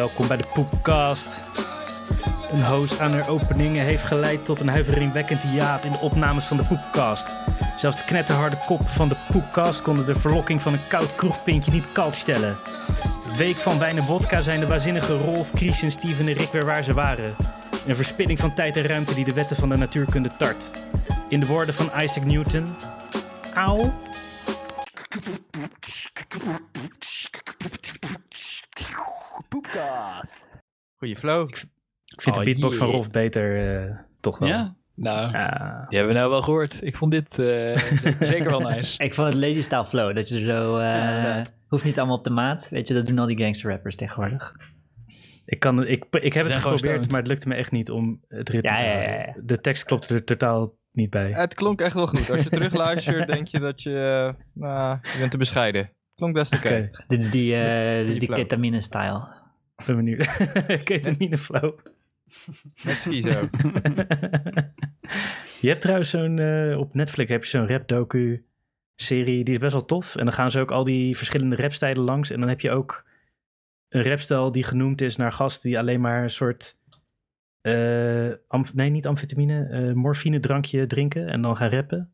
Welkom bij de Poepcast. Een host aan haar openingen heeft geleid tot een huiveringwekkend hiaat in de opnames van de Poepcast. Zelfs de knetterharde kop van de Poepcast konden de verlokking van een koud kroegpintje niet koud stellen. Week van wijn en vodka zijn de waanzinnige Rolf, Christian, Steven en Rick weer waar ze waren. Een verspilling van tijd en ruimte die de wetten van de natuurkunde tart. In de woorden van Isaac Newton. Auw. Flow. Ik vind Oh, de beatbox van. Rolf beter, eh, toch wel. Ja? Nou, Ja. die hebben we nou wel gehoord. Ik vond dit eh, zeker wel nice. Ik vond het lazy style flow, dat je zo... eh, Ja, hoeft niet allemaal op de maat. Weet je, dat doen al die gangster rappers tegenwoordig. Ik, kan, ik, ik heb het geprobeerd, maar het lukte me echt niet om het ritme Ja, te houden. ja, ja. De tekst klopte er totaal niet bij. Het klonk echt wel goed. Als je terugluistert, denk je dat je... nou, je bent te bescheiden. Klonk best oké. Dit is die, eh, dit is die flow. Ben benieuwd. Ketamine flow. Met schizo. je hebt trouwens zo'n, eh, op Netflix heb je zo'n rap docu serie, die is best wel tof. En dan gaan ze ook al die verschillende rapstijlen langs. En dan heb je ook een rapstijl die genoemd is naar gasten die alleen maar een soort, eh, amf- nee niet amfetamine, eh morfine drankje drinken en dan gaan rappen.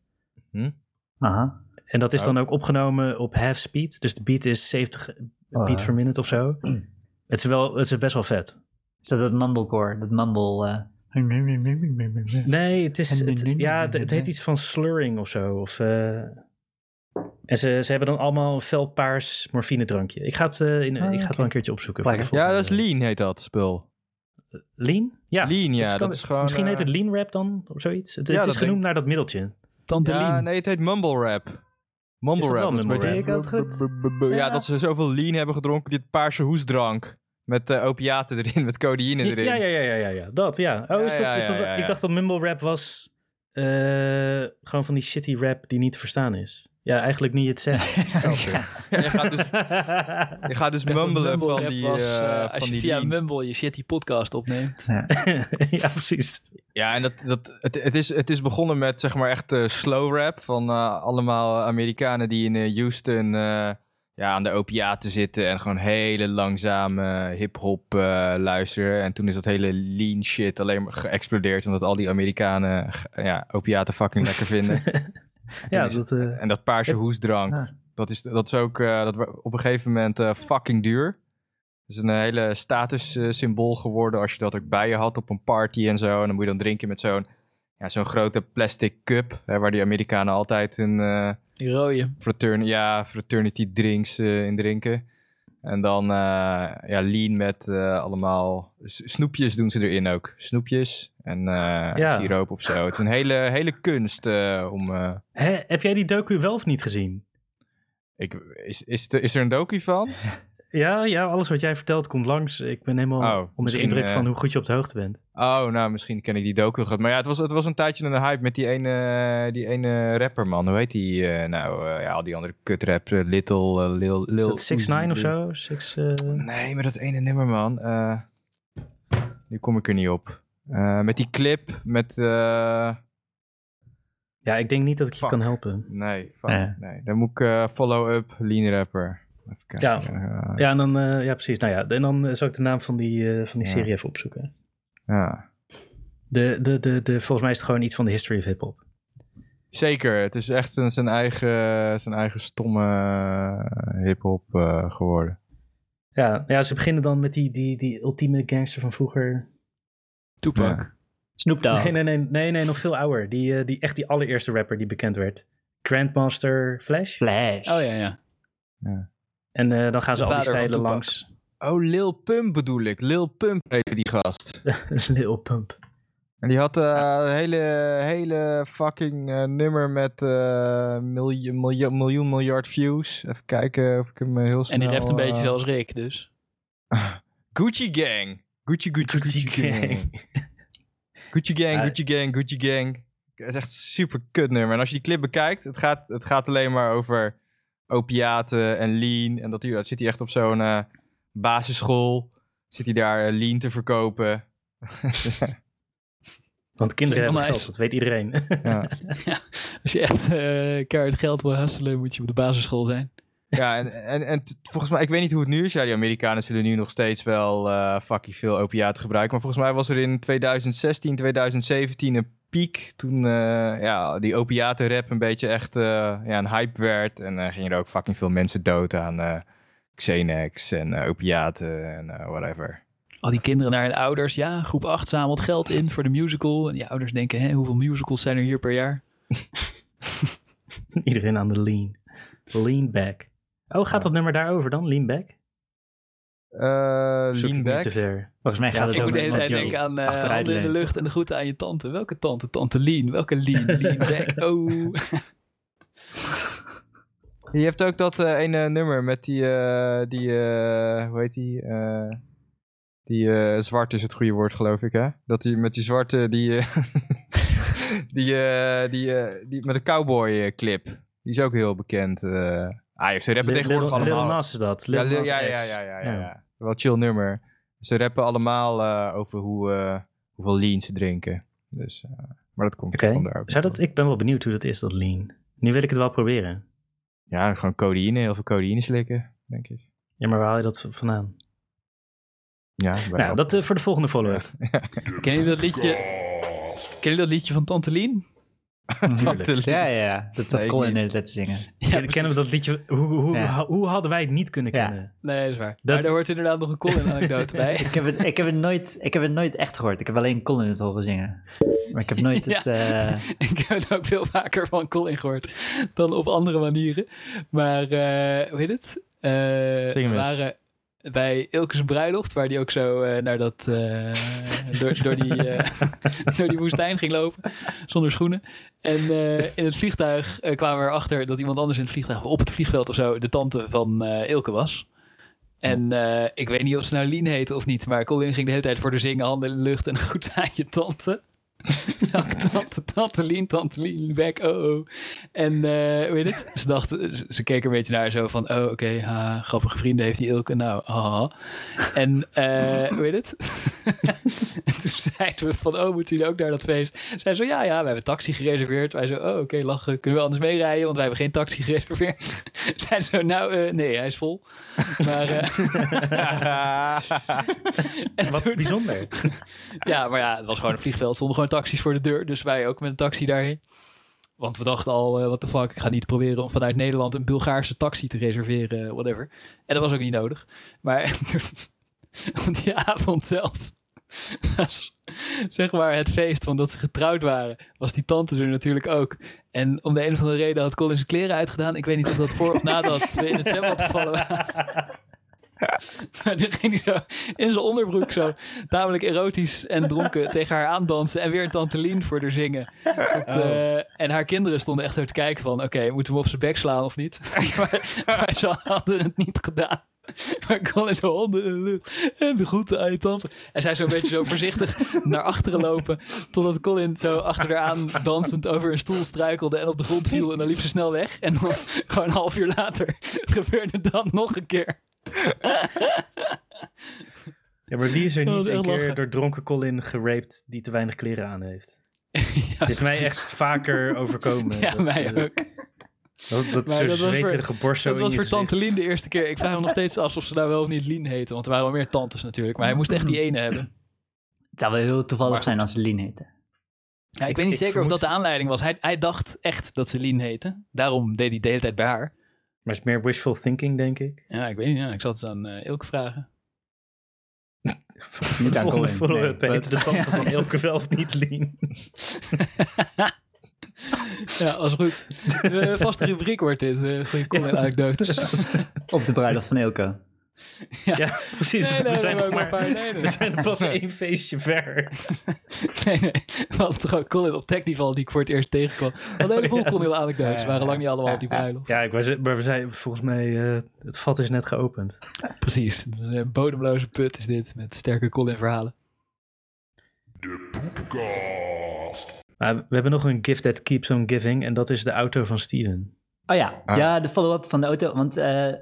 Aha. En dat is Oh. dan ook opgenomen op half speed. Dus de beat is 70 Oh, beat per minute of zo. Het is, wel, het is best wel vet. Is dat dat mumblecore? Dat mumble... eh, Nee, het is. Het, ja, het, het heet iets van slurring of zo. Of, eh, en ze, ze hebben dan allemaal een felpaars morfine drankje. Ik ga het, eh, in, Oh, ik ga het wel een keertje opzoeken. Voor Ja, dat is lean heet dat spul. Lean? Ja. Lean, ja, dat is gewoon, Misschien heet het lean rap dan, of zoiets. Het, Ja, het is genoemd denk- naar dat middeltje. Tante Ja, nee, het heet mumble rap. Mumble rap. wel dat is een mumble beetje- rap? Ik had het goed. b- b- b- Ja, Ja. dat ze zoveel lean hebben gedronken, dit paarse hoesdrank. Met eh, opiaten erin, met codeïne erin. Ja, ja, ja, ja, ja, ja. Dat, ja. Oh, Ja, is dat, ja, is dat, ja, ja, ja. Ik dacht dat mumble rap was eh, gewoon van die shitty rap die niet te verstaan is. Ja, eigenlijk niet het zegt. Hetzelfde. Je gaat dus, je gaat dus mumbelen van die, was, eh, van als je die via. Mumble je shitty podcast opneemt. ja, precies. Ja, en dat, dat, het, het, is, het is begonnen met zeg maar echt eh, slow rap van eh, allemaal Amerikanen die in eh, Houston eh, ja, aan de opiaten zitten en gewoon hele langzame hip-hop eh, luisteren. En toen is dat hele lean shit alleen maar geëxplodeerd omdat al die Amerikanen ja, opiaten fucking lekker vinden. ja, is dat, eh, En dat paarse hoesdrank, Ja. dat, is, dat is ook eh, dat op een gegeven moment fucking duur. Het is een hele statussymbool geworden als je dat ook bij je had op een party en zo. En dan moet je dan drinken met zo'n ja, zo'n grote plastic cup, hè, waar die Amerikanen altijd hun Die rode. fratern ja, fraternity drinks eh, in drinken. En dan eh, ja, lean met eh, allemaal snoepjes doen ze erin ook. Snoepjes en Ja. siroop of zo. Het is een hele, hele kunst om... Hè, heb jij die docu wel of niet gezien? Ik, is, is, er, is er een docu van? Ja, ja, alles wat jij vertelt komt langs. Ik ben helemaal Oh, onder de indruk eh, van hoe goed je op de hoogte bent. Oh, nou, misschien ken ik die docu gehad. Maar ja, het was, het was een tijdje een hype met die ene, die ene rapper, man. Hoe heet die? eh, nou, eh, ja, al die andere kutrap. eh, Little, eh, Lil, Is Lil dat 6 9 of zo? Six, eh, Nee, maar dat ene nummer, man. Eh, nu kom ik er niet op. Eh, met die clip, met... eh, Ja, ik denk niet dat ik je Fuck. kan helpen. nee, fuck, nee. Dan moet ik eh, follow-up, lean rapper. Even kijken. Ja. Eh, Ja, en dan, eh, ja, precies. Nou ja, en dan zal ik de naam van die, eh, van die Ja. serie even opzoeken. ja. De, de, de, de, volgens mij is het gewoon iets van de history of hip-hop. Zeker, het is echt een, zijn, eigen, zijn eigen stomme hip-hop eh, geworden. Ja, ja, ze beginnen dan met die, die, die ultieme gangster van vroeger. Toepak. Snoop Dogg. Nee, nee, nee, nee, nee, nog veel ouder. Die, eh, die echt die allereerste rapper die bekend werd. Grandmaster Flash. Flash. Oh ja, ja. En eh, dan gaan ze De al die stijlen langs. Oh, Lil Pump bedoel ik. Lil Pump heette die gast. Lil Pump. En die had eh, een hele, hele fucking eh, nummer met eh miljoen, miljoen, miljoen, miljard views. Even kijken of ik hem eh, heel snel... En die rapt een beetje eh, zoals Rick, dus. Gucci Gang. Gucci, Gucci, Gucci, Gang. Gucci Gang. Gucci Gang, Gucci Gang. Het is echt een super kut nummer. En als je die clip bekijkt, het gaat, het gaat alleen maar over opiaten en lean. En dat, hij, dat zit hij echt op zo'n eh, basisschool. Zit hij daar eh, lean te verkopen. Want kinderen hebben geld, dat weet iedereen. ja. Als je echt eh keihard geld wil hustelen, moet je op de basisschool zijn. Ja, en, en, en volgens mij, ik weet niet hoe het nu is. Ja, die Amerikanen zullen nu nog steeds wel eh fucking veel opiaten gebruiken. Maar volgens mij was er in 2016, 2017 een piek. Toen eh, ja, die opiatenrap een beetje echt eh, ja, een hype werd. En eh, gingen er ook fucking veel mensen dood aan eh Xenex en opiaten en eh, whatever. Al die kinderen naar hun ouders. Ja, groep 8 zamelt geld in voor de musical. En die ouders denken, hè, hoeveel musicals zijn er hier per jaar? Iedereen aan de lean. Lean back. Oh, gaat dat nummer daarover dan? Lean back? Eh Zoek lean ik niet back. te ver. Volgens mij gaat Ja, het Ik ook moet de hele met tijd Joe denken aan eh handen in de lucht en de groeten aan je tante. Welke tante? Tante Lean. Welke Lean? Lean back. Oh. Je hebt ook dat eh, ene nummer met die, eh, die eh, hoe heet die? eh, die eh, zwart is het goede woord, geloof ik, hè? Dat die met die zwarte, die, die, eh, die, eh, die met een cowboy clip. Die is ook heel bekend. Eh ah, ze rappen tegenwoordig Lil, Lil allemaal. Nas is dat. ja, Lil Lil- Nas ja, ja, ja, ja, ja, ja. Wel chill nummer. Ze rappen allemaal eh, over hoe, eh, hoeveel lean ze drinken. Dus, eh, maar dat komt Oké, van daar ook. Zou dat, ik ben wel benieuwd hoe dat is, dat lean. Nu wil ik het wel proberen. Ja, gewoon codeïne, heel veel codeïne slikken, denk ik. Ja, maar waar haal je dat vandaan? Ja, Nou, dat eh, voor de volgende follow-up. Ken je dat liedje? Ken je dat liedje van Tante Lean? Tuurlijk. Ja, ja, ja. Dat zat Colin de hele tijd te zingen. Ja, Ken- Kennen we dat liedje? Hoe, hoe, Ja. hoe hadden wij het niet kunnen Ja. kennen? Nee, dat is waar. Dat- Maar er hoort inderdaad nog een Colin-anekdote bij. Ik heb, het, ik, heb het nooit, ik heb het nooit echt gehoord. Ik heb alleen Colin het horen zingen. Maar ik heb nooit Ja. het... eh, Ik heb het ook veel vaker van Colin gehoord dan op andere manieren. Maar eh, hoe heet het? Eh, Zing hem eens. waren bij Ilke's bruiloft, waar die ook zo eh, naar dat, eh, door, door, die, eh, door die woestijn ging lopen, zonder schoenen. En in het vliegtuig kwamen we erachter dat iemand anders in het vliegtuig, op het vliegveld of zo, de tante van Ilke was. En ik weet niet of ze nou Lien heette of niet, maar Colin ging de hele tijd voor de zingen, handen in de lucht en goed aan je tante. Tante, tante Lien, tante Lien, back, oh oh. En uh, weet het? Ze dachten, ze, keken een beetje naar zo van, oh oké, ha, grappige vrienden heeft die Ilke, nou, haha. En uh, hoe heet het? en toen zeiden we van, oh, moeten jullie ook naar dat feest? Zij zo, ja, ja, we hebben een taxi gereserveerd. Wij zo, oh oké, okay, lachen, kunnen we anders meerijden? Want wij hebben geen taxi gereserveerd. Zij zo, nou, uh, nee, hij is vol. Maar, en Wat toen, bijzonder. ja, maar ja, het was gewoon een vliegveld, stonden gewoon taxis voor de deur. Dus wij ook met een taxi daarheen. Want we dachten al, wat uh, de fuck, ik ga niet proberen om vanuit Nederland een Bulgaarse taxi te reserveren, whatever. En dat was ook niet nodig. Maar die avond zelf zeg maar, het feest van dat ze getrouwd waren, was die tante er natuurlijk ook. En om de een of andere reden had Colin zijn kleren uitgedaan. Ik weet niet of dat voor of nadat we in het zwembad gevallen waren. Maar dan ging hij zo in zijn onderbroek zo tamelijk erotisch en dronken tegen haar aandansen. En weer Tante Lien voor haar zingen. Oh. uh, en haar kinderen stonden echt zo te kijken van... Oké, okay, moeten we op zijn bek slaan of niet? maar, maar ze hadden het niet gedaan. Maar ik kon in zijn handen in de lucht. En de groeten aan je tante. En zij zo'n beetje zo voorzichtig naar achteren lopen. Totdat Colin zo achter haar aan dansend over een stoel struikelde. En op de grond viel. En dan liep ze snel weg. En dan gewoon een half uur later gebeurde dat nog een keer. Ja, maar wie is er niet een keer lachen. door dronken Colin geraped die te weinig kleren aan heeft? ja, het is mij echt vaker overkomen. Ja, dat, mij uh, ook. Dat, dat zo'n zweterige borst zo Dat was voor gezicht. tante Lien de eerste keer. Ik vraag me nog steeds af of ze nou wel of niet Lien heette. Want er waren wel meer tantes natuurlijk. Maar hij moest echt die ene hebben. Het zou wel heel toevallig zijn als ze Lien heette. Ja, ik, ik weet niet ik zeker vermoed... of dat de aanleiding was. Hij, hij dacht echt dat ze Lien heette. Daarom deed hij de hele tijd bij haar. Maar het is meer wishful thinking, denk ik. Ja, ik weet niet. Ja. Ik zal het aan uh, Ilke vragen. niet aan Colin. Follow-up. Nee, de tante van Ilke wel of niet Lien. ja, als goed. Uh, vaste rubriek wordt dit. Uh, goede Colin-anekdotes. Op de bruiloft van Ilke. Ja, ja precies. Nee, nee, we, zijn nee, maar, paar, nee, nee. we zijn er pas één feestje ver. nee, nee. We hadden toch ook Colin op Technival die ik voor het eerst tegenkwam. Een heleboel Colin-anekdotes. waren lang niet allemaal op die bruiloft. Ja, ik was, maar we zijn volgens mij... Uh, het vat is net geopend. Precies. Het is een bodemloze put is dit. Met sterke Colin-verhalen. De Poepcast. We hebben nog een gift that keeps on giving. En dat is de auto van Steven. Oh ja, ah. ja de follow-up van de auto. Want uh,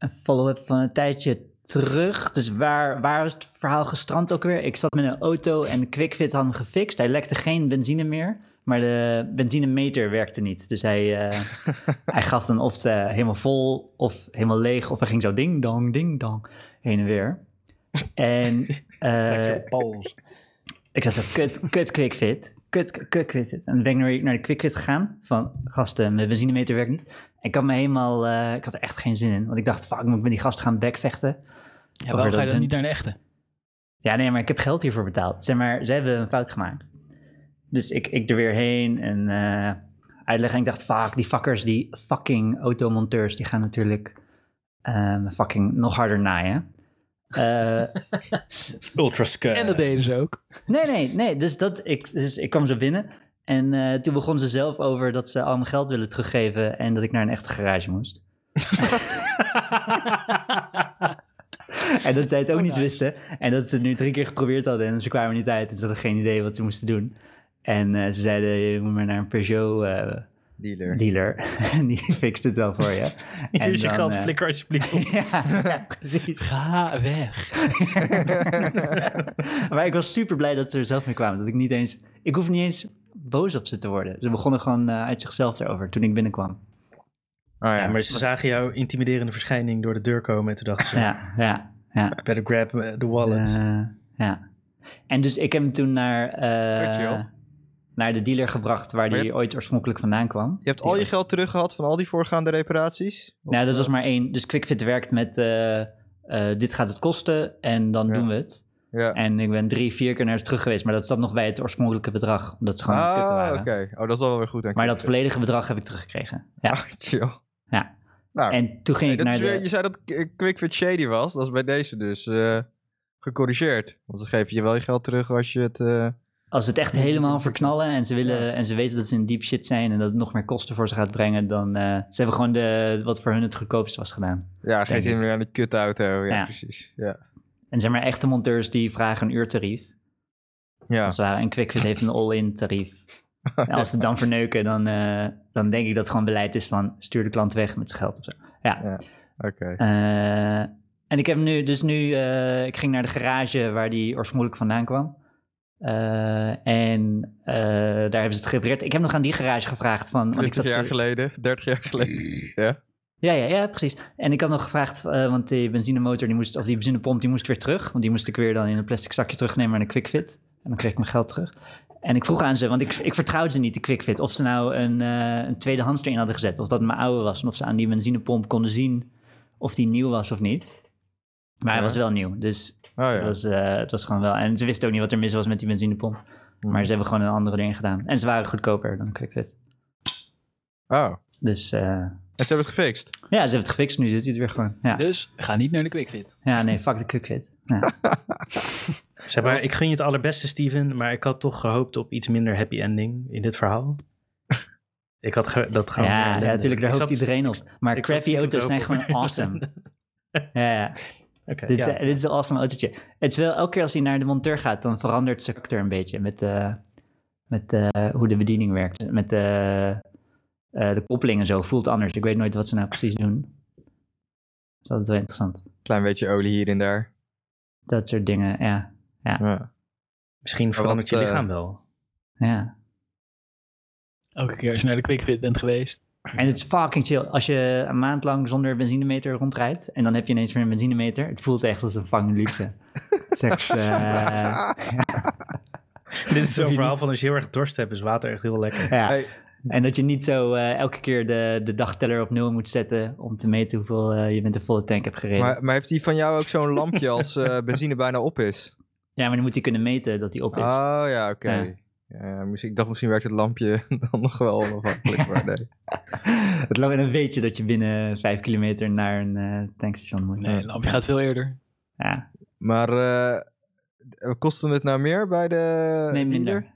een follow-up van een tijdje terug. Dus waar, waar is het verhaal gestrand ook weer? Ik zat met een auto en QuickFit had hem gefixt. Hij lekte geen benzine meer. maar de benzinemeter werkte niet. Dus hij, eh, hij gaf dan of eh, helemaal vol of helemaal leeg. Of hij ging zo ding dong, ding dong, heen en weer. En eh, ik zei zo, kut, kut quickfit. Kut, kut quickfit. En ben ik naar, naar de quickfit gegaan. Van, gasten, mijn benzinemeter werkt niet. Ik had me helemaal, eh, ik had er echt geen zin in. Want ik dacht, fuck, moet ik met die gasten gaan backvechten? Ja, waarom ga je dat dan niet naar een echte? Ja, nee, maar ik heb geld hiervoor betaald. Zeg maar, ze hebben een fout gemaakt. Dus ik, ik er weer heen en eh uitleggen. En ik dacht, fuck, die fuckers, die fucking automonteurs, die gaan natuurlijk ehm, fucking nog harder naaien. Eh, Ultra. En dat deden ze ook. nee, nee, nee. Dus, dat, ik, dus ik kwam zo binnen. En eh, toen begon ze zelf over dat ze al mijn geld willen teruggeven en dat ik naar een echte garage moest. en dat zij het ook Oh, niet nice. wisten. En dat ze het nu drie keer geprobeerd hadden en ze kwamen niet uit. Dus ze hadden geen idee wat ze moesten doen. En eh, ze zeiden, je moet maar naar een Peugeot eh, Dealer. dealer. En die fixt het wel voor je. Hier En is je dan, geld, eh, flikker alsjeblieft op. ja, ja, precies. Ga weg. maar ik was super blij dat ze er zelf mee kwamen. Dat ik niet eens... Ik hoef niet eens boos op ze te worden. Ze begonnen gewoon eh, uit zichzelf erover toen ik binnenkwam. Oh, ja. Ja, maar ze zagen jouw intimiderende verschijning door de deur komen en toen dachten ze, Ja, ja, ja. better grab the wallet. Eh, ja. En dus ik heb hem toen naar, eh. Naar de dealer gebracht waar je- ooit oorspronkelijk vandaan kwam. Je hebt al je geld teruggehad van al die voorgaande reparaties? Of, Nou, dat was eh, maar één. Dus QuickFit werkt met eh, eh, dit gaat het kosten en dan Ja. doen we het. Ja. En ik ben drie, vier keer naar ze terug geweest. Maar dat zat nog bij het oorspronkelijke bedrag. Omdat ze gewoon het kutten Ah, waren. oké. Oh, dat is wel weer goed. Maar dat volledige bedrag heb ik teruggekregen. Ja. Ah, chill. Ja. Nou, En toen ging nee, ik naar weer, de... je zei dat QuickFit shady was. Dat is bij deze dus gecorrigeerd. Want ze geven je wel je geld terug als je het... Als ze het echt helemaal verknallen en ze, willen, Ja. en ze weten dat ze in deep shit zijn en dat het nog meer kosten voor ze gaat brengen, dan uh, ze hebben gewoon de, wat voor hun het goedkoopste was gedaan. ja, geen zin meer aan die kutauto. Ja, Ja. precies. Ja. En zeg maar echte monteurs die vragen een uurtarief. Ja. Als het ware. En QuickFit heeft een all-in tarief. En als ze het dan verneuken, dan, uh, dan denk ik dat het gewoon beleid is van stuur de klant weg met zijn geld of zo. Ja. Ja, Oké. Uh, en ik heb nu, dus nu, ik ging naar de garage waar die oorspronkelijk vandaan kwam. Uh, en daar hebben ze het gerepareerd. Ik heb nog aan die garage gevraagd van... 20 ik jaar geleden, 30 jaar geleden. ja. Ja, ja, ja, precies. En ik had nog gevraagd, uh, want die benzinemotor, die moest, of die benzinepomp, die moest weer terug. Want die moest ik weer dan in een plastic zakje terugnemen naar de QuickFit. En dan kreeg ik mijn geld terug. En ik vroeg aan ze, want ik, ik vertrouwde ze niet, de QuickFit. Of ze nou een, een tweedehands erin hadden gezet, of dat mijn oude was. En of ze aan die benzinepomp konden zien of die nieuw was of niet. Maar ja. hij was wel nieuw, dus ja. het, was, uh, het was gewoon wel... En ze wisten ook niet wat er mis was met die benzinepomp. Hmm. Maar ze hebben gewoon een andere ding gedaan. En ze waren goedkoper dan QuickFit. Oh. Dus... Uh, en ze hebben het gefixt? Ja, ze hebben het gefixt. Nu zit hij het weer gewoon. Ja. Dus ga niet naar de QuickFit. Ja, nee, fuck de QuickFit. Ja. zeg maar, ik gun je het allerbeste, Steven, maar ik had toch gehoopt op iets minder happy ending in dit verhaal. Ik had ge- dat gewoon. Ja, ja, natuurlijk, daar hoopt iedereen op. Maar crappy auto's zijn gewoon awesome. ja, ja. Oké, Dit, is, ja. dit is een awesome autootje. Het is wel, elke keer als hij naar de monteur gaat, dan verandert zijn karakter een beetje met, uh, met uh, hoe de bediening werkt. Met uh, de koppeling en zo voelt anders. Ik weet nooit wat ze nou precies doen. Dat is altijd wel interessant. Klein beetje olie hier en daar. Dat soort dingen, ja. ja. ja. Misschien verandert je lichaam wel. Ja. Elke keer als je naar de QuickFit bent geweest. En het is fucking chill. Als je een maand lang zonder benzinemeter rondrijdt en dan heb je ineens weer een benzinemeter. Het voelt echt als een fucking luxe. Echt... Uh... Dit is zo'n verhaal van als je heel erg dorst hebt, is water echt heel lekker. Ja. Hey. En dat je niet zo uh, elke keer de, de dagteller op nul moet zetten om te meten hoeveel uh, je met een volle tank hebt gereden. Maar, maar heeft hij van jou ook zo'n lampje als uh, benzine bijna op is? Ja, maar dan moet hij kunnen meten dat hij op is. Oh ja, oké. Okay. Ja. Ja, ik dacht misschien werkt het lampje dan nog wel onafhankelijk. maar nee. het en dan weet je dat je binnen vijf kilometer naar een uh, tankstation moet. Nee, het lampje gaat veel eerder. Ja. Maar uh, kostte het nou meer bij de Nee, minder. Dealer?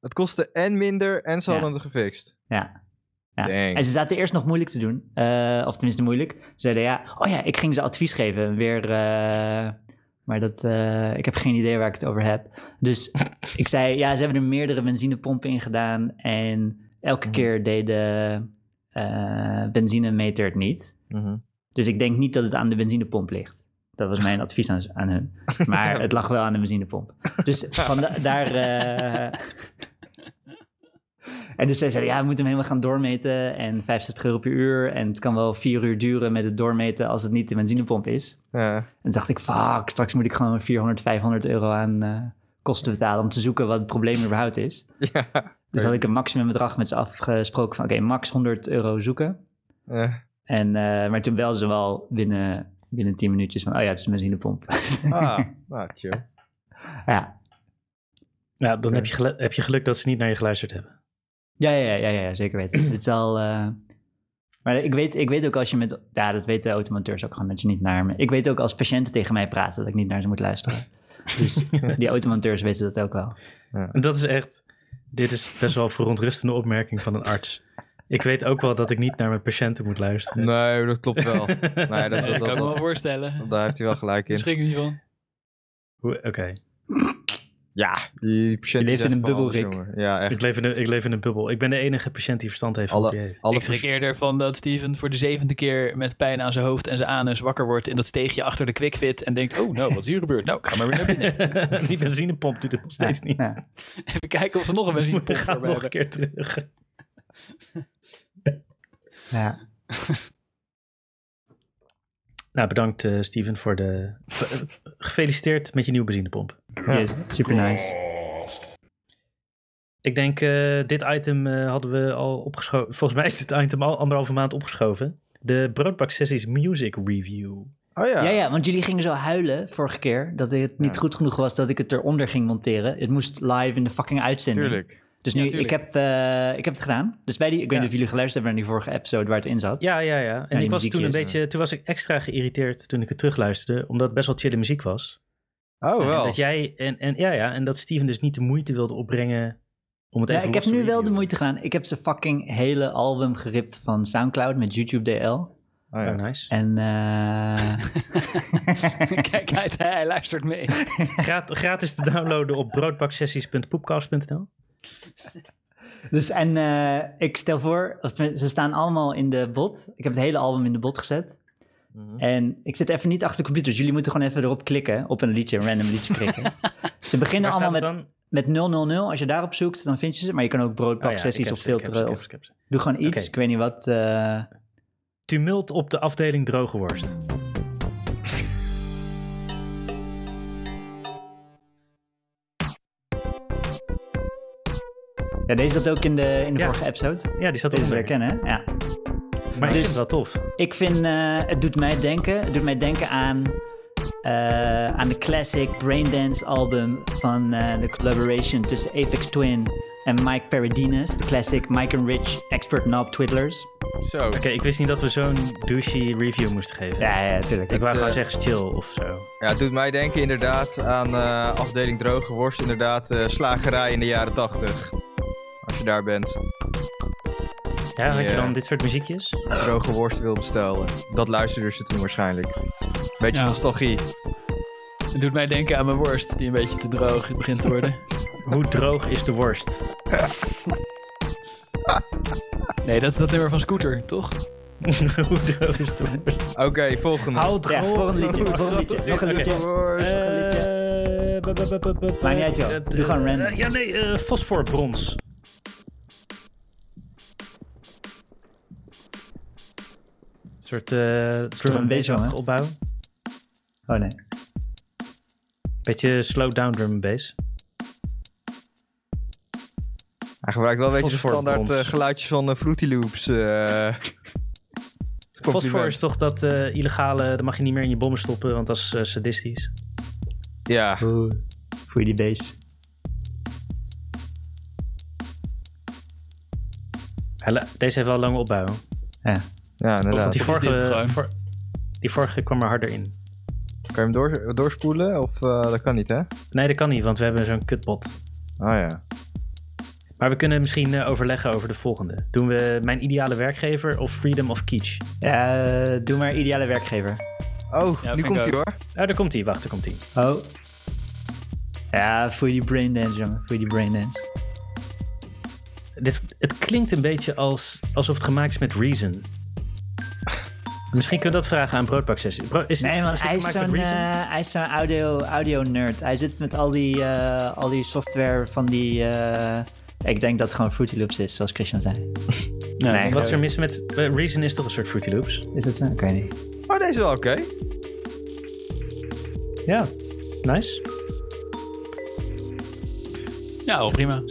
Het kostte en minder en ze Ja. hadden het gefixt. Ja. ja. En ze zaten eerst nog moeilijk te doen. Uh, of tenminste moeilijk. Ze zeiden ja, oh ja, ik ging ze advies geven. Weer, uh, maar dat, uh, ik heb geen idee waar ik het over heb. Dus ik zei, ja, ze hebben er meerdere benzinepompen in gedaan. En elke Mhm. keer deed de uh, benzinemeter het niet. Mm -hmm. Dus ik denk niet dat het aan de benzinepomp ligt. Dat was mijn advies aan, aan hun. Maar het lag wel aan de benzinepomp. Dus van da daar... Uh... En dus zij zeiden, ja, we moeten hem helemaal gaan doormeten en 65 euro per uur. En het kan wel vier uur duren met het doormeten als het niet de benzinepomp is. Ja. En toen dacht ik, fuck, straks moet ik gewoon 400, 500 euro aan eh, kosten betalen om te zoeken wat het probleem überhaupt is. ja. Dus had ik een maximumbedrag met ze afgesproken van, oké, max 100 euro zoeken. Ja. En, eh, maar toen belden ze wel binnen, binnen 10 minuutjes van, oh ja, het is een benzinepomp. Ah, nou, chill. ja. Ja, dan heb je, heb je geluk dat ze niet naar je geluisterd hebben. Ja, ja, ja, ja, ja, zeker weten. Het is al... eh, Maar ik weet, ik weet ook als je met... Ja, dat weten automonteurs ook gewoon dat je niet naar me... Ik weet ook als patiënten tegen mij praten dat ik niet naar ze moet luisteren. Dus die automonteurs weten dat ook wel. En dat is echt... Dit is best wel een verontrustende opmerking van een arts. Ik weet ook wel dat ik niet naar mijn patiënten moet luisteren. Nee, dat klopt wel. Nee, dat, Ja, dat, dat kan ik me wel voorstellen. daar heeft hij wel gelijk in. schrik ik niet van. Oké. Ja, die patiënt Je leeft in een bubbel, alles, Rick. jongen. Ja, echt. Ik leef, in een, ik leef in een bubbel. Ik ben de enige patiënt die verstand heeft van wat die Alle, heeft. alle ik schrik vers- eerder van dat Steven voor de zevende keer met pijn aan zijn hoofd en zijn anus wakker wordt in dat steegje achter de quickfit en denkt, oh nou, wat is hier gebeurd? Nou, ik ga maar weer naar binnen. die benzinepomp doet het nog steeds niet. Ja. Even kijken of we nog een We benzinepomp gaan voor nog een hebben. keer terug. Ja. Nou, bedankt eh, Steven voor de... ge- Gefeliciteerd met je nieuwe benzinepomp. Yes, super nice. Ik denk, eh, dit item eh, hadden we al opgeschoven. Volgens mij is dit item al anderhalve maand opgeschoven. De Broodbak Sessies Music Review. Oh ja. Ja, ja, want jullie gingen zo huilen vorige keer dat het niet Ja. goed genoeg was dat ik het eronder ging monteren. Het moest live in de fucking uitzending. tuurlijk. Dus Ja, nu, ik, heb, eh, ik heb het gedaan. Dus bij die, ik weet Ja. niet of jullie geluisterd hebben naar die vorige episode waar het in zat. Ja, ja, ja. En die ik was toen een beetje... Toen was ik extra geïrriteerd toen ik het terugluisterde. Omdat het best wel chille muziek was. Oh, En wel. dat jij... En, en, ja, ja. En dat Steven dus niet de moeite wilde opbrengen om het Ja, even ik heb nu wel de moeite gedaan. Ik heb zijn fucking hele album geript van Soundcloud met YouTube DL. Oh, ja. Oh, nice. En eh, Kijk uit, hij luistert mee. Grat- gratis te downloaden op broodbaksessies.poepcast.nl. dus en eh, ik stel voor, ze staan allemaal in de bot. Ik heb het hele album in de bot gezet. Mhm. En ik zit even niet achter de computer, dus jullie moeten gewoon even erop klikken, op een liedje, een random liedje klikken. ze beginnen allemaal met, dan? met 000. Als je daarop zoekt, dan vind je ze. Maar je kan ook Oh ja, of ze, filteren. Of ze, doe gewoon iets, ik weet niet wat. eh, Tumult op de afdeling droge worst. Ja, deze zat ook in de, in de Ja. vorige episode. Ja, die zat Deze eronder. herkennen, hè? Ja. Maar ik Dus- vind het wel tof. Ik vind, eh, het doet mij denken, het doet mij denken aan, eh, aan de classic Braindance album van eh, de collaboration tussen Aphex Twin en Mike Paradinas. De classic Mike and Rich Expert Knob Twiddlers. Zo. Oké, ik wist niet dat we zo'n douchey review moesten geven. Ja, ja, tuurlijk. Ik wou gewoon zeggen chill of zo. Ja, het doet mij denken inderdaad aan eh, afdeling droge worst. Inderdaad, eh, slagerij in de jaren tachtig. Als je daar bent, Ja, had je dan dit soort muziekjes? droge worst wil bestellen. Dat luisterden ze toen waarschijnlijk. Beetje Ja. nostalgie. Het doet mij denken aan mijn worst, die een beetje te droog begint te worden. Hoe droog is de worst? Nee, dat is dat nummer van Scooter, toch? Hoe droog is de worst? Oké, volgende. Houd Ja, volgende liedje, volgende liedje. Nog een liedje. Eh, Maakt niet uit, joh. eh, Doe gewoon eh, random. Ja, nee, eh, fosforbrons. Soort eh drum and bass opbouw. Oh nee. Beetje slow down drum and bass. Hij gebruikt wel een beetje de standaard eh, geluidjes van eh, Fruity Loops. eh. Fosfor is toch dat eh, illegale, dat mag je niet meer in je bommen stoppen, want dat is sadistisch. Ja, Oeh, voel je die bass. Deze heeft wel lange opbouw. Ja. Ja Want inderdaad. die is dit vorige, voor- die vorige kwam er harder in. Kan je hem door, doorspoelen? Of eh, dat kan niet, hè? Nee, dat kan niet, want we hebben zo'n kutbot. Ah ja. Maar we kunnen misschien eh, overleggen over de volgende. Doen we mijn ideale werkgever of Freedom of Kitsch? Ja, eh, doe maar ideale werkgever. Oh, Ja, nu komt hij hoor. Oh, daar komt hij. Wacht, daar komt hij. Oh. Ja, voel je die braindance, jongen. Voel je die braindance. Dit, het klinkt een beetje als, alsof het gemaakt is met Reason. Misschien kunnen we dat vragen aan Broodbaksessie. Bro, is Nee, hij is zo'n Reason? eh, hij is zo'n audio, audio nerd. Hij zit met al die, eh, al die software van die... eh, ik denk dat het gewoon Fruity Loops is, zoals Christian zei. Nou, Nee, wat is er mis met... Reason is toch een soort Fruity Loops? Is dat zo? Ik weet niet. Oh, deze is wel oké. Ja, nice. Ja, prima.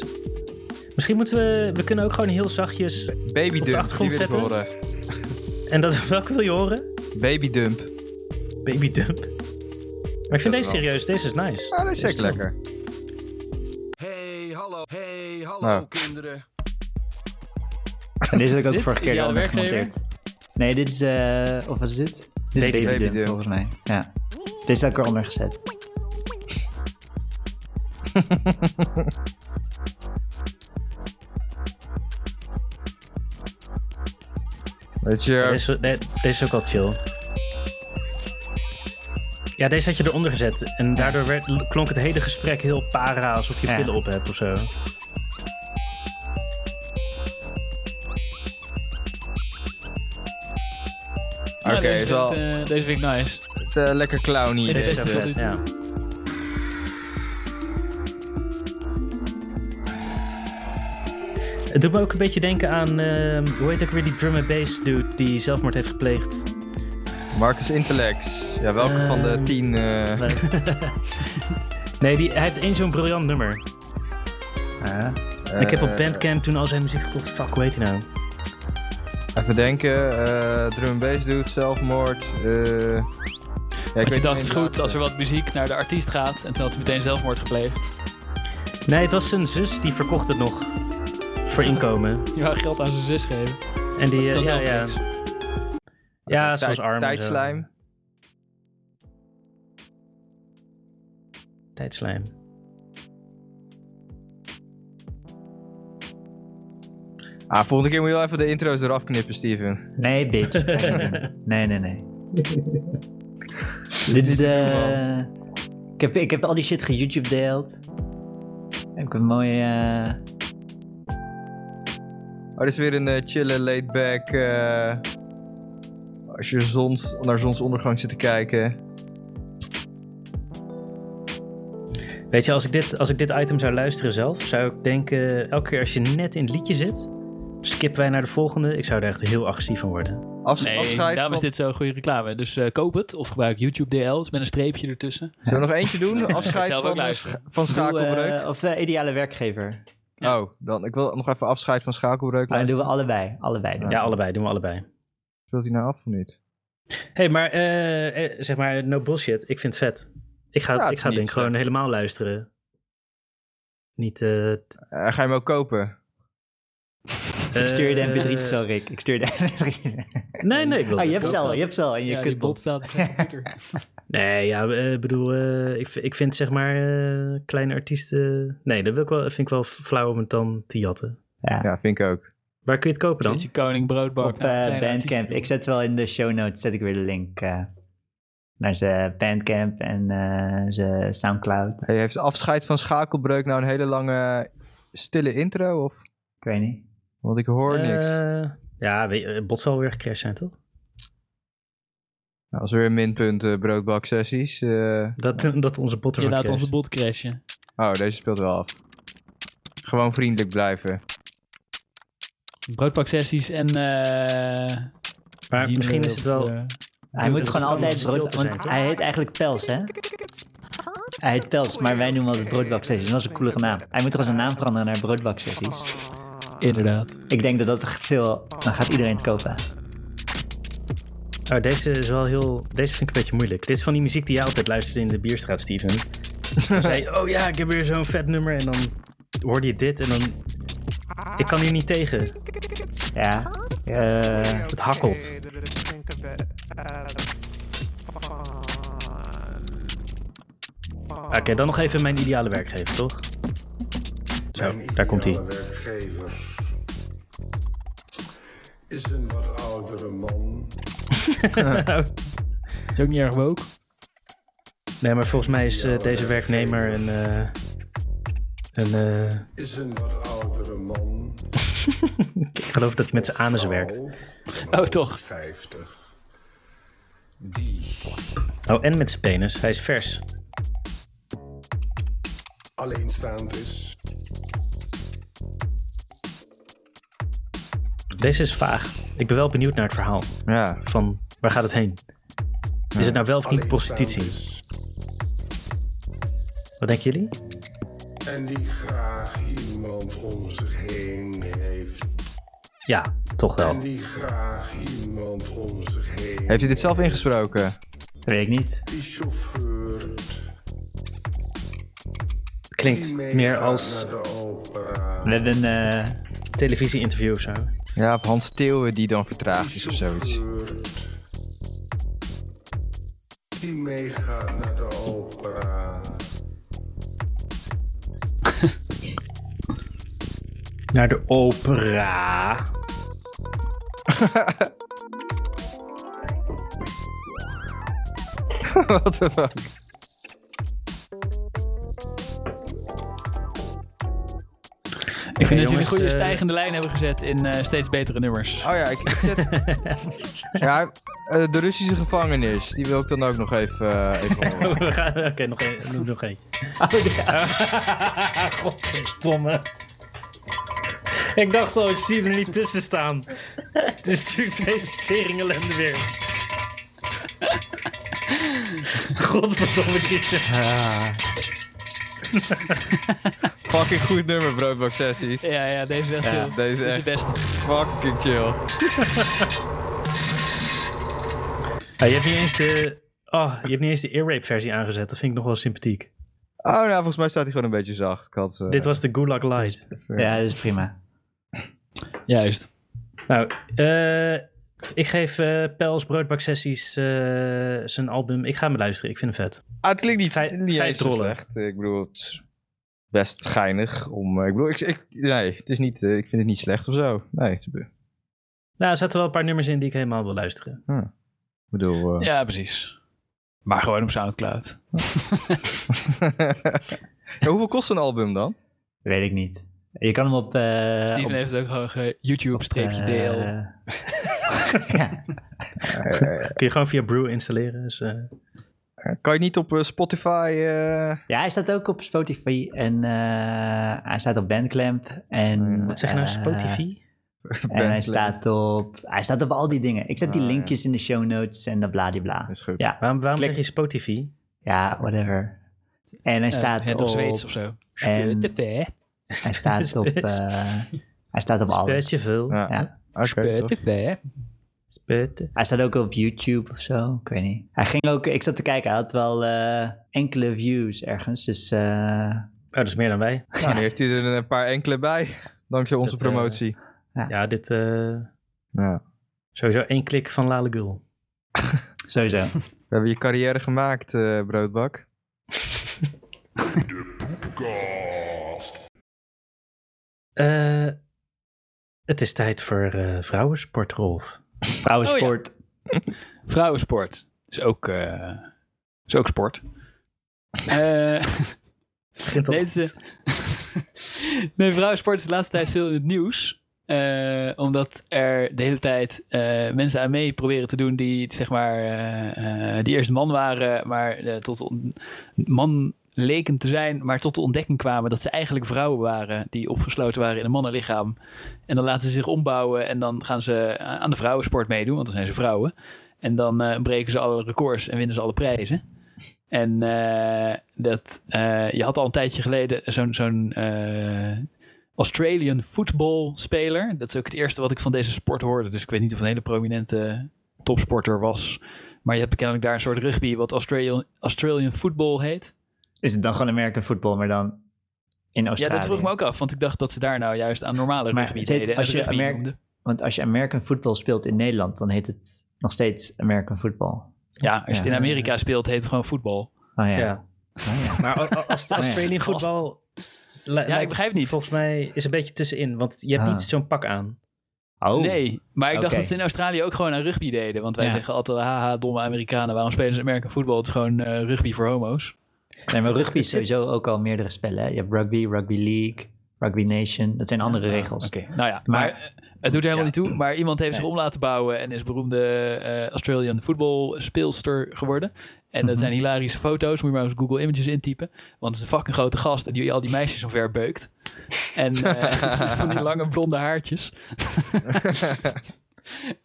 Misschien moeten we... We kunnen ook gewoon heel zachtjes... Baby Op de achtergrond zetten? En dat, welke wil je horen? Baby dump. Baby Dump. Maar ik vind deze serieus. Deze is nice. Ah, dat is zeker lekker. Hey, hallo, hey, hallo Nou. kinderen. En deze heb ik ook Dit? vorige keer al gemonteerd. Nee, dit is... eh of wat is dit? Dit is Baby Dump, Dump. volgens mij. Ja. Deze heb ik eronder gezet. Weet je, Deze, deze is ook wel chill. Ja, deze had je eronder gezet. En daardoor werd, klonk het hele gesprek heel para, alsof je Ja. pillen op hebt of zo. Ja, Oké, deze, is wel- vind, ik, eh, deze vind ik nice. het is eh, lekker clowny. Deze deze. vet, ja. Het doet me ook een beetje denken aan, ehm, hoe heet ook weer die drum and bass dude die zelfmoord heeft gepleegd. Marcus Intellex. Ja, welke van de Ehm, tien? eh, Nee, die, hij heeft één zo'n briljant nummer. Ah. ik heb op eh, Bandcamp toen al zijn muziek gekocht. Fuck, hoe heet hij nou? Even denken. eh drum and bass doet zelfmoord. eh ja, ik je weet dacht, het is goed als er wat muziek naar de artiest gaat. En toen had hij meteen zelfmoord gepleegd. Nee, het was zijn zus die verkocht het nog. Voor inkomen. Die wou geld aan zijn zus geven. En die, Dat eh, ja, ja. niks. Ja, Tijd- was arm. en zo. Tijdslijm. Tijdslijm. Ah, volgende keer moet je wel even de intro's eraf knippen, Steven. Nee, bitch. nee, nee, nee. Dit is de... Ik heb, ik heb al die shit ge-YouTube deeld. Heb ik een mooie... eh, Oh, dit is weer een eh, chille, laid back. eh, als je zons, naar zonsondergang zit te kijken. Weet je, als ik, dit, als ik dit item zou luisteren zelf, zou ik denken, elke keer als je net in het liedje zit, skippen wij naar de volgende. Ik zou er echt heel agressief van worden. Afs Nee, afscheid daarom is van- dit zo goede reclame. Dus eh, koop het of gebruik YouTube DL's met een streepje ertussen. Zullen we nog eentje doen? Afscheid zelf ook van, van schakelbreuk. of de ideale werkgever. Oh, dan, ik wil nog even afscheid van schakelbreuk. Maar dan doen we allebei. Allebei doen. Ja, allebei, doen we allebei. Speelt hij nou af of niet? Hé, hey, maar eh, eh, zeg maar, no bullshit. Ik vind het vet. Ik ga, Ja, ik ga niet denk ik gewoon helemaal luisteren. Niet, eh Eh, ga je hem ook kopen? Ik stuur je de eh, mp3's wel, Rick. Ik stuur je de mp3's. Nee, nee, ik wil Oh, je het hebt wel. ze al, je hebt ze al. En je ja, die kunt bot staat op computer. Nee, ja, ik bedoel, eh, ik, ik vind zeg maar eh, kleine artiesten... Nee, dat wil ik wel, vind ik wel flauw om het dan te jatten. Ja. Ja, vind ik ook. Waar kun je het kopen dan? Zit je koning broodbak. Op nou, eh, Bandcamp. artiesten. Ik zet wel in de show notes zet ik weer de link eh, naar zijn Bandcamp en eh, zijn Soundcloud. Hey, heeft afscheid van schakelbreuk nou een hele lange stille intro? Of? Ik weet niet. Want ik hoor niks. Eh, ja, weet je, bot zal weer gecrashed zijn, toch? Nou, dat is weer een minpunt eh, broodbak sessies. eh. Dat, dat onze bot Je laat onze bot crashen. oh, deze speelt wel af. Gewoon vriendelijk blijven. Broodbaksessies en... eh Maar misschien is het wel... eh, Hij moet gewoon altijd brood, want hij heet eigenlijk Pels, hè? Hij heet Pels, maar wij noemen altijd broodbaksessies. Dat is een coolere naam. Hij moet toch zijn naam veranderen naar broodbaksessies. Inderdaad. Ik denk dat dat echt veel... Dan gaat iedereen het kopen. Oh, deze is wel heel... Deze vind ik een beetje moeilijk. Dit is van die muziek die jij altijd luisterde in de Bierstraat, Steven. Dan zei je, oh ja, ik heb weer zo'n vet nummer. En dan hoorde je dit en dan... Ik kan hier niet tegen. Ja. Eh, Het hakkelt. Oké, dan nog even mijn ideale werkgever, toch? Zo, daar komt hij. Mijn werkgever is een. Het is ook niet erg woke. nee, maar volgens mij is eh, deze werknemer een... eh, een eh, Is een wat oudere man. ik geloof dat hij met zijn anus werkt. Oh, toch? 50. die Oh, en met zijn penis. Hij is vers. alleenstaand is. Deze is vaag. Ik ben wel benieuwd naar het verhaal. Ja, Van, waar gaat het heen? Is het nou wel of niet prostitutie? Wat denken jullie? En die graag iemand om zich heen heeft. Ja, toch En wel. die graag iemand om zich heen heeft hij dit zelf ingesproken? Dat weet ik niet. Die chauffeur. Klinkt die meer als. We hebben eh televisie-interview of zo. Ja, of Hans Theeuwen die dan vertraagd is of zoiets. Die meegaat naar de opera. Naar de opera. What the fuck? Ik vind dat jullie jongens, een goede eh, stijgende lijn hebben gezet in eh, steeds betere nummers. Oh ja, ik, ik zet... ja, eh, de Russische gevangenis. Die wil ik dan ook nog even, eh, even horen. We gaan- Oké, nog één. Noem nog één. Godverdomme. Ik dacht al, ik zie hem er niet tussen staan. Het is natuurlijk deze tering ellende weer. Godverdomme, Christian. Fucking goed nummer, Broodbak Sessies. Ja, ja, deze is echt Ja, chill. deze is echt. de beste. Fucking chill. Ah, je hebt niet eens de... Oh, je hebt niet eens de earrape versie aangezet. Dat vind ik nog wel sympathiek. Oh, nou, volgens mij staat hij gewoon een beetje zacht. Ik had, eh, Dit was de Gulag Light. ja, dat is prima. Juist. Nou, eh, ik geef eh Pels Broodbak Sessies eh, zijn album. Ik ga hem luisteren. Ik vind hem vet. Ah, het klinkt niet, Vijf- niet vijf slecht. Ik bedoel, het is best geinig. Om, eh, ik bedoel, ik, ik, nee, het is niet, ik vind het niet slecht of zo. Nee, het is, Nou, er zaten wel een paar nummers in die ik helemaal wil luisteren. ik bedoel... eh, Ja, precies. Maar gewoon op Soundcloud. ja, hoeveel kost een album dan? Weet ik niet. Je kan hem op... eh, Steven op, heeft ook gewoon ge- YouTube-DL. eh, ja, Kun je gewoon via Brew installeren. Dus, eh, Kan je niet op Spotify... eh, ja, hij staat ook op Spotify en eh, hij staat op Bandclamp. En, wat zeg je nou, Spotify? En hij Bandcamp? staat, op, hij staat op al die dingen. Ik zet die Ah, ja. linkjes in de show notes en dat bladibla. Dat is goed. Ja, Waarom, waarom Klik. zeg je Spotify? ja, whatever. En hij staat het op... of Zweeds of zo. en- Spotify. Hij staat op... eh, hij staat op alles. Spetje veel. Ja. Ja. Spetje. Hij staat ook op YouTube of zo. Ik weet niet. Hij ging ook... Ik zat te kijken. Hij had wel eh, enkele views ergens. Dus... eh, Oh, dat is meer dan wij. Nou, nu heeft hij er een paar enkele bij. Dankzij onze Dat, eh, promotie. Ja, dit... eh, Ja. sowieso één klik van Lale Gul. sowieso. We hebben je carrière gemaakt, eh, Broodbak. Eh, het is tijd voor eh vrouwensport, Rolf. Vrouwensport. Vrouwensport. Is ook, eh, is ook sport. Eh Begint al nee, het is, nee, vrouwensport is de laatste tijd veel in het nieuws. Eh, omdat er de hele tijd eh, mensen aan mee proberen te doen die, zeg maar, eh, eh, die eerst man waren, maar eh, tot man leken te zijn, maar tot de ontdekking kwamen dat ze eigenlijk vrouwen waren die opgesloten waren in een mannenlichaam. En dan laten ze zich ombouwen en dan gaan ze aan de vrouwensport meedoen, want dan zijn ze vrouwen. En dan eh, breken ze alle records en winnen ze alle prijzen. En eh, dat, eh, je had al een tijdje geleden zo'n zo'n Australian football speler. Dat is ook het eerste wat ik van deze sport hoorde. Dus ik weet niet of een hele prominente topsporter was. Maar je hebt kennelijk daar een soort rugby wat Australian, Australian football heet. Is het dan gewoon American football, maar dan in Australië? Ja, dat vroeg ik me ook af. Want ik dacht dat ze daar nou juist aan normale Maar rugby het deden. En als het je rugby Amer- noemde. Want als je American football speelt in Nederland, dan heet het nog steeds American football. Ja, als je het Ja. in Amerika speelt, heet het gewoon voetbal. Oh ja. Ja. Oh, ja. Maar als de ja. Australian voetbal... li- ik begrijp het niet. Volgens mij is een beetje tussenin. Want je hebt Ah. niet zo'n pak aan. Oh. Nee, maar ik dacht dat ze in Australië ook gewoon aan rugby deden. Want wij Ja. zeggen altijd, haha, domme Amerikanen, waarom spelen ze American football? Het is gewoon eh, rugby voor homo's. Nee, maar rugby is sowieso ook al meerdere spellen. hè? Je hebt rugby, rugby league, Rugby Nation. Dat zijn andere Ah, regels. Oké, nou ja, Maar- maar, eh, het doet er helemaal Ja. niet toe. Maar iemand heeft zich om laten bouwen en is beroemde eh, Australian football speelster geworden. En dat Mhm. zijn hilarische foto's, moet je maar eens Google Images intypen. Want het is een fucking grote gast en die al die meisjes omver beukt. En eh, van die lange blonde haartjes.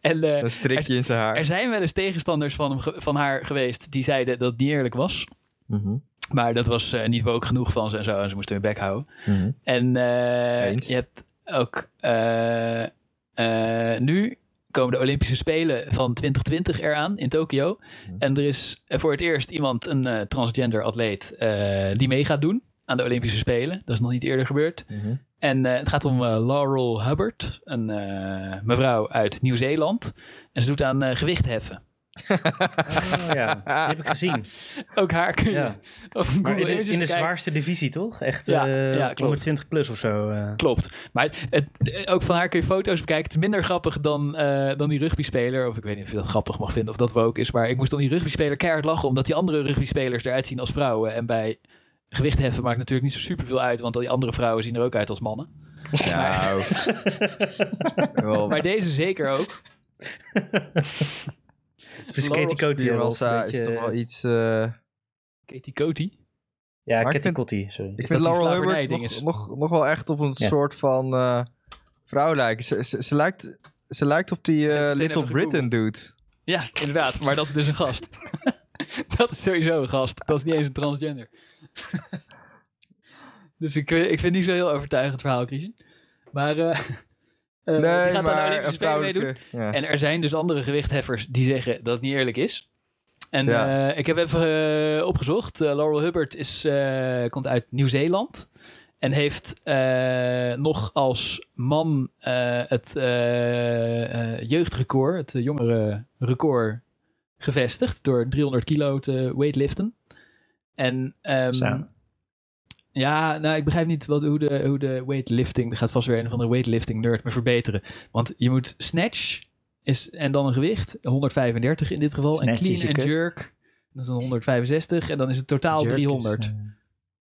en eh, Een strikje in zijn haar. er zijn wel eens tegenstanders van, hem ge- van haar geweest die zeiden dat het niet eerlijk was. Mhm, Maar dat was eh, niet woke genoeg van ze en zo. En ze moesten hun bek houden. mhm. En eh, je hebt ook eh, nu komen de Olympische Spelen van 2020 eraan in Tokio. Mhm. En er is voor het eerst iemand, een transgender atleet, die mee gaat doen aan de Olympische Spelen. Dat is nog niet eerder gebeurd. Mhm. En het gaat om Laurel Hubbard, een mevrouw uit Nieuw-Zeeland. En ze doet aan gewichtheffen. Oh, ja, die heb ik gezien. Ook haar kun je Ja. op Google Maar in de, Images in de kijken. zwaarste divisie, toch? Echt Ja, eh, ja, klopt. 120 plus of zo. eh. Klopt. Maar het, het- ook van haar kun je foto's bekijken. Het is minder grappig dan, eh, dan die rugbyspeler. Of ik weet niet of je dat grappig mag vinden of dat woke is. Maar ik moest om die rugbyspeler keihard lachen. Omdat die andere rugbyspelers eruit zien als vrouwen. En bij gewichtheffen maakt natuurlijk niet zo superveel uit. Want al die andere vrouwen zien er ook uit als mannen. Nou. Maar deze zeker ook. Dus Katie Coty al was, beetje- is toch wel iets... eh, Katie Coty. Ja, Katie Coty, sorry. ik dat vind Laurel nog, is? nog, nog wel echt op een Ja. soort van eh, vrouw lijken. Ze, ze, ze lijkt, ze lijkt op die eh, Little Britain dude. Ja, inderdaad. Maar dat is dus een gast. dat is sowieso een gast. Dat is niet eens een transgender. dus ik, ik vind het niet zo heel overtuigend het verhaal, Christian. Maar eh, die nee, gaat aan de maar Olympische Spelen meedoen. Ja. En er zijn dus andere gewichtheffers die zeggen dat het niet eerlijk is. En Ja. eh, ik heb even eh, opgezocht. Laurel Hubbard is, eh, komt uit Nieuw-Zeeland. En heeft eh, nog als man eh, het jeugdrecord, het jongere record, gevestigd. Door 300 kilo te weightliften. En ehm. Ja, nou, ik begrijp niet wat, hoe, de, hoe de weightlifting... Er gaat vast weer een of andere weightlifting nerd me verbeteren. Want je moet snatch is, en dan een gewicht, 135 in dit geval. Snatch en clean en jerk, dat is dan 165. En dan is het totaal Jerk is, 300. eh,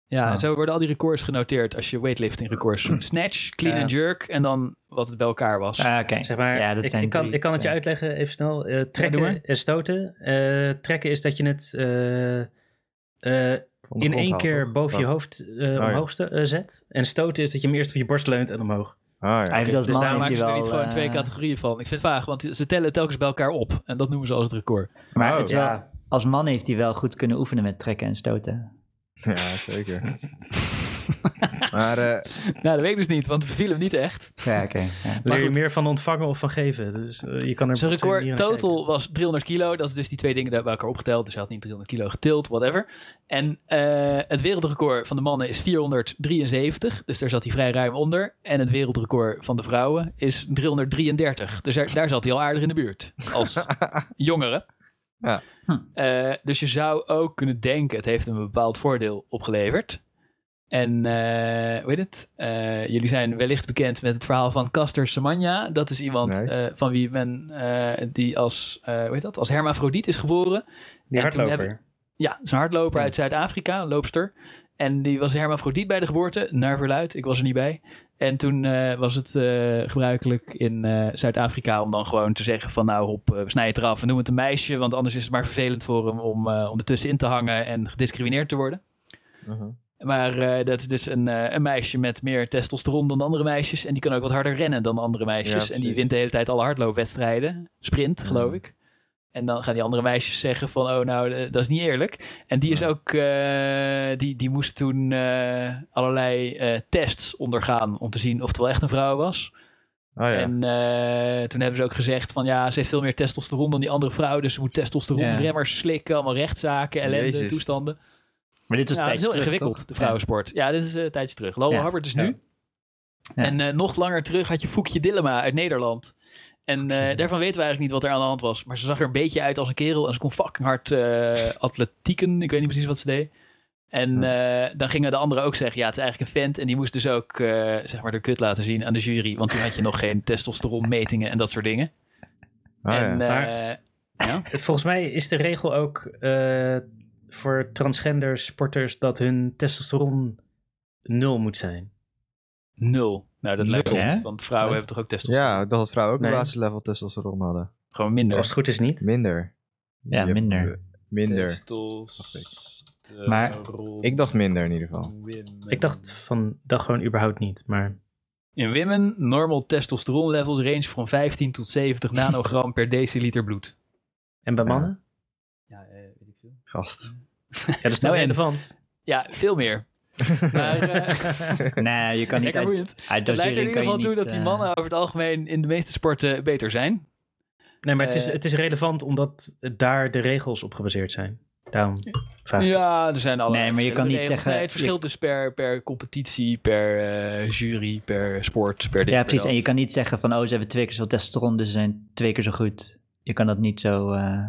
ja, en zo worden al die records genoteerd als je weightlifting records doet. Snatch, clean Ja. en jerk en dan wat het bij elkaar was. ah, Oké. Zeg maar, Ja, dat ik, zijn ik, kan, drie- ik kan het je uitleggen, even snel. Eh, trekken en stoten. Eh, trekken is dat je het in één haalt, keer toch? boven je hoofd ja. omhoog eh, zet. En stoten is dat je hem eerst op je borst leunt en omhoog. Ah, ja. Hij heeft als dus daar maken ze er wel, niet gewoon twee eh, categorieën van. Ik vind het vaag, want ze tellen telkens bij elkaar op. En dat noemen ze als het record. Maar Oh, het wel, als man heeft hij wel goed kunnen oefenen met trekken en stoten. ja, zeker. maar eh, Nou, dat weet ik dus niet, want het beviel hem niet echt. Ja, oké. ja. Maar leer je meer van ontvangen of van geven. Dus je kan er Zijn record total was 300 kilo. Dat is dus die twee dingen bij elkaar opgeteld. Dus hij had niet 300 kilo getild, whatever. En eh, het wereldrecord van de mannen is 473. Dus daar zat hij vrij ruim onder. En het wereldrecord van de vrouwen is 333. Dus daar, daar zat hij al aardig in de buurt. Als jongere. Ja. Hm. Dus je zou ook kunnen denken, het heeft hem een bepaald voordeel opgeleverd. En eh hoe heet het? Eh, jullie zijn wellicht bekend met het verhaal van Caster Semenya. Dat is iemand Nee. eh, van wie men die als, hoe heet dat? als hermafrodiet is geboren. Die En hardloper. Ja, is een hardloper Ja. uit Zuid-Afrika, loopster. En die was hermafrodiet bij de geboorte, naar verluid. Ik was er niet bij. En toen was het gebruikelijk in Zuid-Afrika om dan gewoon te zeggen van nou hop, we snijden het eraf en noem het een meisje. Want anders is het maar vervelend voor hem om, om ertussenin te hangen en gediscrimineerd te worden. mhm. Maar eh, dat is dus een, eh, een meisje met meer testosteron dan de andere meisjes. En die kan ook wat harder rennen dan de andere meisjes. Ja, en die wint de hele tijd alle hardloopwedstrijden. Sprint, geloof ik. En dan gaan die andere meisjes zeggen van, oh nou, eh, dat is niet eerlijk. En die is Ja. ook, die, die moest toen allerlei tests ondergaan om te zien of het wel echt een vrouw was. Ah, ja. En toen hebben ze ook gezegd van, ja, ze heeft veel meer testosteron dan die andere vrouw. Dus ze moet testosteronremmers slikken, allemaal rechtszaken, ellende, Jezus. toestanden. Maar dit was Ja, het is heel terug, ingewikkeld, toch? de vrouwensport. Ja, dit is eh, een tijdje terug. Laurel Ja. Hubbard is Ja. nu. Ja. En eh, nog langer terug had je Foekje Dillema uit Nederland. En eh, daarvan weten we eigenlijk niet wat er aan de hand was. Maar ze zag er een beetje uit als een kerel. En ze kon fucking hard eh atletieken. Ik weet niet precies wat ze deed. En eh, dan gingen de anderen ook zeggen... ja, het is eigenlijk een vent. En die moest dus ook eh, zeg maar de kut laten zien aan de jury. Want toen had je nog geen testosteronmetingen en dat soort dingen. Ja. en, eh, Maar- ja. Volgens mij is de regel ook eh, voor transgender sporters dat hun testosteron nul moet zijn. Nul. Nou, dat lijkt niet, want vrouwen Nee. hebben toch ook testosteron? Ja, dat had vrouwen ook Nee. een basislevel testosteron hadden. Gewoon minder. Als het goed is niet. Minder. Ja, Je minder. Minder. Testosteron. Maar- Ik dacht minder in ieder geval. Ik dacht van, dat gewoon überhaupt niet. Maar In women, normal testosteron levels range van 15 tot 70 nanogram per deciliter bloed. en bij mannen? Ja, eh, weet ik veel. Gast. Ja, dat is toch Nou, relevant. Ja, veel meer. Maar eh, Nee, je kan niet uit, uit Het lijkt er in ieder geval toe dat die eh, mannen over het algemeen in de meeste sporten beter zijn. Nee, maar het is, Eh. het is relevant omdat daar de regels op gebaseerd zijn. Daarom vraag ik. Ja, er zijn allerlei Nee, maar je kan verschillende niet regels. zeggen- Nee, het verschilt dus per, per competitie, per eh, jury, per sport, per dit, Ja, per precies. En je kan niet zeggen van, oh, ze hebben twee keer zoveel testosteron, dus ze zijn twee keer zo goed. Je kan dat niet zo... eh,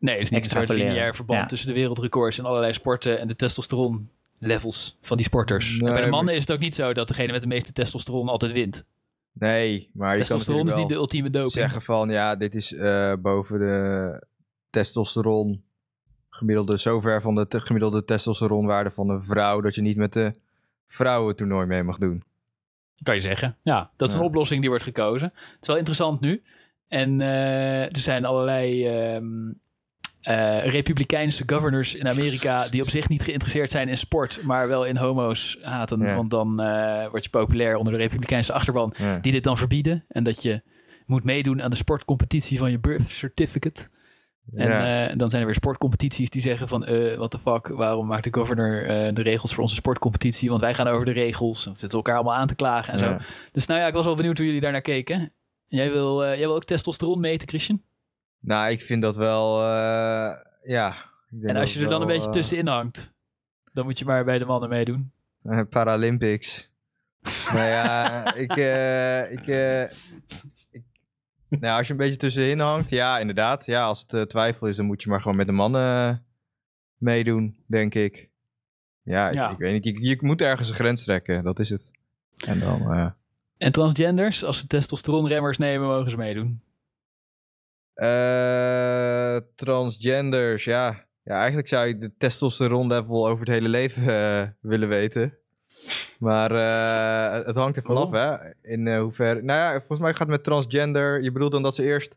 Nee, het is niet een soort lineair verband Ja. tussen de wereldrecords en allerlei sporten en de testosteron levels van die sporters. Nee, en bij de mannen is het ook niet zo dat degene met de meeste testosteron altijd wint. Nee, maar je kan testosteron is niet de wel ultieme doping. zeggen van ja, dit is eh, boven de testosteron gemiddelde, zover van de te- gemiddelde testosteronwaarde van een vrouw dat je niet met de vrouwentoernooi mee mag doen. Kan je zeggen. Ja, dat is een oplossing die wordt gekozen. Het is wel interessant nu. En eh, er zijn allerlei ehm, eh, republikeinse governors in Amerika die op zich niet geïnteresseerd zijn in sport, maar wel in homo's haten. Ja. Want dan eh, word je populair onder de republikeinse achterban. Ja. Die dit dan verbieden. En dat je moet meedoen aan de sportcompetitie van je birth certificate. En Ja. eh, dan zijn er weer sportcompetities die zeggen van... eh what the fuck, waarom maakt de governor de regels voor onze sportcompetitie? Want wij gaan over de regels. We zitten elkaar allemaal aan te klagen en zo. Dus nou ja, ik was wel benieuwd hoe jullie daarnaar keken. Jij wil, jij wil ook testosteron meten, Christian? Nou, ik vind dat wel, eh, ja. ik denk En als je er dan een beetje eh, tussenin hangt... dan moet je maar bij de mannen meedoen. Paralympics. maar ja, ik, eh, ik, ik, nou, als je een beetje tussenin hangt, ja, inderdaad. Ja, als het twijfel is, dan moet je maar gewoon met de mannen meedoen, denk ik. Ja, ik, Ja. ik weet niet. Je, je moet ergens een grens trekken, dat is het. En dan, En transgenders, als ze testosteronremmers nemen, mogen ze meedoen. Eh, transgenders, ja. Ja, eigenlijk zou je de testosteron level over het hele leven eh, willen weten. Maar eh, het hangt er vanaf, Oh. hè. In eh, hoeverre... Nou ja, volgens mij gaat het met transgender... Je bedoelt dan dat ze eerst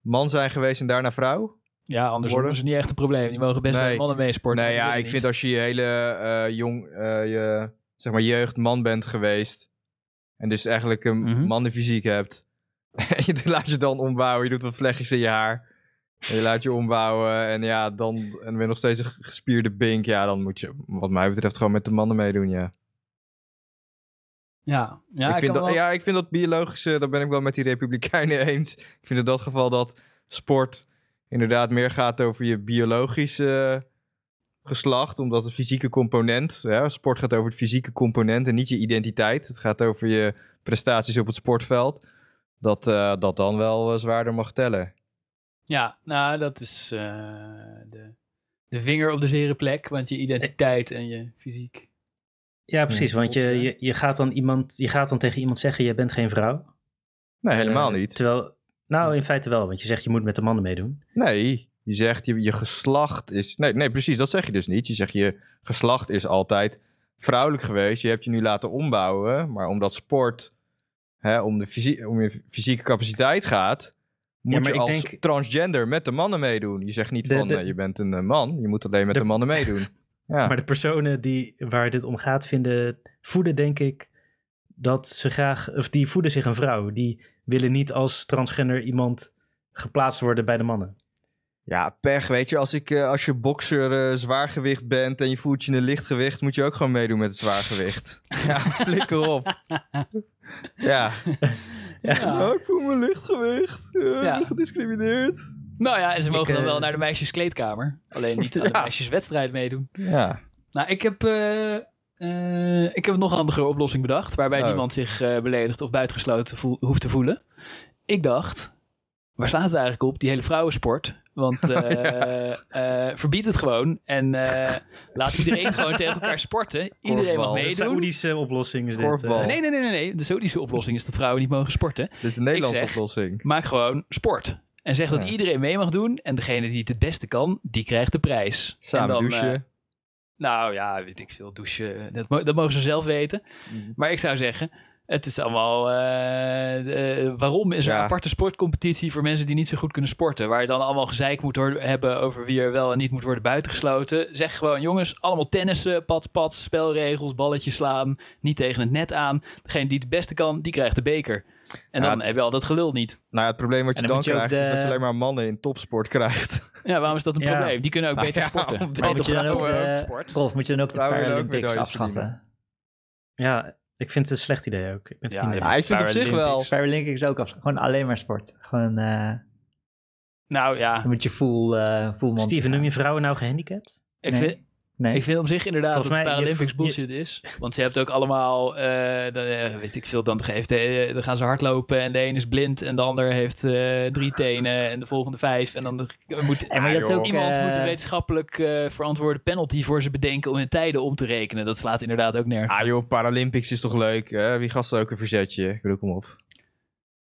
man zijn geweest en daarna vrouw? Ja, anders Worden. het niet echt een probleem. Die mogen best Nee. de mannen meesporten. nee, ja, ik vind als je je hele jong... je, zeg maar, jeugd man bent geweest... En dus eigenlijk een Mhm. mannenfysiek hebt... Je laat je dan ombouwen. Je doet wat vlechtjes in je haar. En je laat je ombouwen. En ja, dan en je nog steeds een gespierde bink. Ja, dan moet je, wat mij betreft, gewoon met de mannen meedoen. Ja, Ja, ja ik, ik vind dat, wel- ja ik vind dat biologische, daar ben ik wel met die Republikeinen eens. Ik vind in dat geval dat sport inderdaad meer gaat over je biologische geslacht, omdat het fysieke component, ja, sport gaat over het fysieke component en niet je identiteit. Het gaat over je prestaties op het sportveld. Dat, eh, dat dan wel eh, zwaarder mag tellen. Ja, nou, dat is eh, de, de vinger op de zere plek. Want je identiteit en je fysiek. Ja, precies. Want je, je, je, gaat dan iemand, je gaat dan tegen iemand zeggen, je bent geen vrouw. Nee, helemaal niet. Terwijl, nou, in feite wel. Want je zegt, je moet met de mannen meedoen. Nee, je zegt je, je geslacht is. Nee, nee, precies, dat zeg je dus niet. Je zegt je geslacht is altijd vrouwelijk geweest. Je hebt je nu laten ombouwen. Maar omdat sport hè, om, de fysie- om je fysieke capaciteit gaat. Moet maar je ik als denk- transgender met de mannen meedoen. Je zegt niet De- van de- eh, je bent een eh, man. Je moet alleen met De- de, mannen meedoen. Ja. Maar de personen die, waar dit om gaat, vinden, voeden denk ik dat ze graag, of die voeden zich een vrouw. Die willen niet als transgender iemand geplaatst worden bij de mannen. Ja, pech, weet je. Als, ik, eh, als je bokser zwaargewicht bent en je voelt je in een lichtgewicht, moet je ook gewoon meedoen met het zwaargewicht. ja, flikker op. ja. Ja. Oh, ik voel me lichtgewicht. Ja. Gediscrimineerd. Nou ja, en ze mogen Ik, dan eh, wel naar de meisjeskleedkamer. Alleen niet aan de Ja. meisjeswedstrijd meedoen. Ja. Nou, ik heb, eh, eh, ik heb een nog handige oplossing bedacht. Waarbij Oh. niemand zich eh, beledigd of buitengesloten voel- hoeft te voelen. Ik dacht, waar slaat het eigenlijk op? Die hele vrouwensport. Want eh, eh, verbied het gewoon. En eh, laat iedereen gewoon tegen elkaar sporten. Iedereen mag Korfbal. De meedoen. Saoedische oplossing is dit. Korfbal. Nee, nee, nee, nee, nee. De Saoedische oplossing is dat vrouwen niet mogen sporten. Dit is de Nederlandse zeg- oplossing. Maak gewoon sport. En zeg dat Ja. iedereen mee mag doen. En degene die het het beste kan, die krijgt de prijs. Samen en dan, douchen. nou ja, weet ik veel, douchen. Dat mogen ze zelf weten. Mhm. Maar ik zou zeggen, Het is allemaal. eh, de- waarom is er Ja. een aparte sportcompetitie voor mensen die niet zo goed kunnen sporten? Waar je dan allemaal gezeik moet worden- hebben over wie er wel en niet moet worden buitengesloten. Zeg gewoon, jongens, allemaal tennissen, pats, pats, spelregels, balletjes slaan. Niet tegen het net aan. Degene die het beste kan, die krijgt de beker. En Ja, dan heb je al dat gelul niet. Nou ja, het probleem wat je dan, je krijgt is dat je alleen maar mannen in topsport krijgt. Ja, waarom is dat een Ja. probleem? Die kunnen ook Nou beter ja, sporten. omdat- Maar moet je dan ook, vrouwen ook eh, moet je dan ook de Paralympics afschaffen? Ja, ik vind het een slecht idee ook. Ik ben het Ja, niet mee Ja, ik vind het op zich wel. Paralympics. Paralympics ook afschaffen. Gewoon alleen maar sport. Gewoon, eh Nou ja, dan moet je full, eh full monty Steven, noem je vrouwen nou gehandicapt? ik Nee. vind, Nee. Ik vind op zich inderdaad Volgens dat je- Paralympics je- bullshit is. Want je hebt ook allemaal, eh, dan, eh, weet ik veel, dan, geeft, de- dan gaan ze hardlopen en de een is blind en de ander heeft eh, drie tenen en de volgende vijf. En dan de- moet En maar je hebt joh. ook, iemand eh, moet een wetenschappelijk eh, verantwoorde penalty voor ze bedenken om hun tijden om te rekenen. Dat slaat inderdaad ook nergens. Ah joh, Paralympics is toch leuk? Hè? Wie gast ook een verzetje? Ik bedoel, kom op.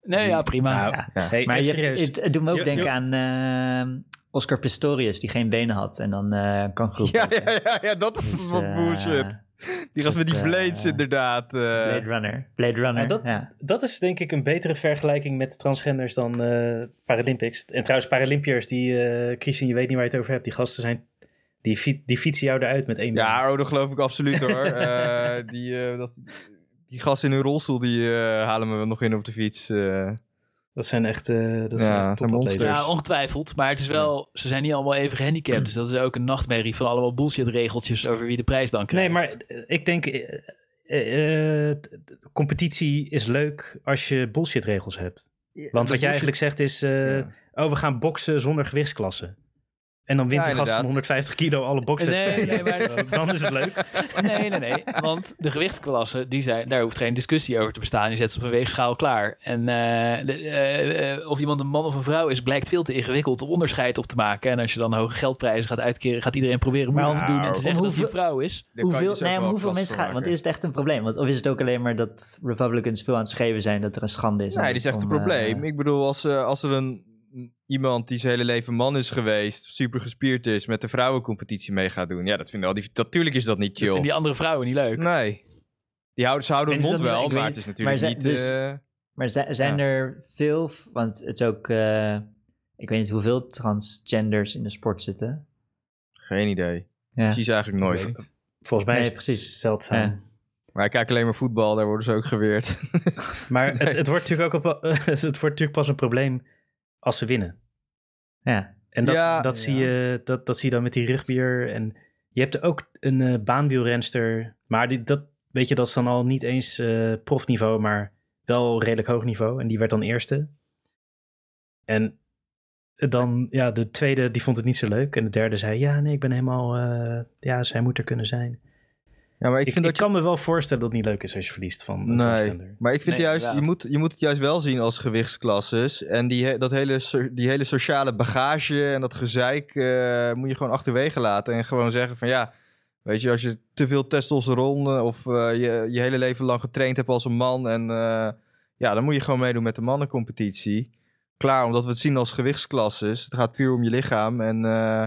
nee, ja, prima. Nou, Ja. Ja. Hey, Maar je, serieus. het, het doet me ook Jo- denken jo- aan eh, Oscar Pistorius, die geen benen had en dan eh kan groepen. Ja, ja, ja, ja, dat is Dus, wat eh, bullshit. Die gast met die eh, blades inderdaad. eh. Blade Runner. Blade Runner, dat- ja. Dat is denk ik een betere vergelijking met transgenders dan eh, Paralympics. En trouwens, Paralympiërs, die, eh Christian, je weet niet waar je het over hebt. Die gasten zijn, die, fi- die fietsen jou eruit met één been. Ja, oh, dat geloof ik absoluut hoor. Eh, die, eh, dat, die gasten in hun rolstoel, die eh, halen me wel nog in op de fiets. Dat zijn echt, eh dat Ja, zijn, topatleten. monsters. Ja, ongetwijfeld. Maar het is wel, ze zijn niet allemaal even gehandicapt. Dus dat is ook een nachtmerrie van allemaal bullshit regeltjes over wie de prijs dan krijgt. Nee, maar eh, ik denk, eh, competitie is leuk als je bullshit regels hebt. Want wat jij eigenlijk zegt is, eh, Ja. oh, we gaan boksen zonder gewichtsklasse. En dan wint Ja, de gast van inderdaad. 150 kilo alle bokswedstrijden. Nee, nee, maar- dan is het leuk. Nee, nee, nee. Want de gewichtsklassen, die zijn, daar hoeft geen discussie over te bestaan. Je zet ze op een weegschaal klaar. En eh, de- eh, eh, of iemand een man of een vrouw is, blijkt veel te ingewikkeld om onderscheid op te maken. En als je dan hoge geldprijzen gaat uitkeren, gaat iedereen proberen Maar moeilijk te doen en te zeggen dat hij een hoeveel- vrouw is. Hoeveel, dus nee, maar hoeveel mensen gaan... Want is het echt een probleem? Want, of is het ook alleen maar dat Republicans veel aan het schreeuwen zijn dat er een schande is? Nee, dat is echt een om, eh, probleem. Ik bedoel, als, eh, als er een iemand die zijn hele leven man is geweest, super gespierd is, met de vrouwencompetitie mee gaat doen. Ja, dat vinden al die... Natuurlijk is dat niet Dat chill. vinden die andere vrouwen niet leuk. Nee. Die houden, ze houden hun dat mond wel, maar weet het is natuurlijk Maar niet... dus- eh, Maar zi- zijn Ja. er veel... Want het is ook... eh, ik weet niet hoeveel transgenders in de sport zitten. Geen idee. Ja. Ze eigenlijk nooit. Volgens mij Nee, is het precies. zeldzaam. Ja. Maar ik kijk alleen maar voetbal, daar worden ze ook geweerd. Maar het, het, wordt natuurlijk ook op, het wordt natuurlijk pas een probleem als ze winnen. Ja. En dat, Ja, dat, ja. Zie je, dat, dat zie je dan met die rugbier. En je hebt ook een eh, baanwielrenster. Maar die, dat, weet je, dat is dan al niet eens eh, profniveau, maar wel redelijk hoog niveau. En die werd dan eerste. En dan, ja, de tweede, die vond het niet zo leuk. En de derde zei, ja, nee, ik ben helemaal, eh, ja, zij moet er kunnen zijn. Ja, maar ik, Ik, vind ik dat je... kan me wel voorstellen dat het niet leuk is als je verliest van een Nee, transgender. maar ik vind Nee, juist, je moet, je moet het juist wel zien als gewichtsklasses. En die, dat hele, die hele sociale bagage en dat gezeik eh, moet je gewoon achterwege laten. En gewoon zeggen van ja, weet je, als je te veel testosteron eh, of eh, je, je hele leven lang getraind hebt als een man. En eh, ja, dan moet je gewoon meedoen met de mannencompetitie. Klaar, omdat we het zien als gewichtsklasses. Het gaat puur om je lichaam en eh,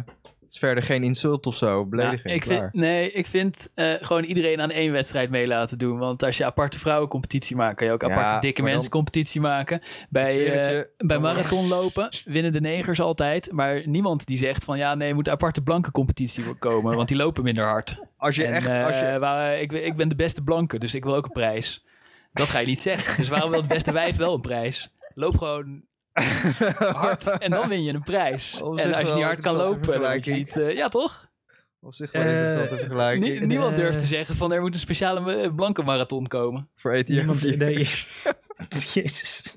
is verder geen insult of zo, belediging. Nou, ik vind, nee, ik vind eh, gewoon iedereen aan één wedstrijd mee laten doen. Want als je aparte vrouwencompetitie maakt, kan je ook Ja, aparte dikke mensencompetitie maken. Bij, eh, bij marathonlopen winnen de negers altijd. Maar niemand die zegt van ja, nee, er moet een aparte blanke competitie komen. Want die lopen minder hard. Als je En, echt, als je, eh, waar- ik, ik ben de beste blanke, dus ik wil ook een prijs. Dat ga je niet zeggen. Dus waarom wil het beste wijf wel een prijs? Loop gewoon hard en dan win je een prijs. En als je niet hard kan lopen, dan vergelijking. niet... eh, ja, toch? Op zich wel Eh, interessante vergelijking. Nie- niemand eh, durft te zeggen van er moet een speciale eh, blanke marathon komen. voor. Niemand, nee. Jezus.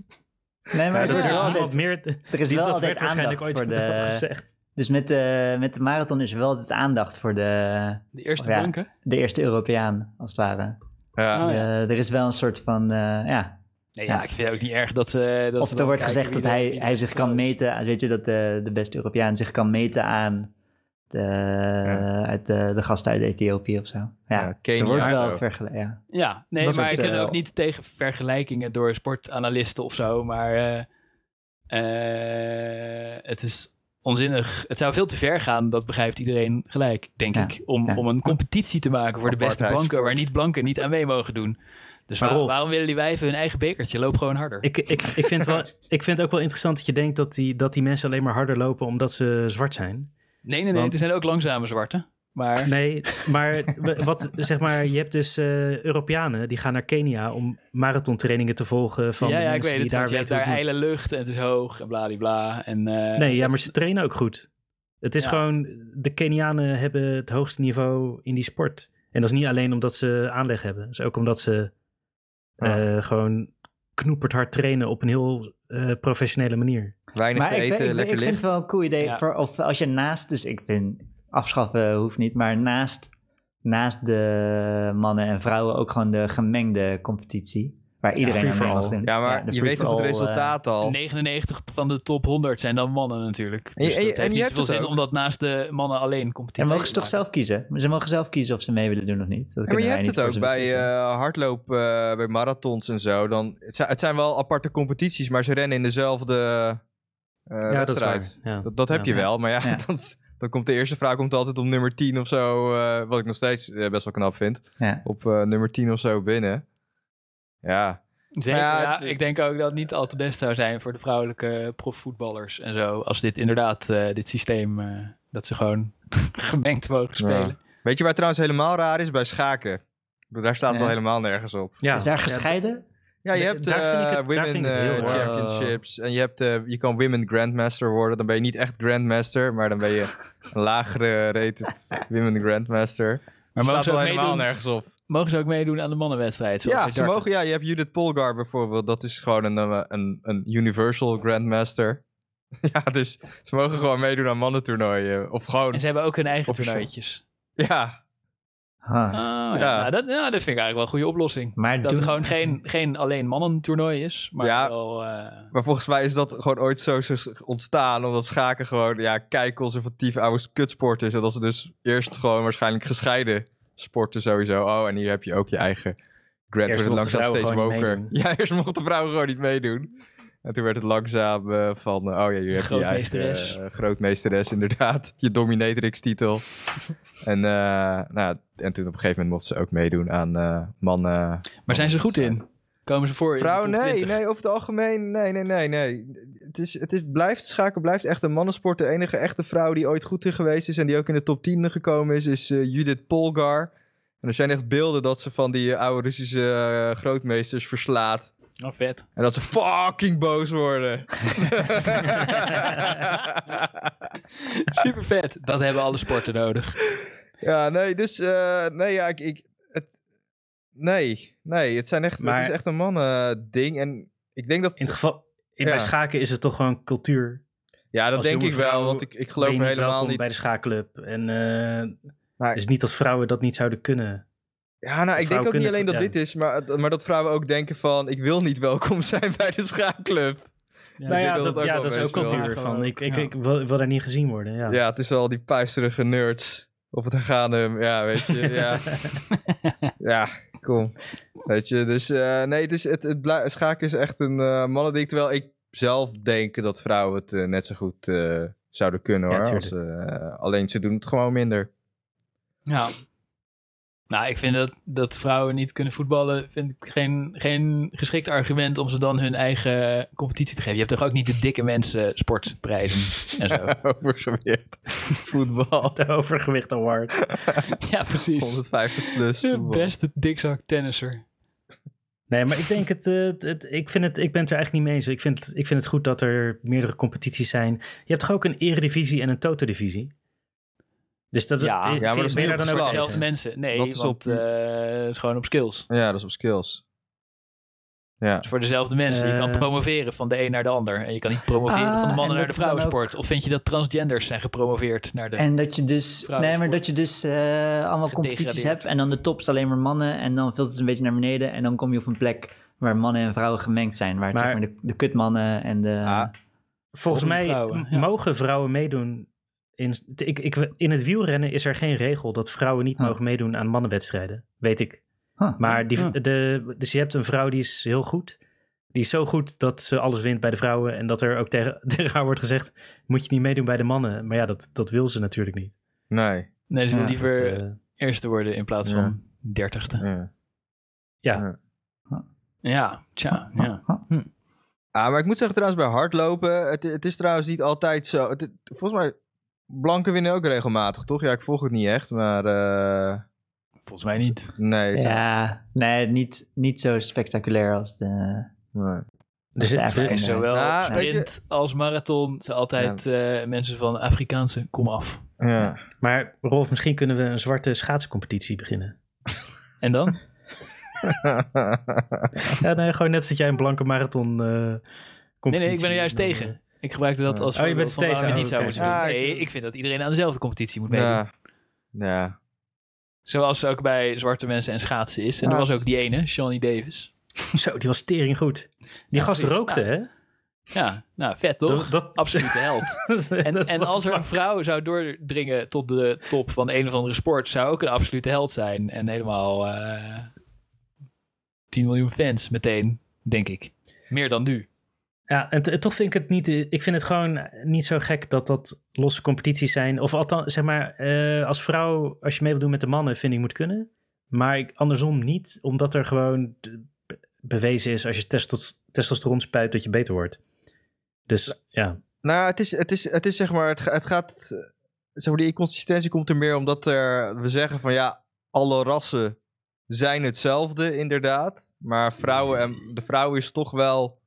Nee, maar Ja, er, is wel altijd, meer. er is wel dat altijd aandacht ooit voor de... gezegd. Dus met de, met de marathon is er wel altijd aandacht voor de, De eerste Ja. blanke. de eerste Europeaan, als het ware. Ja. Oh, ja. Eh, er is wel een soort van, eh, ja... Nee, ja, Ja. ik vind het ook niet erg dat ze... Dat Of ze er wordt gezegd dat hij, hij zich kan meten, weet je, dat de, de beste Europeaan zich kan meten aan de, uit de, de gasten uit Ethiopië of zo. Ja, Ja, Kenia er wordt wel ja. Ja, nee, Dat maar ik ben eh, ook niet tegen vergelijkingen door sportanalisten of zo. Maar eh, eh, het is onzinnig. Het zou veel te ver gaan, dat begrijpt iedereen gelijk, denk Ja, ik. Om, ja. om een competitie te maken voor de beste blanken, waar niet blanken niet aan mee mogen doen. Dus Maar waar- Rolf- waarom willen die wijven hun eigen bekertje? Loop gewoon harder. Ik, ik, ik, vind wel, ik vind het ook wel interessant dat je denkt dat die, dat die mensen alleen maar harder lopen omdat ze zwart zijn. nee, nee, nee. want- Er zijn ook langzame zwarte. Maar Nee, maar wat, zeg maar, je hebt dus eh, Europeanen die gaan naar Kenia om marathontrainingen te volgen van ja, ja, ik weet het. die daar je hebt weten daar ijle lucht en het is hoog en bladibla. En, moet. Nee, ja, maar ze trainen ook goed. Het is Ja. gewoon, de Kenianen hebben het hoogste niveau in die sport. En dat is niet alleen omdat ze aanleg hebben. Het is ook omdat ze eh, gewoon knoeperd hard trainen op een heel eh, professionele manier. Weinig Maar te ik, eten, ik, ik, lekker vind het licht. wel een cool idee. Ja. Voor, of als je naast, dus ik vind afschaffen hoeft niet, maar naast, naast de mannen en vrouwen ook gewoon de gemengde competitie. Waar iedereen aan doen. Ja, maar je weet toch het eh, resultaat al? 99 van de top 100 zijn dan mannen natuurlijk. En je- Dus en je- dat en heeft je niet zoveel zin ook. om dat naast de mannen alleen En competitie mogen ze toch zelf kiezen? Ze mogen zelf kiezen of ze mee willen doen of niet. Dat Ja, maar je hebt het ook bij eh hardloop, eh, bij marathons en zo. Dan, het, zijn, het zijn wel aparte competities, maar ze rennen in dezelfde eh, ja, dat is wedstrijd. Ja. Dat, dat heb Ja. je wel, maar ja, Ja. Dan, dan komt de eerste vraag komt altijd op nummer 10 of zo. eh, wat ik nog steeds best wel knap vind. Ja. Op eh, nummer 10 of zo binnen. Ja, Zeker, Maar ja, ja, ik denk ook dat het niet al te best zou zijn voor de vrouwelijke profvoetballers en zo. Als dit inderdaad, eh, dit systeem, eh, dat ze gewoon gemengd mogen spelen. Weet je waar trouwens helemaal raar is? Bij schaken. Daar staat het al helemaal nergens op. Ja. Is daar gescheiden? Ja, je hebt daar vind ik eh, het- Women. Championships. En je, hebt, eh, je kan Women Grandmaster worden. Dan ben je niet echt Grandmaster, maar dan ben je een lagere rated Women Grandmaster. Maar mogen staat al helemaal meedoen, nergens op. mogen ze ook meedoen aan de mannenwedstrijd? zoals Ja, ze mogen, ja, je hebt Judith Polgar bijvoorbeeld. Dat is gewoon een, eh, een, een Universal Grandmaster. ja, dus ze mogen gewoon meedoen aan mannentoernooien. Of gewoon, En ze hebben ook hun eigen toernooitjes. ja. Huh. Oh, ja. Ja. Nou, dat, ja, dat vind ik eigenlijk wel een goede oplossing. Maar Dat doen- het gewoon geen, geen alleen mannentoernooi is, maar Ja. wel... eh, Maar volgens mij is dat gewoon ooit zo, zo ontstaan. Omdat schaken gewoon, ja, kei conservatief oude kutsport is. En dat ze dus eerst gewoon waarschijnlijk gescheiden sporten sowieso. Oh, en hier heb je ook je eigen Grand. Eerst Werd het mochten langzaam steeds woker. Ja, eerst mochten vrouwen gewoon niet meedoen. En toen werd het langzaam eh, van, eh, oh ja, hier heb je je eigen Grootmeesteres. eh, grootmeesteres inderdaad. Je dominatrix titel. en, eh, nou, en toen op een gegeven moment mochten ze ook meedoen aan eh, mannen. maar zijn ze goed in? Komen ze voor in de Vrouwen, top nee, 20? nee, over het algemeen, nee, nee, nee, nee. Het, is, het is, blijft, schaken blijft echt een mannensport. De enige echte vrouw die ooit goed in geweest is en die ook in de top 10 gekomen is, is eh, Judith Polgar. En er zijn echt beelden dat ze van die eh, oude Russische eh, grootmeesters verslaat. Oh, vet. En dat ze fucking boos worden. Super vet. Dat hebben alle sporten nodig. ja, nee, dus, eh, nee, ja, ik, nee, nee, het zijn echt, Maar- het is echt een mannen ding. En ik denk dat, In het geval, in, Ja. bij schaken is het toch gewoon cultuur. ja, dat als denk ik wel, want ik, ik Ben geloof je niet helemaal welkom niet. bij de schaakclub. En eh Maar- het is niet dat vrouwen dat niet zouden kunnen. Ja, nou, ik denk ook niet alleen het- dat ja. dit is, maar, maar dat vrouwen ook denken van... ik wil niet welkom zijn bij de schaakclub. nou ik ja, dat dat, het ook ja, dat is ook cultuur. Ja, Van, ik ik, ja. ik wil, wil daar niet gezien worden. Ja. Ja, het is al die puisterige nerds op het Haganum. Ja, weet je, ja. ja, kom. Weet je, dus eh, nee, het is, het, het schaken is echt een eh mannending. Terwijl ik zelf denk dat vrouwen het eh, net zo goed eh, zouden kunnen, Ja, hoor. Als, eh, alleen ze doen het gewoon minder. Ja. Nou, ik vind dat, dat vrouwen niet kunnen voetballen, vind ik geen, geen geschikt argument om ze dan hun eigen competitie te geven. Je hebt toch ook niet de dikke mensen sportprijzen en zo. Overgewicht. Voetbal. De overgewicht award. ja, precies. 150 plus. De beste dikzak tennisser. Nee, maar ik denk het, eh, het, het- ik, vind het, ik ben het er eigenlijk niet mee eens. Ik vind, het, ik vind het goed dat er meerdere competities zijn. Je hebt toch ook een eredivisie en een totodivisie? Dus dat, Ja, eh, ja, maar dat is niet dan ook. Dezelfde mensen. Nee, Dat is want op- eh, het is gewoon op skills. Ja, dat is op skills. Ja. Dus voor dezelfde mensen. je kan Eh. promoveren van de een naar de ander. En je kan niet promoveren Ah, van de mannen en naar de dan ook- vrouwensport. Of vind je dat transgenders zijn gepromoveerd naar de... En dat je dus, nee, maar Vrouwensport. dat je dus eh, allemaal competities hebt en dan de top is alleen maar mannen en dan vult het een beetje naar beneden en dan kom je op een plek waar mannen en vrouwen gemengd zijn. Waar het, Maar- zeg maar de, de kutmannen en de... Ah, Volgens mij vrouwen, m- ja. mogen vrouwen meedoen. In, ik, ik, in het wielrennen is er geen regel dat vrouwen niet Huh. mogen meedoen aan mannenwedstrijden. Weet ik. Huh. Maar die, de, dus je hebt een vrouw die is heel goed. Die is zo goed dat ze alles wint bij de vrouwen. En dat er ook tegen, tegen haar wordt gezegd: moet je niet meedoen bij de mannen. Maar ja, dat, dat wil ze natuurlijk niet. nee. Nee, ze wil Ja, liever Dat, eh, eerste worden in plaats Ja. van dertigste. Ja. ja. Ja. Ja, tja, ja. Ah, maar ik moet zeggen trouwens bij hardlopen, het, het is trouwens niet altijd zo. Het- volgens mij, blanken winnen ook regelmatig, toch? Ja, ik volg het niet echt, maar eh, Volgens mij niet. nee. Het Ja, nee, niet, niet zo spectaculair als de... nee. Er zit, Zowel sprint als marathon zijn altijd eh, mensen van Afrikaanse kom af. Ja. maar Rolf, misschien kunnen we een zwarte schaatscompetitie beginnen. En dan? Ja, nee, gewoon net zoals jij een blanke marathon eh Nee, competitie. nee, ik ben er juist dan, eh, tegen. Ik gebruikte dat als Oh, je bent van waarom tegen. je het niet zou moeten doen. Ik- Nee, ik vind dat iedereen aan dezelfde competitie moet meedoen. ja. ja. Zoals ook bij zwarte mensen en schaatsen is. En Ja, er was ook die ene, Shawnee Davis. Zo, die was tering goed. Die Ja, gast precies. rookte, Ja. hè? Ja, nou vet toch? Dat- dat- Absolute held. En, en als er een vrouw zou doordringen tot de top van een of andere sport, zou ook een absolute held zijn. En helemaal eh 10 miljoen fans meteen, denk ik. Meer dan nu. Ja, en toch vind ik het niet... eh, Ik vind het gewoon niet zo gek dat dat losse competities zijn. Of althans, zeg maar, eh, als vrouw, als je mee wil doen met de mannen, vind ik moet kunnen. Maar ik, andersom niet, omdat er gewoon bewezen is als je testos, testosteron spuit dat je beter wordt. Dus ja, Nou, het is, het is, het is zeg maar, het, het gaat, eh, zeg maar, die inconsistentie komt er meer omdat er, we zeggen van ja, alle rassen zijn hetzelfde inderdaad. Maar vrouwen en de vrouw is toch wel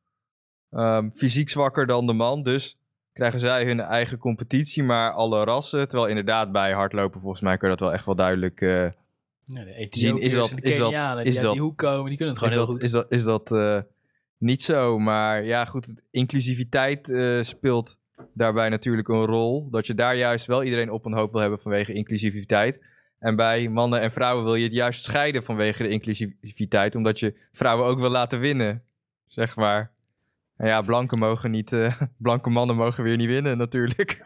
ehm, fysiek zwakker dan de man. Dus krijgen zij hun eigen competitie, maar alle rassen. Terwijl inderdaad bij hardlopen volgens mij kun je dat wel echt wel duidelijk... Ja, de Zien, is dat- is dat- is dat- die hoek komen, die kunnen het gewoon dat, heel goed. Is dat, is dat eh, niet zo? Maar ja, goed, inclusiviteit eh, speelt daarbij natuurlijk een rol. Dat je daar juist wel iedereen op een hoop wil hebben vanwege inclusiviteit. En bij mannen en vrouwen wil je het juist scheiden vanwege de inclusiviteit. Omdat je vrouwen ook wil laten winnen, zeg maar. En ja, blanke mogen niet, eh, blanke mannen mogen weer niet winnen natuurlijk.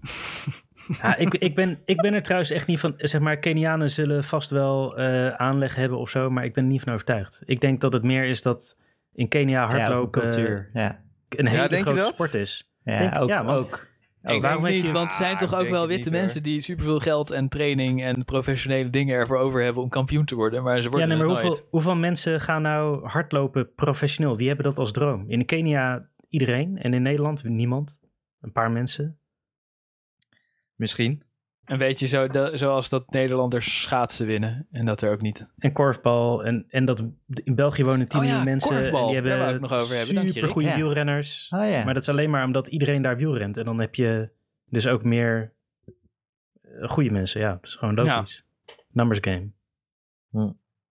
Ja, ik, ik, ben, ik ben er trouwens echt niet van. Zeg maar, Kenianen zullen vast wel eh, aanleg hebben of zo, maar ik ben er niet van overtuigd. Ik denk dat het meer is dat in Kenia hardlopen Ja, cultuur. Ja, een hele grote dat? sport is. ja, Denk- ook. ja, want- ook. Ik waarom niet, je- want het zijn Ah, toch ook wel witte mensen die superveel geld en training en professionele dingen ervoor over hebben om kampioen te worden. Maar ze Ja, worden nee, maar het hoeveel, nooit. hoeveel mensen gaan nou hardlopen professioneel? Wie hebben dat als droom? In Kenia iedereen en in Nederland niemand. Een paar mensen. Misschien. Een beetje zo, de- zoals dat Nederlanders schaatsen winnen en dat er ook niet. En korfbal. En, en dat in België wonen 10 Oh ja, miljoen mensen. korfbal. Die Daar wou hebben ik nog over hebben. Super goede Ja. wielrenners. Oh ja. Maar dat is alleen maar omdat iedereen daar wielrent. En dan heb je dus ook meer eh, goede mensen. Ja, dat is gewoon logisch. Numbers game.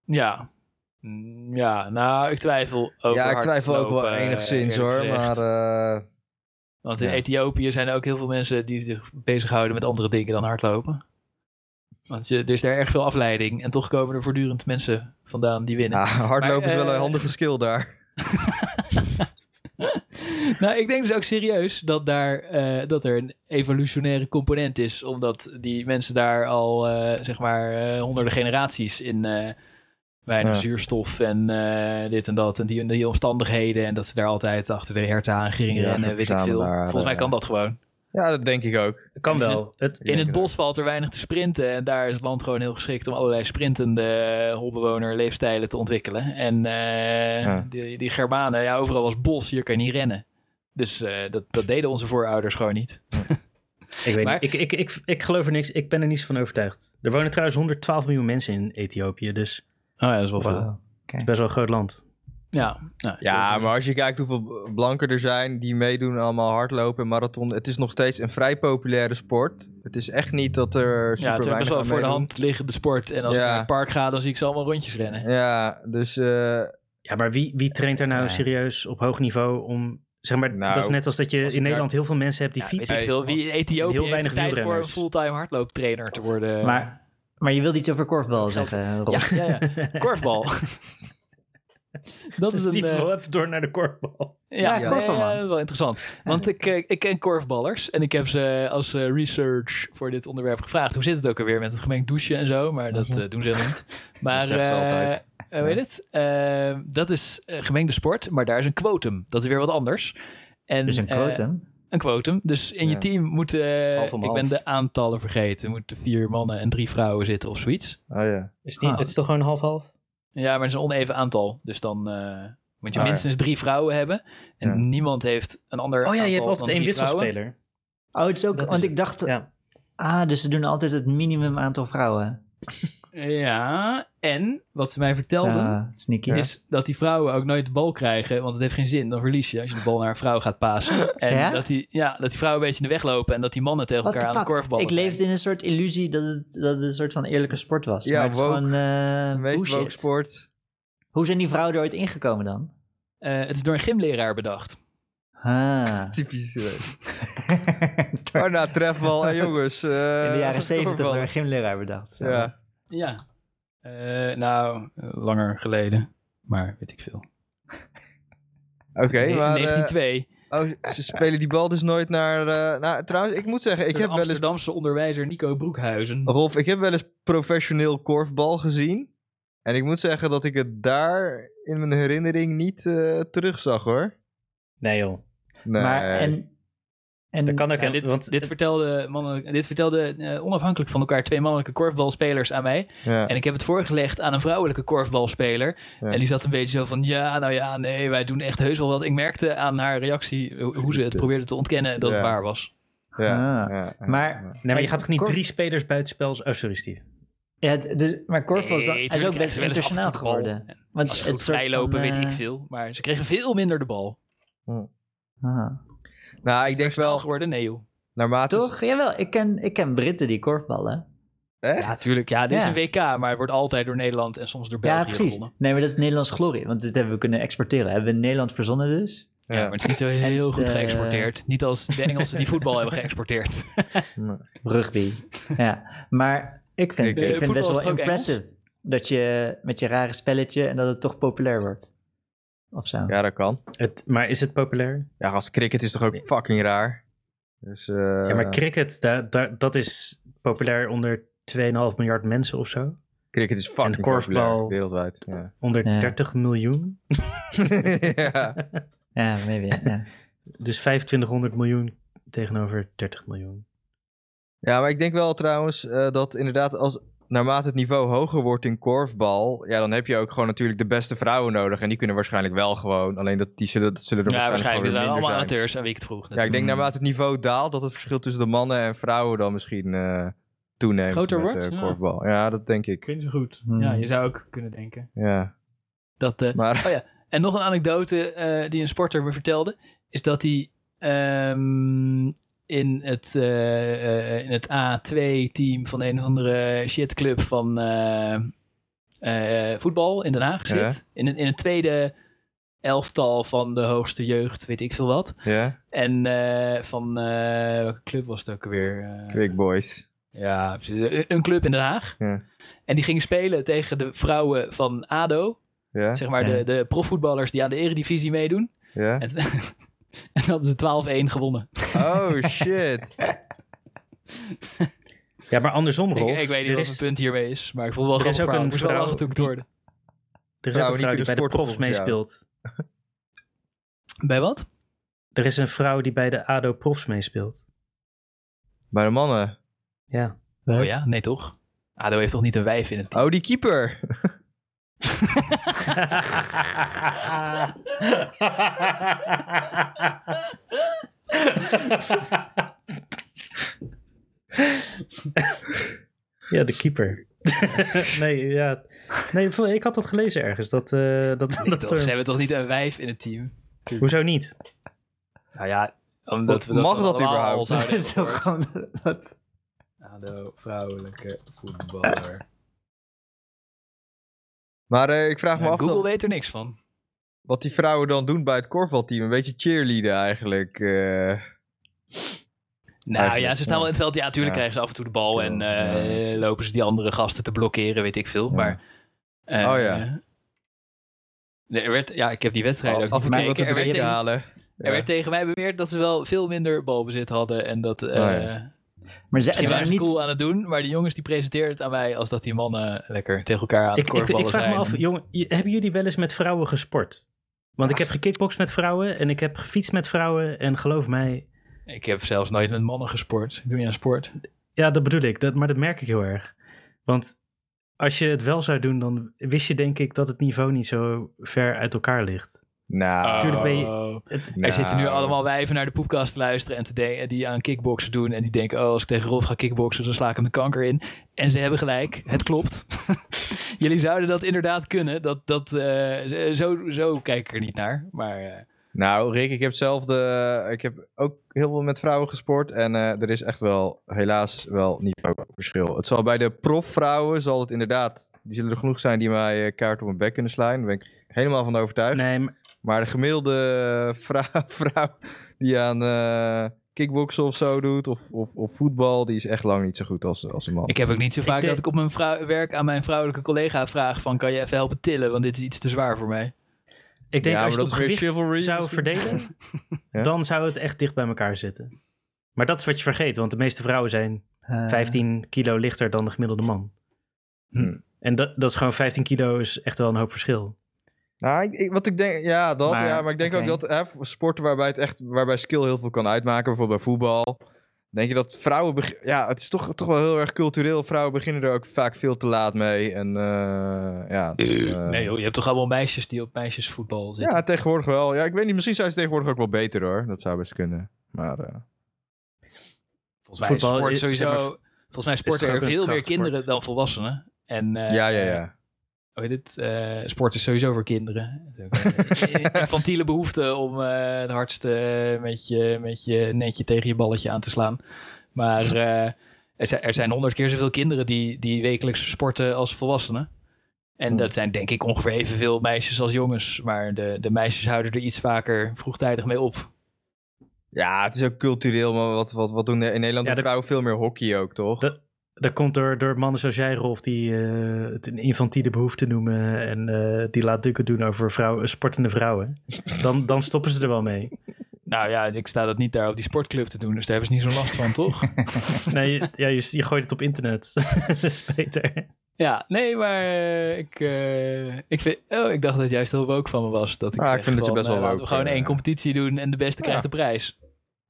Ja. Mm, Ja, nou, ik twijfel over ja, ik twijfel ook wel enigszins hoor. Maar eh, Want in ja. Ethiopië zijn er ook heel veel mensen die zich bezighouden met andere dingen dan hardlopen. Want je, er is daar erg veel afleiding en toch komen er voortdurend mensen vandaan die winnen. ja, hardlopen Maar, is wel eh, een handige skill daar. Nou, ik denk dus ook serieus dat, daar, eh, dat er een evolutionaire component is. Omdat die mensen daar al, eh, zeg maar, eh, honderden generaties in eh, weinig Ja. zuurstof en eh, dit en dat. En die, die omstandigheden. En dat ze daar altijd achter de herten aan gingen Ja, rennen, weet ik veel. Volgens mij eh, kan dat gewoon. Ja, dat denk ik ook. Kan wel. Het, Ik In het het bos valt er weinig te sprinten. En daar is het land gewoon heel geschikt om allerlei sprintende holbewoner leefstijlen te ontwikkelen. En eh, Ja. die, die Germanen, ja, overal was bos, hier kan je niet rennen. Dus eh, dat, dat deden onze voorouders gewoon niet. ik weet Maar- niet. Ik, ik, ik, ik geloof er niks. Ik ben er niet van overtuigd. Er wonen trouwens 112 miljoen mensen in Ethiopië. Dus ja, dat is wel Wow. het is best wel een groot land. Ja, nou, Ja, maar als je kijkt hoeveel blanken er zijn die meedoen allemaal hardlopen en marathon. Het is nog steeds een vrij populaire sport. Het is echt niet dat er super ja, het is best wel voor de hand liggende sport. En als ik Ja. naar het park ga, dan zie ik ze allemaal rondjes rennen. Ja, dus eh, Ja, maar wie, wie traint er nou serieus op hoog niveau om... Zeg maar, Nou, dat is net als dat je als in ik Nederland heel veel mensen hebt die Ja, fietsen. ik veel. Wie in Ethiopië heel weinig tijd voor een fulltime hardlooptrainer te worden? Maar, maar je wilde iets over korfbal zeggen, Rob. ja, ja, ja. Korfbal. dat is een... Wel even door naar de korfbal. Ja, Ja, korfbal, ja, is wel interessant. Want ik, eh, ik ken korfballers en ik heb ze als eh, research voor dit onderwerp gevraagd. Hoe zit het ook alweer met het gemengd douchen en zo? Maar dat eh, doen ze helemaal niet. Maar, Dat ze eh, altijd. hoe heet het? Dat is eh, gemengde sport, maar daar is een quotum. Dat is weer wat anders. En, Dus een quotum. Een quotum. Dus in je team moeten, om ik ben de aantallen vergeten, moeten vier mannen en drie vrouwen zitten of zoiets. oh ja. Is die, Ah. Het is toch gewoon half-half? Ja, maar het is een oneven aantal. Dus dan, eh, Moet je Ah, ja. minstens drie vrouwen hebben. En Ja. niemand heeft een ander Oh ja, je hebt altijd één wisselspeler. Oh, het is ook, Dat is want ik het. dacht, Ja. ah, dus ze doen altijd het minimum aantal vrouwen. Ja, en wat ze mij vertelden... Is dat die vrouwen ook nooit de bal krijgen, want het heeft geen zin. Dan verlies je als je de bal naar een vrouw gaat pasen. En Ja? dat, die, ja, dat die vrouwen een beetje in de weg lopen en dat die mannen tegen What elkaar aan het korfballen Ik leefde in een soort illusie dat het, dat het een soort van eerlijke sport was. Ja, maar het is gewoon eh De meest woke sport. Hoe zijn die vrouwen er ooit ingekomen dan? Eh, het is door een gymleraar bedacht. Ah. Typisch. eh. Door- Oh, nou, trefbal. en jongens. eh, in de jaren zeventig door een gymleraar bedacht. Zo. Ja. Ja. Eh, nou, langer geleden. Maar weet ik veel. Oké, In maar... eh, 1902. oh, ze spelen die bal dus nooit naar... eh, nou, trouwens, ik moet zeggen, ik de heb wel eens... Amsterdamse onderwijzer Nico Broekhuizen. Rolf, ik heb wel eens professioneel korfbal gezien. En ik moet zeggen dat ik het daar in mijn herinnering niet eh terugzag, hoor. Nee joh. Nee. Maar en... en Dat kan ook Ja, dit, want dit vertelde, mannen, dit vertelde eh, onafhankelijk van elkaar twee mannelijke korfbalspelers aan mij. ja. En ik heb het voorgelegd aan een vrouwelijke korfbalspeler. Ja. En die zat een beetje zo van, ja, nou ja, nee, wij doen echt heus wel wat. Ik merkte aan haar reactie, ho- hoe ze het probeerde te ontkennen, dat het waar was. ja, Ah. ja, ja, Maar-. Nee, maar je gaat toch niet Korf- drie spelers buitenspel... Oh, sorry Steve. Ja, dus, maar korfbal is, Nee, ook best internationaal geworden. En Want Als ze het vrijlopen, van, weet ik eh, veel. Maar ze kregen veel minder de bal. ah. Nou, ik denk wel, geworden, nee joh. naarmate... Toch? Jawel, ik ken, ik ken Britten die korfballen. Echt? Ja, tuurlijk. Ja, dit is Ja. een WK, maar het wordt altijd door Nederland en soms door Ja, België precies. gewonnen. Nee, maar dat is Nederlands glorie. Want dit hebben we kunnen exporteren. Hebben we in Nederland verzonnen dus. Ja, maar het is niet zo heel goed eh, geëxporteerd. Niet als de Engelsen die voetbal hebben geëxporteerd. Rugby. ja, maar ik vind, Ik- ik vind het best wel impressive. Dat je met je rare spelletje en dat het toch populair wordt. Of zo. Ja, dat kan. Het, maar is het populair? Ja, als cricket is toch ook fucking raar. Dus, eh, ja, maar cricket, da, da- dat is populair onder 2,5 miljard mensen of zo. cricket is fucking en korfbal- populair, wereldwijd. Ja. Onder Ja. 30 miljoen. ja. Ja, maybe. Ja. Dus 2500 miljoen tegenover 30 miljoen. ja, maar ik denk wel trouwens eh, dat inderdaad als naarmate het niveau hoger wordt in korfbal, ja, dan heb je ook gewoon natuurlijk de beste vrouwen nodig. En die kunnen waarschijnlijk wel gewoon, alleen dat die zullen, dat zullen er Ja, waarschijnlijk. Waarschijnlijk gewoon allemaal zijn. amateurs aan wie ik het vroeg. Ja, ik denk naarmate het niveau daalt, dat het verschil tussen de mannen en vrouwen dan misschien eh, toeneemt. Groter met, wordt? eh, Ja. korfbal. Ja, dat denk Ik niet zo goed. Hmm. Ja, je zou ook kunnen denken. Ja. Dat, eh, Maar Oh ja, en nog een anekdote eh, die een sporter me vertelde, is dat hij ehm, in, het, eh, eh, in het A2-team van een of andere shitclub van eh, eh, voetbal in Den Haag Ja. zit. In, een- in het tweede elftal van de hoogste jeugd, weet ik veel wat. ja, En eh, van, eh, welke club was het ook alweer? Eh, Quick Boys. ja, een club in Den Haag. Ja. En die gingen spelen tegen de vrouwen van ADO. Ja, Zeg maar de, de profvoetballers die aan de eredivisie meedoen. ja. En, en hadden ze 12-1 gewonnen. Oh shit. Ja, maar andersom, Ik, Rolf. ik weet niet wat is, het punt hiermee is. Maar ik vond het wel er is grappig ook verhaal. een Ik moest wel vrouw lachen toen ik het hoorde. er is ook een vrouw die bij de profs meespeelt. Bij wat? Er is een vrouw die bij de ADO profs meespeelt. Bij de mannen. Ja. Oh ja? Nee toch? ADO heeft toch niet een wijf in het team? Oh, die keeper. Ja, de keeper. nee, ja. Nee, ik had dat gelezen ergens. Dat, eh, dat, Nee, dat toch? er- Ze hebben toch niet een wijf in het team? Hoezo niet? Nou ja, omdat we dat Mag dat allemaal überhaupt? Dat is toch gewoon dat. ADO, vrouwelijke voetballer. Maar eh, ik vraag me af Google dan, weet er niks van. wat die vrouwen dan doen bij het korfbalteam. Een beetje cheerleaden eigenlijk. eh. Nou Eigenlijk, ja, ze staan wel in het veld. Ja, natuurlijk Ja. krijgen ze af en toe de bal. Ja, En ja, eh, lopen ze die andere gasten te blokkeren, weet ik veel. Ja. Maar... Oh ja. Er werd, ja, ik heb die wedstrijd ook af en toe wat te Er werd, drinken tegen, halen. er werd tegen mij beweerd dat ze wel veel minder balbezit hadden. En dat... Oh ja. Maar ze, Misschien ze waren ze niet... cool aan het doen, maar die jongens die presenteerden het aan mij als dat die mannen lekker tegen elkaar aan het Ik, ik, ik vraag me zijn. af, jongen, hebben jullie wel eens met vrouwen gesport? Want ik heb gekickboxd met vrouwen en ik heb gefietst met vrouwen. En geloof mij, Ik heb zelfs nooit met mannen gesport. Ik doe niet aan sport. ja, dat bedoel ik. Dat, maar dat merk ik heel erg. Want als je het wel zou doen, dan wist je denk ik dat het niveau niet zo ver uit elkaar ligt. Nou, Natuurlijk ben je- Oh. Het, Er zitten nu Nou. allemaal wijven naar de poepkast te luisteren en te denken, die aan kickboksen doen. En die denken, oh, als ik tegen Rolf ga kickboksen, dan sla ik hem de kanker in. En ze hebben gelijk, het klopt. Jullie zouden dat inderdaad kunnen. Dat, dat, eh, zo, zo kijk ik er niet naar. Maar eh, Nou, Rick, ik heb hetzelfde. Ik heb ook heel veel met vrouwen gesport. En eh, er is echt wel, helaas, wel niet veel verschil. Het zal bij de profvrouwen, zal het inderdaad. Die zullen er genoeg zijn die mij kaart op mijn bek kunnen slaan. Daar ben ik helemaal van overtuigd. nee, maar- Maar de gemiddelde vrouw, vrouw die aan eh kickboksen of zo doet, of, of, of voetbal, die is echt lang niet zo goed als, als een man. ik heb ook niet zo vaak dat ik op mijn werk aan mijn vrouwelijke collega vraag van, kan je even helpen tillen? Want dit is iets te zwaar voor mij. ik denk Ja, als je het op gewicht chivalry zou misschien. verdelen, Ja? dan zou het echt dicht bij elkaar zitten. Maar dat is wat je vergeet, want de meeste vrouwen zijn Eh, 15 kilo lichter dan de gemiddelde man. Hm. En dat, dat is gewoon 15 kilo is echt wel een hoop verschil. Nou, ik, ik- wat ik denk, ja, dat, Maar, ja, maar ik denk ook dat hè, sporten waarbij het echt, waarbij skill heel veel kan uitmaken, bijvoorbeeld bij voetbal, denk je dat vrouwen, ja, het is toch, toch wel heel erg cultureel. Vrouwen beginnen er ook vaak veel te laat mee. En eh, ja, eh, nee joh, je hebt toch allemaal meisjes die op meisjesvoetbal zitten? ja, tegenwoordig wel. Ja, ik weet niet, misschien zijn ze tegenwoordig ook wel beter hoor. Dat zou best kunnen. Maar eh, Volgens mij Voetbal sport sowieso... zeg maar, volgens mij sporten er veel meer kinderen dan volwassenen. En, eh, ja, ja, ja. Hoe heet het? Eh, sport is sowieso voor kinderen. Een Infantiele behoefte om eh, het hardste eh, met je, met je netje tegen je balletje aan te slaan. Maar eh, er, zijn, er zijn honderd keer zoveel kinderen die, die wekelijks sporten als volwassenen. En dat zijn denk ik ongeveer evenveel meisjes als jongens. Maar de, de meisjes houden er iets vaker vroegtijdig mee op. Ja, het is ook cultureel, maar wat, wat, wat doen de- in Nederland Ja, de- vrouwen veel meer hockey ook, toch? De- Dat komt door, door mannen zoals jij, Rolf, die eh, het een infantiele behoefte noemen en eh, die laat dukken doen over vrouwen, sportende vrouwen. Dan, dan stoppen ze er wel mee. Nou ja, ik sta dat niet daar op die sportclub te doen. Dus daar hebben ze niet zo'n last van, toch? Nee, je- ja, je, je gooit het op internet. dat is beter. Ja, nee, maar eh, ik, eh, ik, vind, oh, ik dacht dat het juist heel woke van me was. Dat ik, Ah, ik zeg vind dat je van, best wel eh, Laten we gewoon eh, één competitie doen en de beste Ja. krijgt de prijs.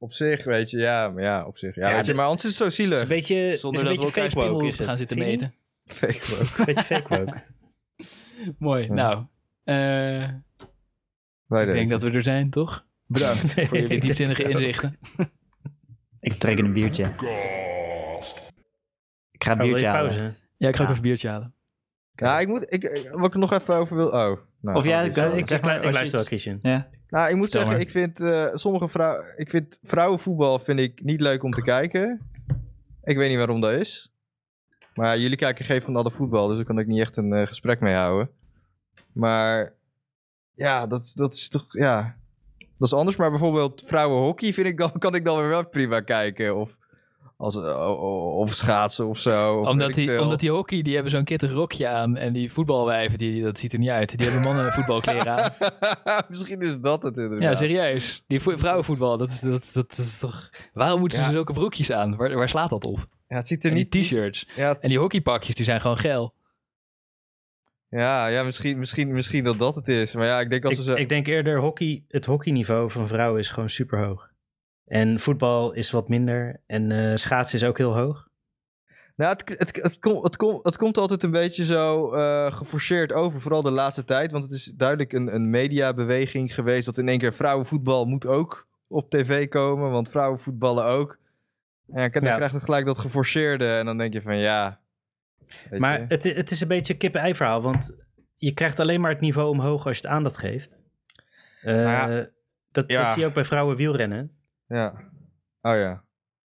Op zich, weet je, ja, maar ja, op zich. Ja, Ja, weet je, maar anders is het zo Het zielig. is een beetje, Zonder is een dat we beetje elkaar fake woke, spimmel is het. gaan zitten je meten. Fake woke. beetje fake woke. Mooi, Ja. nou. eh, Bij ik denk dat we er zijn, toch? Bedankt voor jullie denk diepzinnige inzichten. Ik trek een biertje. Ik ga een Oh, je biertje halen. pauze? Ja, ik ga Ja. ook even een biertje halen. Ja, ik moet, ik, wat ik er nog even over wil. Oh. Nou, Of jij- gaan we ik- ik- Ik, Zeg maar, ik als je luister wel, Christian. Ja. Nou, ik moet zeggen, maar. ik vind eh, sommige vrouwen. Ik vind vrouwenvoetbal vind ik niet leuk om te kijken. Ik weet niet waarom dat is. Maar ja, jullie kijken geen van alle voetbal, dus daar kan ik niet echt een eh, gesprek mee houden. Maar ja, dat, is- dat is toch. Ja, dat is anders. Maar bijvoorbeeld vrouwenhockey vind ik dan, kan ik dan weer wel prima kijken. Of, als, of, of schaatsen of zo. of Omdat die, omdat die hockey, die hebben zo'n kittig rokje aan. En die voetbalwijven, die, dat ziet er niet uit. Die hebben mannen voetbalkleren aan. Misschien is dat het inderdaad. Ja, serieus. Die vo- vrouwenvoetbal, dat is, dat, dat is toch... Waarom moeten Ja. ze zulke broekjes aan? Waar, waar slaat dat op? Ja, het ziet er En die niet... t-shirts. Ja, En die hockeypakjes, die zijn gewoon geel. Ja, ja misschien, misschien, misschien dat dat het is. Maar ja, ik denk als Ik, ze... ik denk eerder, hockey, het hockeyniveau van vrouwen is gewoon super hoog. En voetbal is wat minder. En eh, schaatsen is ook heel hoog. Nou, het, het, het, kom- het, kom- het komt altijd een beetje zo eh, geforceerd over, vooral de laatste tijd. Want het is duidelijk een, een mediabeweging geweest dat in één keer vrouwenvoetbal moet ook op tv komen, want vrouwenvoetballen ook. En dan Ja. krijgt het gelijk dat geforceerde en dan denk je van ja... Maar je. het, het is een beetje een kip-ei verhaal. Want je krijgt alleen maar het niveau omhoog als je het aandacht geeft. Eh, ja. dat, Ja. dat zie je ook bij vrouwen wielrennen. Ja. Oh ja.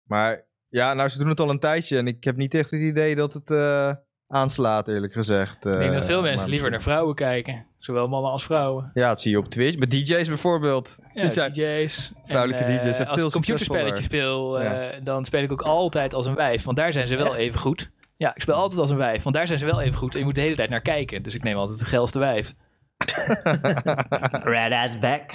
Maar ja, nou ze doen het al een tijdje en ik heb niet echt het idee dat het eh, aanslaat eerlijk gezegd. Ik denk Eh, dat veel mensen maar liever naar vrouwen kijken. Zowel mannen als vrouwen. Ja, dat zie je op Twitch. Met DJ's bijvoorbeeld. Ja, Die zijn- DJ's. vrouwelijke En, eh, DJ's zijn Als veel ik computerspelletje speel, eh, Ja. dan speel ik ook altijd als een wijf. Want daar zijn ze wel Echt? even goed. Ja, ik speel altijd als een wijf. Want daar zijn ze wel even goed. En je moet de hele tijd naar kijken. Dus ik neem altijd de geilste wijf. Red ass back.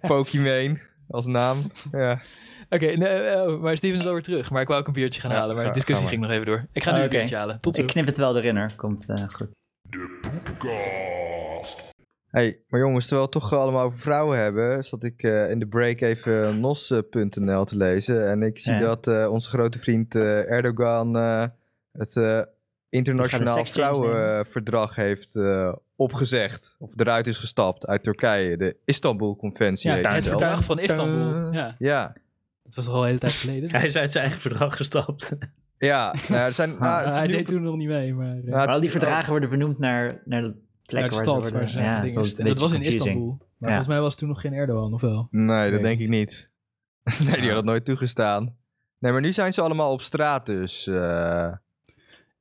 Pokémon als naam. Ja. Oké, nee, oh, maar Steven is alweer terug. Maar ik wou ook een biertje gaan Ja, halen. Maar de discussie ging nog even door. Ik ga nu Oh, een biertje halen. Tot zo. Ik knip het wel erin hoor. Komt eh, goed. Hey, maar jongens, terwijl we het toch allemaal over vrouwen hebben, zat ik eh, in de break even nos.nl te lezen. En ik zie Ja. dat eh, onze grote vriend eh, Erdogan eh, het eh, internationaal vrouwenverdrag heeft eh, opgezegd. Of eruit is gestapt uit Turkije. De Istanbul-conventie Ja, het verdrag van Istanbul. Ja, Ja, dat was toch al een hele tijd geleden. Hij is uit zijn eigen verdrag gestapt. ja. Nou, er zijn, nou, is hij deed toen nog niet mee, maar... eh, nou, Maar al die verdragen worden benoemd naar, naar de plek naar de waar stad ze waar worden... ze ja, dingen het is. een En dat was in. Istanbul. Maar Ja. volgens mij was toen nog geen Erdogan, of wel? Nee, dat denk ik ik niet. nee, die had dat nooit toegestaan. Nee, maar nu zijn ze allemaal op straat, dus... eh,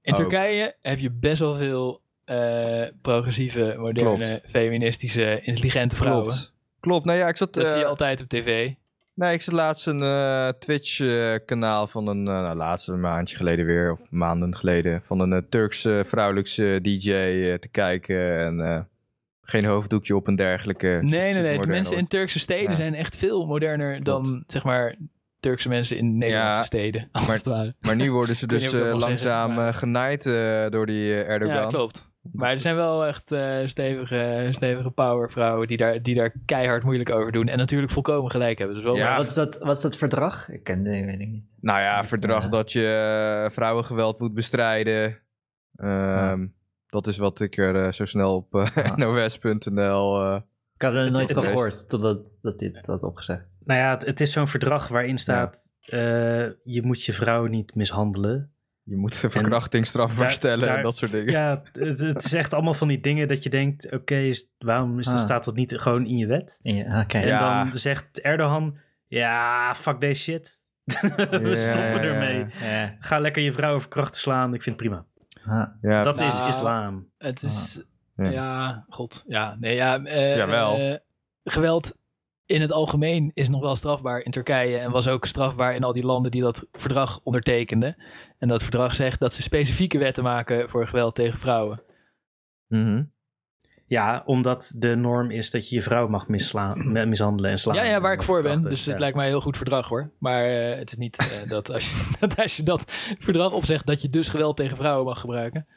In Oh. Turkije heb je best wel veel eh, progressieve, moderne, Klopt. feministische, intelligente vrouwen. klopt. Klopt, nou ja, ik zat... Dat eh, zie je altijd op tv. Nee, ik zat laatst een eh, Twitch-kanaal van een, eh, nou, laatst een maandje geleden weer, of maanden geleden, van een eh, Turkse vrouwelijkse DJ eh, te kijken. En eh, geen hoofddoekje op en dergelijke. Nee, nee, nee. De mensen in. Turkse steden Ja. zijn echt veel moderner dan, zeg maar, Turkse mensen in Nederlandse Ja, steden. Maar-. Maar nu worden ze dus eh, zeggen, langzaam maar- eh, genaaid eh, door die eh, Erdogan. Ja, klopt. Maar er zijn wel echt eh, stevige, stevige powervrouwen die daar, die daar keihard moeilijk over doen. En natuurlijk volkomen gelijk hebben. Dus wel Ja. Wat is, dat, wat is dat verdrag? Ik ken de weet ik niet. Nou ja, verdrag eh, dat je eh, vrouwengeweld moet bestrijden. Ehm, Dat is wat ik er eh, zo snel op eh, Ja. nos.nl... Ik had er Het- nooit van gehoord totdat dat dit had opgezegd. Nou ja, het, het is zo'n verdrag waarin staat... eh, je moet je vrouw niet mishandelen. Je moet de verkrachting strafbaar daar- stellen en dat soort dingen. Ja, het, het is echt allemaal van die dingen dat je denkt... Oké, waarom is, Ah. staat dat niet gewoon in je wet? Ja, oké. En Ja. dan zegt Erdogan... Ja, fuck deze shit. We stoppen ermee. Ga lekker je vrouw over krachten slaan. Ik vind het prima. Ah. Ja, Dat is islam. Het is, Ja. ja. god, ja, nee, ja. eh, Jawel. eh, geweld in het algemeen is nog wel strafbaar in Turkije en was ook strafbaar in al die landen die dat verdrag ondertekenden. En dat verdrag zegt dat ze specifieke wetten maken voor geweld tegen vrouwen. Mhm. Ja, omdat de norm is dat je je vrouw mag misslaan, mishandelen en slaan. Ja, ja, waar ik voor ben. Dus het ja. lijkt mij een heel goed verdrag hoor. Maar eh, het is niet eh, dat, als je, dat als je dat verdrag opzegt, dat je dus geweld tegen vrouwen mag gebruiken.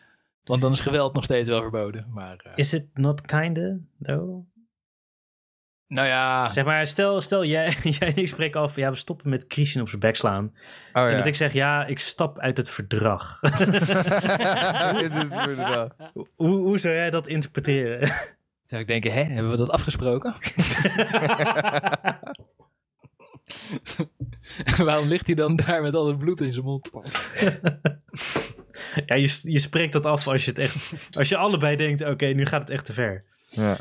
Want dan is geweld nog steeds wel verboden. Maar eh, Is het not kinda, though? Nou ja, Zeg maar, stel, stel jij, jij en ik spreken af, ja, we stoppen met Christian op zijn bek slaan. Oh En ja. dat ik zeg, ja, ik stap uit het verdrag. Hoe, hoe zou jij dat interpreteren? zou ik denken, hè, hebben we dat afgesproken? Waarom ligt hij dan daar met al het bloed in zijn mond? ja, je, je spreekt dat af als je het echt, als je allebei denkt, oké, nu gaat het echt te ver. Ja.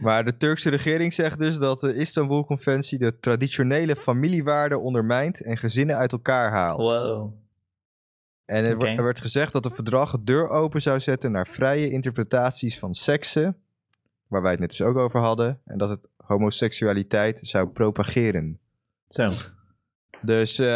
Maar de Turkse regering zegt dus dat de Istanbul-conventie de traditionele familiewaarden ondermijnt en gezinnen uit elkaar haalt. Wow. En er, er werd gezegd dat het verdrag de deur open zou zetten naar vrije interpretaties van seksen, waar wij het net dus ook over hadden, en dat het homoseksualiteit zou propageren. Zo. Dus, eh,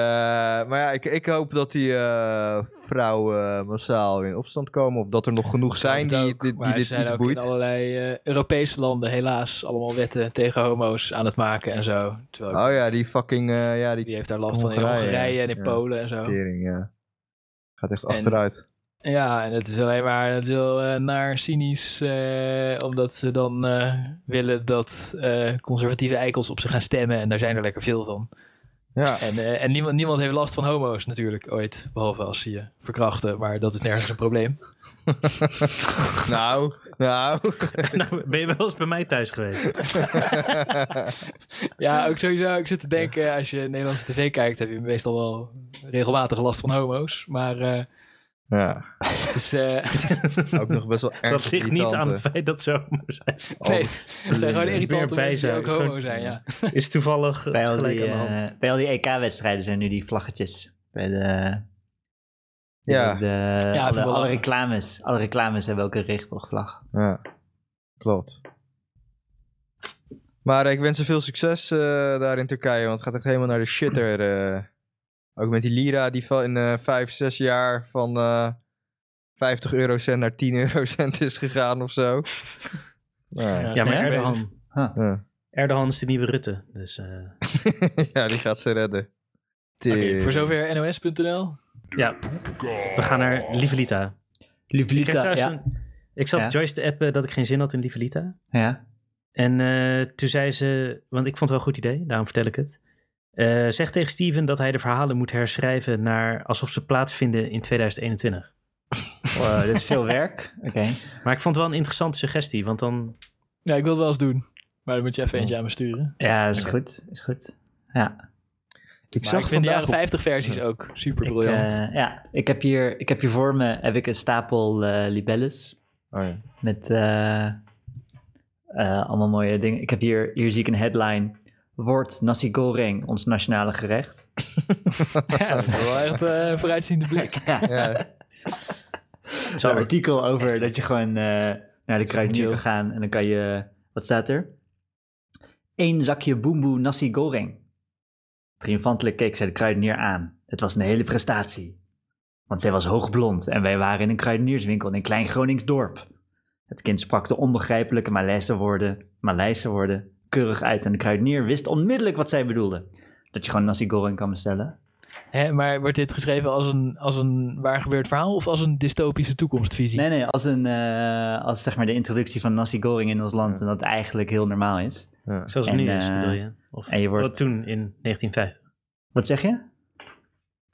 maar ja, ik, ik hoop dat die eh, vrouwen eh, massaal in opstand komen, of dat er nog genoeg zijn die, Ook, die, die dit zijn iets boeit. in allerlei Europese landen helaas allemaal wetten tegen homo's aan het maken en zo. Terwijl Oh ja, die fucking, ja, die die heeft daar last van in Hongarije, en in ja. Polen en zo. tering, ja. Gaat echt En- achteruit. Ja, en het is alleen maar het is heel naar cynisch, omdat ze dan willen dat conservatieve eikels op ze gaan stemmen. En daar zijn er lekker veel van. Ja, En, eh, en niemand, niemand heeft last van homo's natuurlijk ooit, behalve als ze je verkrachten. Maar dat is nergens een probleem. nou, nou. nou, ben je wel eens bij mij thuis geweest? Ja, ook sowieso. Ik zit te denken, als je Nederlandse tv kijkt, heb je meestal wel regelmatig last van homo's. Maar eh, ja, het is... eh, ook nog best wel erg Dat ligt niet aan irritant, het feit dat ze homo zijn. nee, het zijn gewoon irritante mensen die ook homo zijn, ja. Is toevallig Bij al gelijk die, aan de hand. eh, bij al die EK-wedstrijden zijn nu die vlaggetjes. Bij de... Ja. De, Ja, alle, reclames. Alle reclames hebben ook een regenboogvlag. Ja, klopt. Maar ik wens ze veel succes eh, daar in Turkije, want het gaat echt helemaal naar de shitter. Ook met die lira die van in eh 5, 6 jaar van eh 50 eurocent naar 10 eurocent is gegaan of zo. Ja, ja. Ja, maar Ja? Erdogan, Huh. Erdogan is de nieuwe Rutte. Dus eh, ja, die gaat ze redden. Oké, voor zover nos.nl. ja, we gaan naar Livelita. Ik, Lievlita, trouwens ja. een- ik zat Ja. Joyce te appen dat ik geen zin had in Livelita. ja. En eh, toen zei ze, want ik vond het wel een goed idee, daarom vertel ik het. Eh, zeg tegen Steven dat hij de verhalen moet herschrijven naar alsof ze plaatsvinden in 2021. Wow, dit is veel werk. Oké. Maar ik vond het wel een interessante suggestie, want dan... Ja, ik wil het wel eens doen. Maar dan moet je even eentje aan me sturen. Ja, is goed. Is goed. Ja. Ik Maar zag ik vind de vandaag jaren op- 50 versies ook super Ik, briljant. eh, ja, ik heb, hier, ik heb hier voor me heb ik een stapel eh, libelles. Oh, ja. Met eh, eh, allemaal mooie dingen. Ik heb hier, hier zie ik een headline. Wordt nasi goreng ons nationale gerecht? ja, dat is wel echt eh, een vooruitziende blik. Ja, Ja, zo'n artikel over dat je gewoon eh, naar de kruidenier kan gaan. En dan kan je, wat staat er? Eén zakje boemboe nasi goreng. Triomfantelijk keek zij de kruidenier aan. Het was een hele prestatie. Want zij was hoogblond en wij waren in een kruidenierswinkel in een klein Gronings dorp. Het kind sprak de onbegrijpelijke Maleise woorden, Maleise woorden keurig uit en de kruidenier wist onmiddellijk wat zij bedoelde. Dat je gewoon nasi goreng kan bestellen. Hè, maar wordt dit geschreven als een, als een waar gebeurd verhaal of als een dystopische toekomstvisie? Nee, nee, als, een, eh, als zeg maar de introductie van nasi goreng in ons land en dat eigenlijk heel normaal is. ja. Zoals het En, nu is, eh, bedoel je? Of en je wordt- wat toen in 1950? Wat zeg je?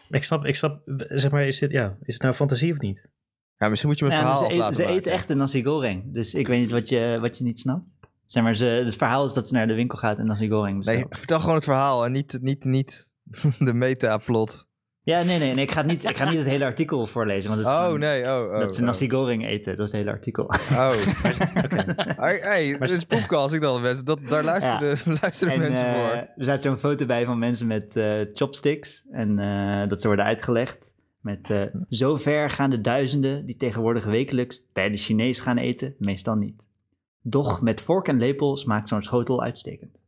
Ik snap, ik snap, zeg maar, is dit, ja, is het nou fantasie of niet? Ja, misschien moet je me een Ja, verhaal ze af eten, laten ze maken. eten echt een nasi goreng. Dus ik weet niet wat je, wat je niet snapt. Zeg maar, ze, het verhaal is dat ze naar de winkel gaat en nasi goreng bestelt. Nee, vertel gewoon het verhaal en niet, niet, niet de meta-plot. Ja, nee, nee, nee ik, ga niet, ik ga niet het hele artikel voorlezen. Want het is Oh, gewoon nee, oh, oh. dat ze oh. nasi goreng eten. Dat is het hele artikel. Oh. Hey, hey, dit is ik dacht mensen, dat, daar luisteren, luisteren En, mensen eh, voor. Er staat zo'n foto bij van mensen met eh, chopsticks. En eh, dat ze worden uitgelegd. Met eh zo ver gaan de duizenden die tegenwoordig wekelijks bij de Chinees gaan eten. Meestal niet. Doch met vork en lepel smaakt zo'n schotel uitstekend.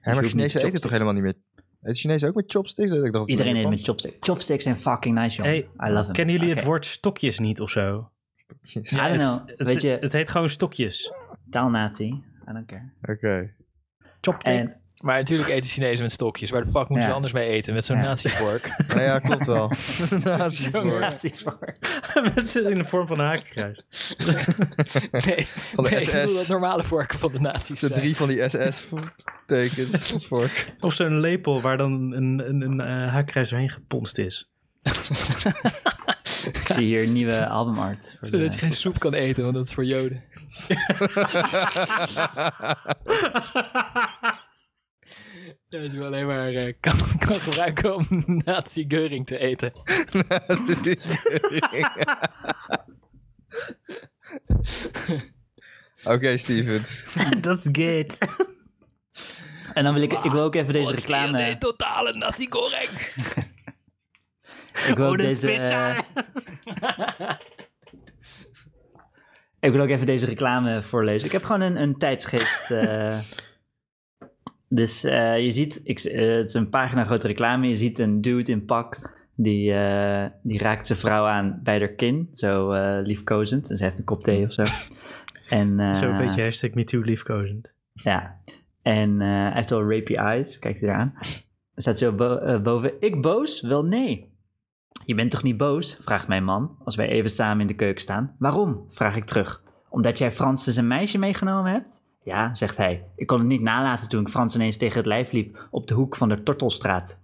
Hé, maar Chinezen eten toch helemaal niet meer? Eten Chinezen ook met chopsticks? Ik dacht, Iedereen eet met chopsticks. Chopsticks zijn fucking nice, jongen. Hey, I love them. Kennen jullie het woord stokjes niet of zo? I don't know. Het, Weet je, het heet gewoon stokjes. taalnatie. I don't care. Oké. Chopstick. En Maar natuurlijk eten Chinezen met stokjes. Waar de fuck moeten Ja. ze anders mee eten? Met zo'n Ja. nazi-vork. Nou ja, klopt wel. Nazi Jongen. voor. natievork. Met in de vorm van een hakenkruis. Nee, Van de nee, ik bedoel SS. dat normale vorken van de nazi's De zijn. drie van die SS-tekens als vork. Of zo'n lepel waar dan een, een, een hakenkruis doorheen geponst is. Ik zie hier nieuwe albumart. voor Zodat de- je geen soep kan eten, want dat is voor joden. Dat je alleen maar eh, kan, kan gebruiken om nazi-geuring te eten. Oké, Steven. Dat is good. En dan wil ik, ik wil ook even deze reclame... de totale nazi-goreng. Ik wil, ook de deze, ik wil ook even deze reclame voorlezen. Ik heb gewoon een, een tijdsgeest. eh. Dus eh, je ziet, ik, eh, het is een pagina grote reclame. Je ziet een dude in pak. Die, eh, die raakt zijn vrouw aan bij haar kin. Zo liefkozend. En ze heeft een kop thee of zo. En, Zo een beetje hashtag MeToo liefkozend. Ja. En hij heeft wel rapey eyes. Kijkt hij eraan. Er staat zo bo- boven. Ik boos? Wel nee. Je bent toch niet boos? vraagt mijn man, als wij even samen in de keuken staan. Waarom? vraag ik terug. Omdat jij Frans zijn meisje meegenomen hebt? Ja, zegt hij. Ik kon het niet nalaten toen ik Frans ineens tegen het lijf liep op de hoek van de Tortelstraat.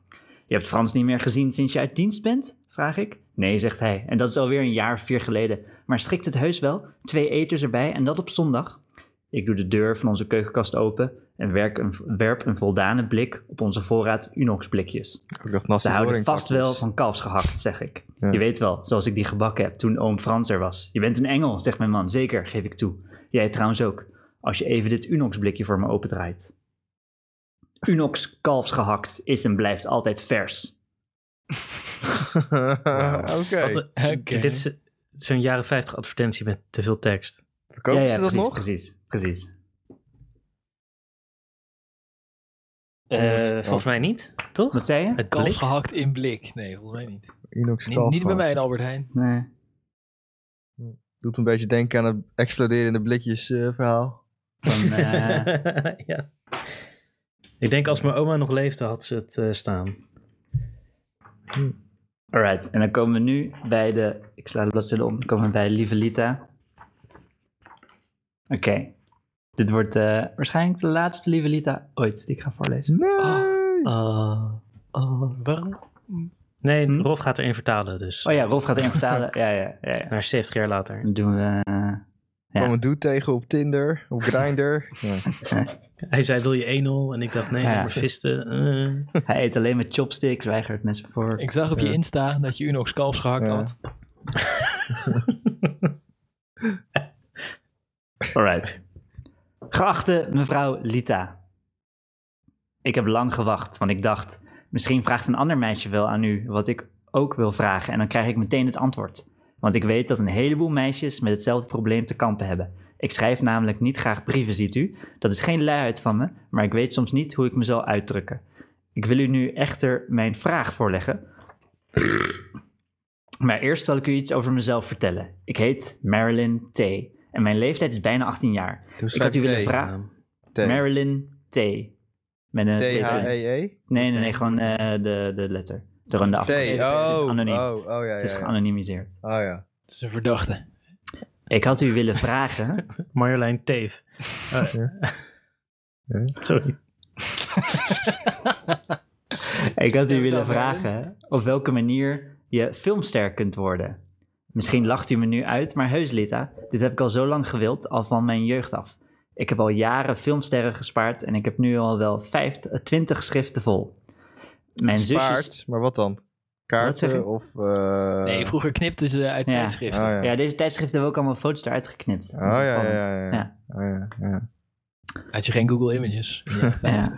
Je hebt Frans niet meer gezien sinds je uit dienst bent? vraag ik. Nee, zegt hij. En dat is alweer een jaar of vier geleden. Maar strikt het heus wel? Twee eters erbij en dat op zondag? Ik doe de deur van onze keukenkast open en werk een, werp een voldane blik op onze voorraad Unox blikjes. Ik dacht nasi Ze houden vast wel van kalfsgehakt, zeg ik. Ja. Je weet wel, zoals ik die gebakken heb toen oom Frans er was. Je bent een engel, zegt mijn man. Zeker, geef ik toe. Jij trouwens ook. Als je even dit Unox blikje voor me opendraait. Unox kalfsgehakt is en blijft altijd vers. Oké. Dit is zo'n jaren 50 advertentie met te veel tekst. Verkopen ja, ze dat precies, nog? precies, precies. Eh, volgens mij niet, toch? Wat zei je? Het Kals blik. gehakt in blik. Nee, volgens mij niet. Inox Niet, niet bij mij in Albert Heijn. Nee. Doet me een beetje denken aan het exploderende blikjes eh, verhaal. Van, eh, ja. Ik denk als mijn oma nog leefde, had ze het eh, staan. Alright, en dan komen we nu bij de. Ik sla de bladzijde om. Dan komen we bij Lieve Lita. Oké. Dit wordt eh, waarschijnlijk de laatste Lieve Lita ooit die ik ga voorlezen. Nee! Oh, oh. Waarom? Nee, Hm? Rolf gaat erin vertalen, dus Oh ja, Rolf gaat erin vertalen. Ja, ja, ja. ja. naar 70 jaar later. Dan doen we... Ja. Kwam een dude tegen op Tinder, op Grindr. ja. Hij zei, wil je 1-0? En ik dacht, nee, Ja. maar visten. eh. hij eet alleen met chopsticks, weigert met zijn vork. Ik zag op je Ja. Insta dat je Unox kalfs gehakt Ja. had. Alright. Geachte mevrouw Lita. Ik heb lang gewacht, want ik dacht, misschien vraagt een ander meisje wel aan u wat ik ook wil vragen en dan krijg ik meteen het antwoord. Want ik weet dat een heleboel meisjes met hetzelfde probleem te kampen hebben. Ik schrijf namelijk niet graag brieven, ziet u. Dat is geen luiheid van me, maar ik weet soms niet hoe ik me zal uitdrukken. Ik wil u nu echter mijn vraag voorleggen. Maar eerst zal ik u iets over mezelf vertellen. Ik heet Marilyn T. En mijn leeftijd is bijna 18 jaar. Ik had u willen vragen. Marilyn T. Met een. T-H-E-E? Nee, nee, nee, gewoon eh, de, de letter. De. T. Het is Oh, anoniem. oh, oh ja, Ze is geanonimiseerd. Oh ja. Dat is een verdachte. Ik had u willen vragen. Marjolein Teef. Eh, Ja. Sorry. ik had u willen vragen op welke manier je filmster kunt worden. Misschien lacht u me nu uit, maar heus Lita, dit heb ik al zo lang gewild, al van mijn jeugd af. Ik heb al jaren filmsterren gespaard en ik heb nu al wel 50, 20 schriften vol. Mijn zusjes... maar wat dan? Kaarten of... eh, Nee, vroeger knipten ze uit Ja. tijdschriften. Oh ja. Ja, deze tijdschriften hebben ook allemaal foto's eruit geknipt. Oh ja, ja, ja. ja. Ja. Oh, ja, ja. Had je geen Google Images? Ja, Ja. Oh,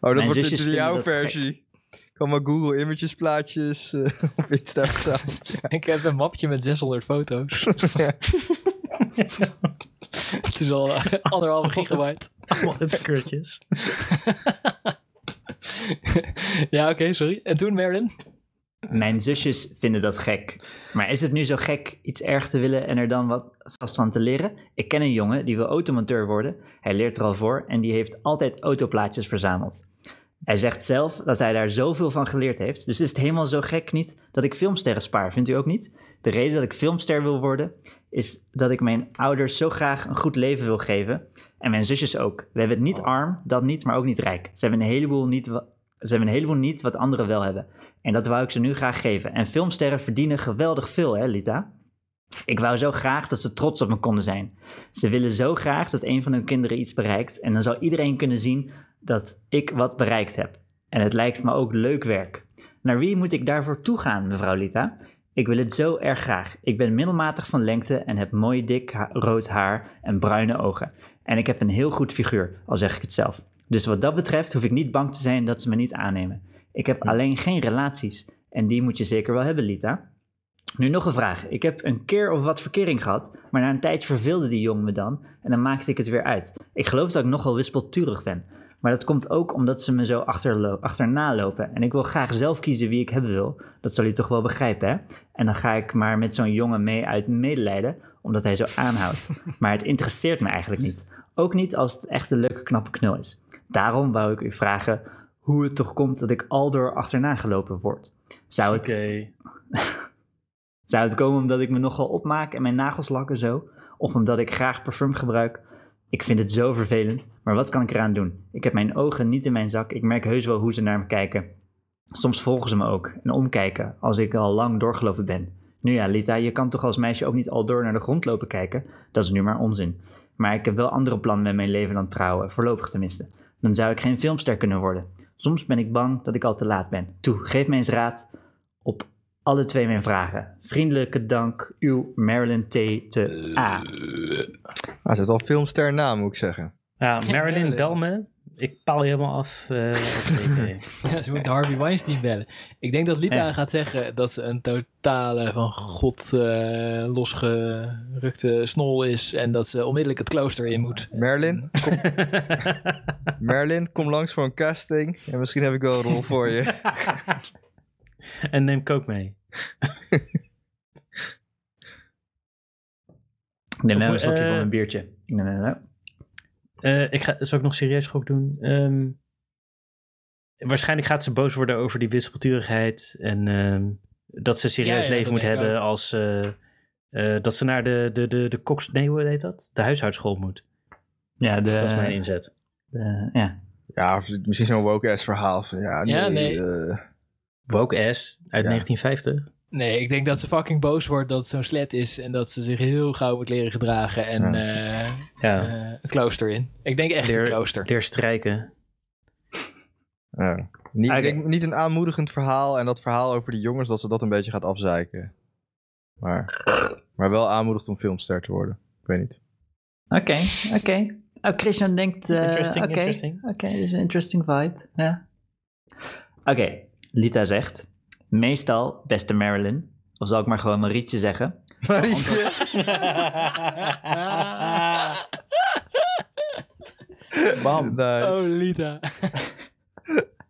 dat Mijn wordt zusjes dus jouw versie. Ik kan maar Google Images plaatjes eh, op Insta staan. Ik heb een mapje met 600 foto's. Het is al anderhalve gigabyte. Allemaal upskeurtjes. Ja, oké, sorry. En toen, Marilyn? Mijn zusjes vinden dat gek. Maar is het nu zo gek iets erg te willen en er dan wat vast van te leren? Ik ken een jongen die wil automonteur worden. Hij leert er al voor en die heeft altijd autoplaatjes verzameld. Hij zegt zelf dat hij daar zoveel van geleerd heeft. Dus is het helemaal zo gek niet dat ik filmsterren spaar, vindt u ook niet? De reden dat ik filmster wil worden is dat ik mijn ouders zo graag een goed leven wil geven. En mijn zusjes ook. We hebben het niet arm, dat niet, maar ook niet rijk. Ze hebben een heleboel niet, ze hebben een heleboel niet wat anderen wel hebben. En dat wou ik ze nu graag geven. En filmsterren verdienen geweldig veel, hè, Lita? Ik wou zo graag dat ze trots op me konden zijn. Ze willen zo graag dat een van hun kinderen iets bereikt. En dan zal iedereen kunnen zien dat ik wat bereikt heb. En het lijkt me ook leuk werk. Naar wie moet ik daarvoor toegaan, mevrouw Lita? Ik wil het zo erg graag. Ik ben middelmatig van lengte en heb mooi dik ha- rood haar en bruine ogen. En ik heb een heel goed figuur, al zeg ik het zelf. Dus wat dat betreft hoef ik niet bang te zijn dat ze me niet aannemen. Ik heb alleen geen relaties. En die moet je zeker wel hebben, Lita. Nu nog een vraag. Ik heb een keer of wat verkering gehad, maar na een tijdje verveelde die jongen me dan en dan maakte ik het weer uit. Ik geloof dat ik nogal wispelturig ben. Maar dat komt ook omdat ze me zo achterlo- achterna lopen. En ik wil graag zelf kiezen wie ik hebben wil. Dat zal je toch wel begrijpen, hè? En dan ga ik maar met zo'n jongen mee uit medelijden, omdat hij zo aanhoudt. Maar het interesseert me eigenlijk niet. Ook niet als het echt een leuke knappe knul is. Daarom wou ik u vragen hoe het toch komt dat ik aldoor achterna gelopen word. Zou het zou het komen omdat ik me nogal opmaak en mijn nagels lakken zo? Of omdat ik graag parfum gebruik? Ik vind het zo vervelend, maar wat kan ik eraan doen? Ik heb mijn ogen niet in mijn zak, ik merk heus wel hoe ze naar me kijken. Soms volgen ze me ook en omkijken als ik al lang doorgelopen ben. Nu ja, Lita, je kan toch als meisje ook niet al door naar de grond lopen kijken? Dat is nu maar onzin. Maar ik heb wel andere plannen met mijn leven dan trouwen, voorlopig tenminste. Dan zou ik geen filmster kunnen worden. Soms ben ik bang dat ik al te laat ben. Toe, geef me eens raad op alle twee mijn vragen. Vriendelijke dank, uw Marilyn T. te A. Ah, zit al filmster naam, moet ik zeggen. Ja, Marilyn, bel me. Ik paal je helemaal af. eh. Ja, ze moet Harvey Weinstein bellen. Ik denk dat Lita Ja. gaat zeggen dat ze een totale van god eh, losgerukte snol is. En dat ze onmiddellijk het klooster in moet. Merlin, kom, Merlin, kom langs voor een casting. En misschien heb ik wel een rol voor je. en neem kook mee. Neem nou een slokje eh, van mijn biertje. Ik neem nou. Eh, ik ga, zal ik nog serieus gok doen? Ehm, waarschijnlijk gaat ze boos worden over die wispelturigheid. En ehm, dat ze een serieus Ja, ja, leven dat moet hebben ook. als... eh, eh, dat ze naar de, de, de, de koks... Nee, hoe heet dat? De huishoudschool moet. Ja, de, dat is mijn inzet. de- ja. Ja, misschien zo'n woke-ass verhaal. van, Ja, nee. Ja, nee. Eh, Woke ass uit Ja. 1950. Nee, ik denk dat ze fucking boos wordt dat het zo'n slet is en dat ze zich heel gauw moet leren gedragen en eh, Ja, eh, het klooster in. Ik denk echt het klooster. leer strijken. Ja. Niet, ik denk niet een aanmoedigend verhaal en dat verhaal over die jongens, dat ze dat een beetje gaat afzeiken. Maar, maar wel aanmoedigt om filmster te worden. Ik weet niet. Oké, oké. Oh, Christian denkt... eh, Interesting, oké, interesting. Oké, dit is een interesting vibe. Ja. Oké, Lita zegt... Meestal, beste Marilyn... Of zal ik maar gewoon Marietje zeggen? Bam. Nice. Oh, Lita.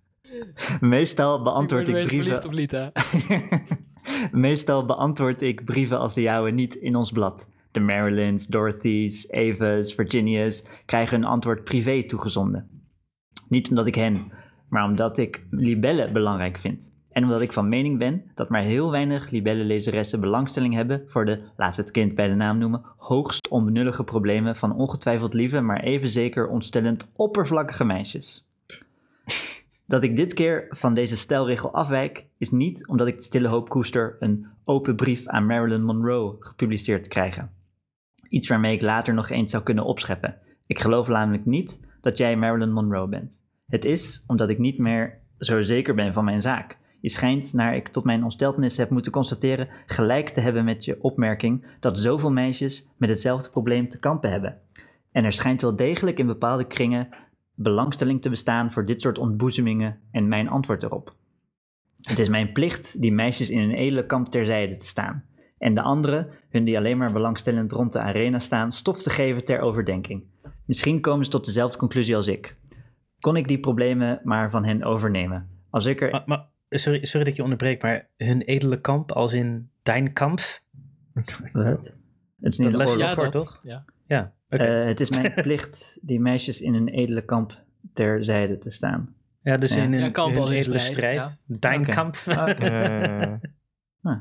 Meestal beantwoord ik ik verliefd op brieven... Lita. Meestal beantwoord ik brieven als de jouwe niet in ons blad. De Marilyns, Dorothy's, Eva's, Virginia's krijgen hun antwoord privé toegezonden. Niet omdat ik hen, maar omdat ik libellen belangrijk vind. En omdat ik van mening ben dat maar heel weinig libellenlezeressen belangstelling hebben voor de, laten we het kind bij de naam noemen, hoogst onbenullige problemen van ongetwijfeld lieve, maar even zeker ontstellend oppervlakkige meisjes. Dat ik dit keer van deze stelregel afwijk, is niet omdat ik de stille hoop koester een open brief aan Marilyn Monroe gepubliceerd te krijgen. Iets waarmee ik later nog eens zou kunnen opscheppen. Ik geloof namelijk niet dat jij Marilyn Monroe bent. Het is omdat ik niet meer zo zeker ben van mijn zaak. Je schijnt, naar ik tot mijn ontsteltenis heb moeten constateren, gelijk te hebben met je opmerking dat zoveel meisjes met hetzelfde probleem te kampen hebben. En er schijnt wel degelijk in bepaalde kringen belangstelling te bestaan voor dit soort ontboezemingen en mijn antwoord erop. Het is mijn plicht die meisjes in een edele kamp terzijde te staan. En de anderen, hun die alleen maar belangstellend rond de arena staan, stof te geven ter overdenking. Misschien komen ze tot dezelfde conclusie als ik. Kon ik die problemen maar van hen overnemen? Als ik er... Maar, maar, sorry, sorry dat ik je onderbreek, maar hun edele kamp als in dein kamp? Wat? Het is niet een les. Ja, voor, dat. toch? Ja. Ja. Eh, het is mijn plicht die meisjes in een edele kamp terzijde te staan. ja, dus ja. in een, Ja, kamp hun als in edele strijd, strijd. Dein kamp. Eh, Ah.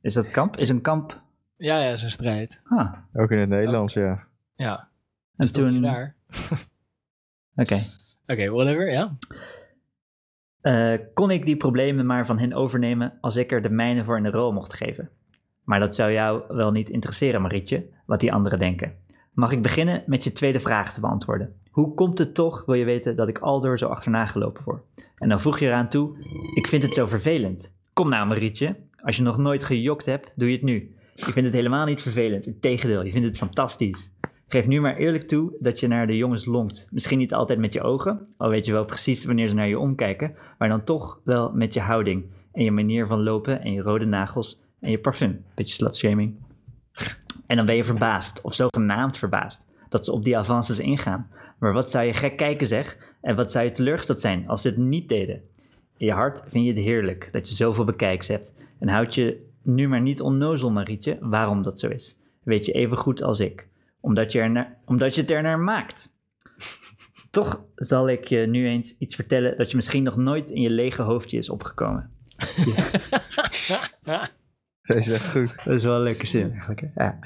Is dat kamp? Is een kamp? Ja, ja, zo'n strijd. Ah. ook in het Nederlands, ja. Ja, En is toen... raar. Oké. Oké, whatever, ja. Eh, kon ik die problemen maar van hen overnemen als ik er de mijne voor in de rol mocht geven? Maar dat zou jou wel niet interesseren, Marietje, wat die anderen denken. Mag ik beginnen met je tweede vraag te beantwoorden? Hoe komt het toch, wil je weten, dat ik aldoor zo achterna gelopen word? En dan voeg je eraan toe, ik vind het zo vervelend. Kom nou, Marietje, als je nog nooit gejokt hebt, doe je het nu. Je vindt het helemaal niet vervelend, integendeel, je vindt het fantastisch. Geef nu maar eerlijk toe dat je naar de jongens lonkt. Misschien niet altijd met je ogen, al weet je wel precies wanneer ze naar je omkijken, maar dan toch wel met je houding en je manier van lopen en je rode nagels en je parfum. Beetje slutshaming. En dan ben je verbaasd, of zogenaamd verbaasd, dat ze op die avances ingaan. Maar wat zou je gek kijken zeg, en wat zou je teleurgesteld zijn als ze het niet deden. In je hart vind je het heerlijk dat je zoveel bekijks hebt. En houd je nu maar niet onnozel, Marietje, waarom dat zo is. Weet je even goed als ik. Omdat je, er omdat je het er naar maakt. Toch zal ik je nu eens iets vertellen dat je misschien nog nooit in je lege hoofdje is opgekomen. Deze is echt goed. Dat is wel een leuke zin eigenlijk. hè? Ja.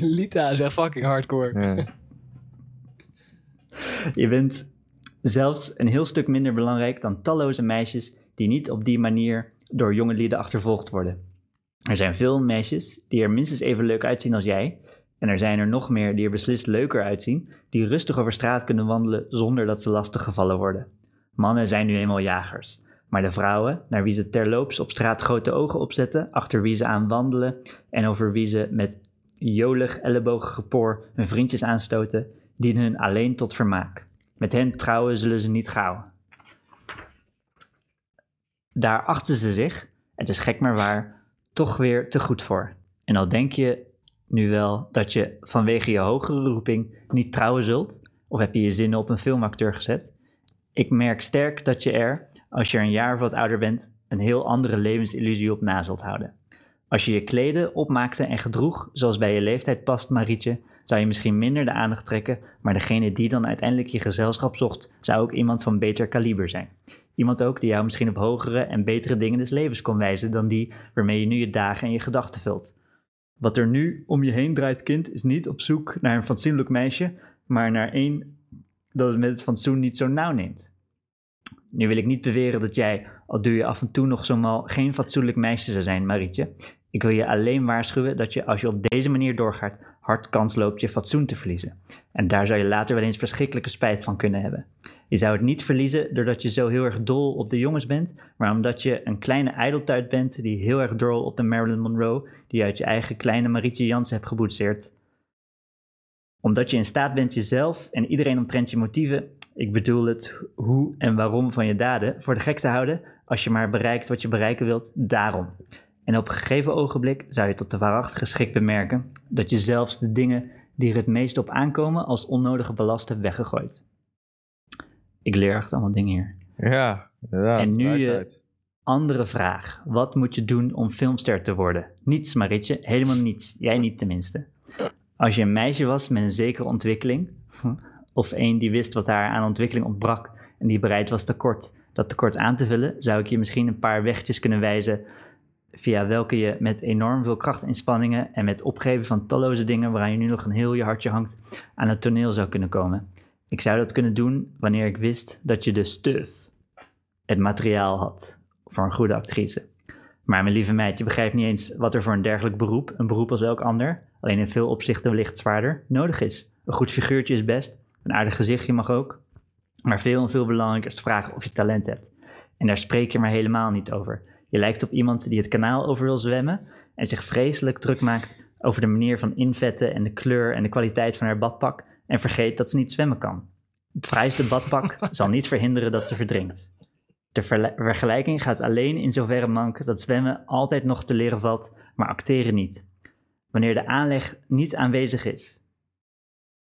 Lita is echt fucking hardcore. Ja. Je bent zelfs een heel stuk minder belangrijk dan talloze meisjes die niet op die manier door jonge lieden achtervolgd worden. Er zijn veel meisjes die er minstens even leuk uitzien als jij. En er zijn er nog meer die er beslist leuker uitzien, die rustig over straat kunnen wandelen zonder dat ze lastig gevallen worden. Mannen zijn nu eenmaal jagers. Maar de vrouwen, naar wie ze terloops op straat grote ogen opzetten, achter wie ze aan wandelen en over wie ze met jolig ellebogengepoor hun vriendjes aanstoten, dienen hun alleen tot vermaak. Met hen trouwen zullen ze niet gauw. Daar achten ze zich, het is gek maar waar, toch weer te goed voor. En al denk je nu wel dat je vanwege je hogere roeping niet trouwen zult, of heb je je zinnen op een filmacteur gezet, ik merk sterk dat je er, als je een jaar of wat ouder bent, een heel andere levensillusie op na zult houden. Als je je kleden opmaakte en gedroeg zoals bij je leeftijd past, Marietje, zou je misschien minder de aandacht trekken, maar degene die dan uiteindelijk je gezelschap zocht, zou ook iemand van beter kaliber zijn. Iemand ook die jou misschien op hogere en betere dingen des levens kon wijzen dan die waarmee je nu je dagen en je gedachten vult. Wat er nu om je heen draait, kind, is niet op zoek naar een fatsoenlijk meisje, maar naar één dat het met het fatsoen niet zo nauw neemt. Nu wil ik niet beweren dat jij, al doe je af en toe nog zomaal, geen fatsoenlijk meisje zou zijn, Marietje. Ik wil je alleen waarschuwen dat je, als je op deze manier doorgaat, hard kans loopt je fatsoen te verliezen. En daar zou je later wel eens verschrikkelijke spijt van kunnen hebben. Je zou het niet verliezen doordat je zo heel erg dol op de jongens bent, maar omdat je een kleine ijdeltuit bent die heel erg dol op de Marilyn Monroe, die je uit je eigen kleine Marietje Jansen hebt geboetseerd. Omdat je in staat bent jezelf en iedereen omtrent je motieven, ik bedoel het hoe en waarom van je daden, voor de gek te houden als je maar bereikt wat je bereiken wilt, daarom. En op een gegeven ogenblik zou je tot de waarachtige schrik bemerken dat je zelfs de dingen die er het meest op aankomen als onnodige ballast hebt weggegooid. Ik leer echt allemaal dingen hier. Ja, inderdaad. En nu je- wijsheid. Andere vraag. Wat moet je doen om filmster te worden? Niets, Maritje. Helemaal niets. Jij niet tenminste. Als je een meisje was met een zekere ontwikkeling, of een die wist wat haar aan ontwikkeling ontbrak en die bereid was tekort, dat tekort aan te vullen, zou ik je misschien een paar wegjes kunnen wijzen via welke je met enorm veel krachtinspanningen en met opgeven van talloze dingen waaraan je nu nog een heel je hartje hangt, aan het toneel zou kunnen komen. Ik zou dat kunnen doen wanneer ik wist dat je de stuff, het materiaal had voor een goede actrice. Maar mijn lieve meid, je begrijpt niet eens wat er voor een dergelijk beroep, een beroep als elk ander, alleen in veel opzichten wellicht zwaarder, nodig is. Een goed figuurtje is best, een aardig gezichtje mag ook, maar veel en veel belangrijker is de vraag of je talent hebt. En daar spreek je maar helemaal niet over. Je lijkt op iemand die het kanaal over wil zwemmen en zich vreselijk druk maakt over de manier van invetten en de kleur en de kwaliteit van haar badpak en vergeet dat ze niet zwemmen kan. Het fraaiste badpak zal niet verhinderen dat ze verdrinkt. De vergelijking gaat alleen in zoverre mank dat zwemmen altijd nog te leren valt, maar acteren niet. Wanneer de aanleg niet aanwezig is.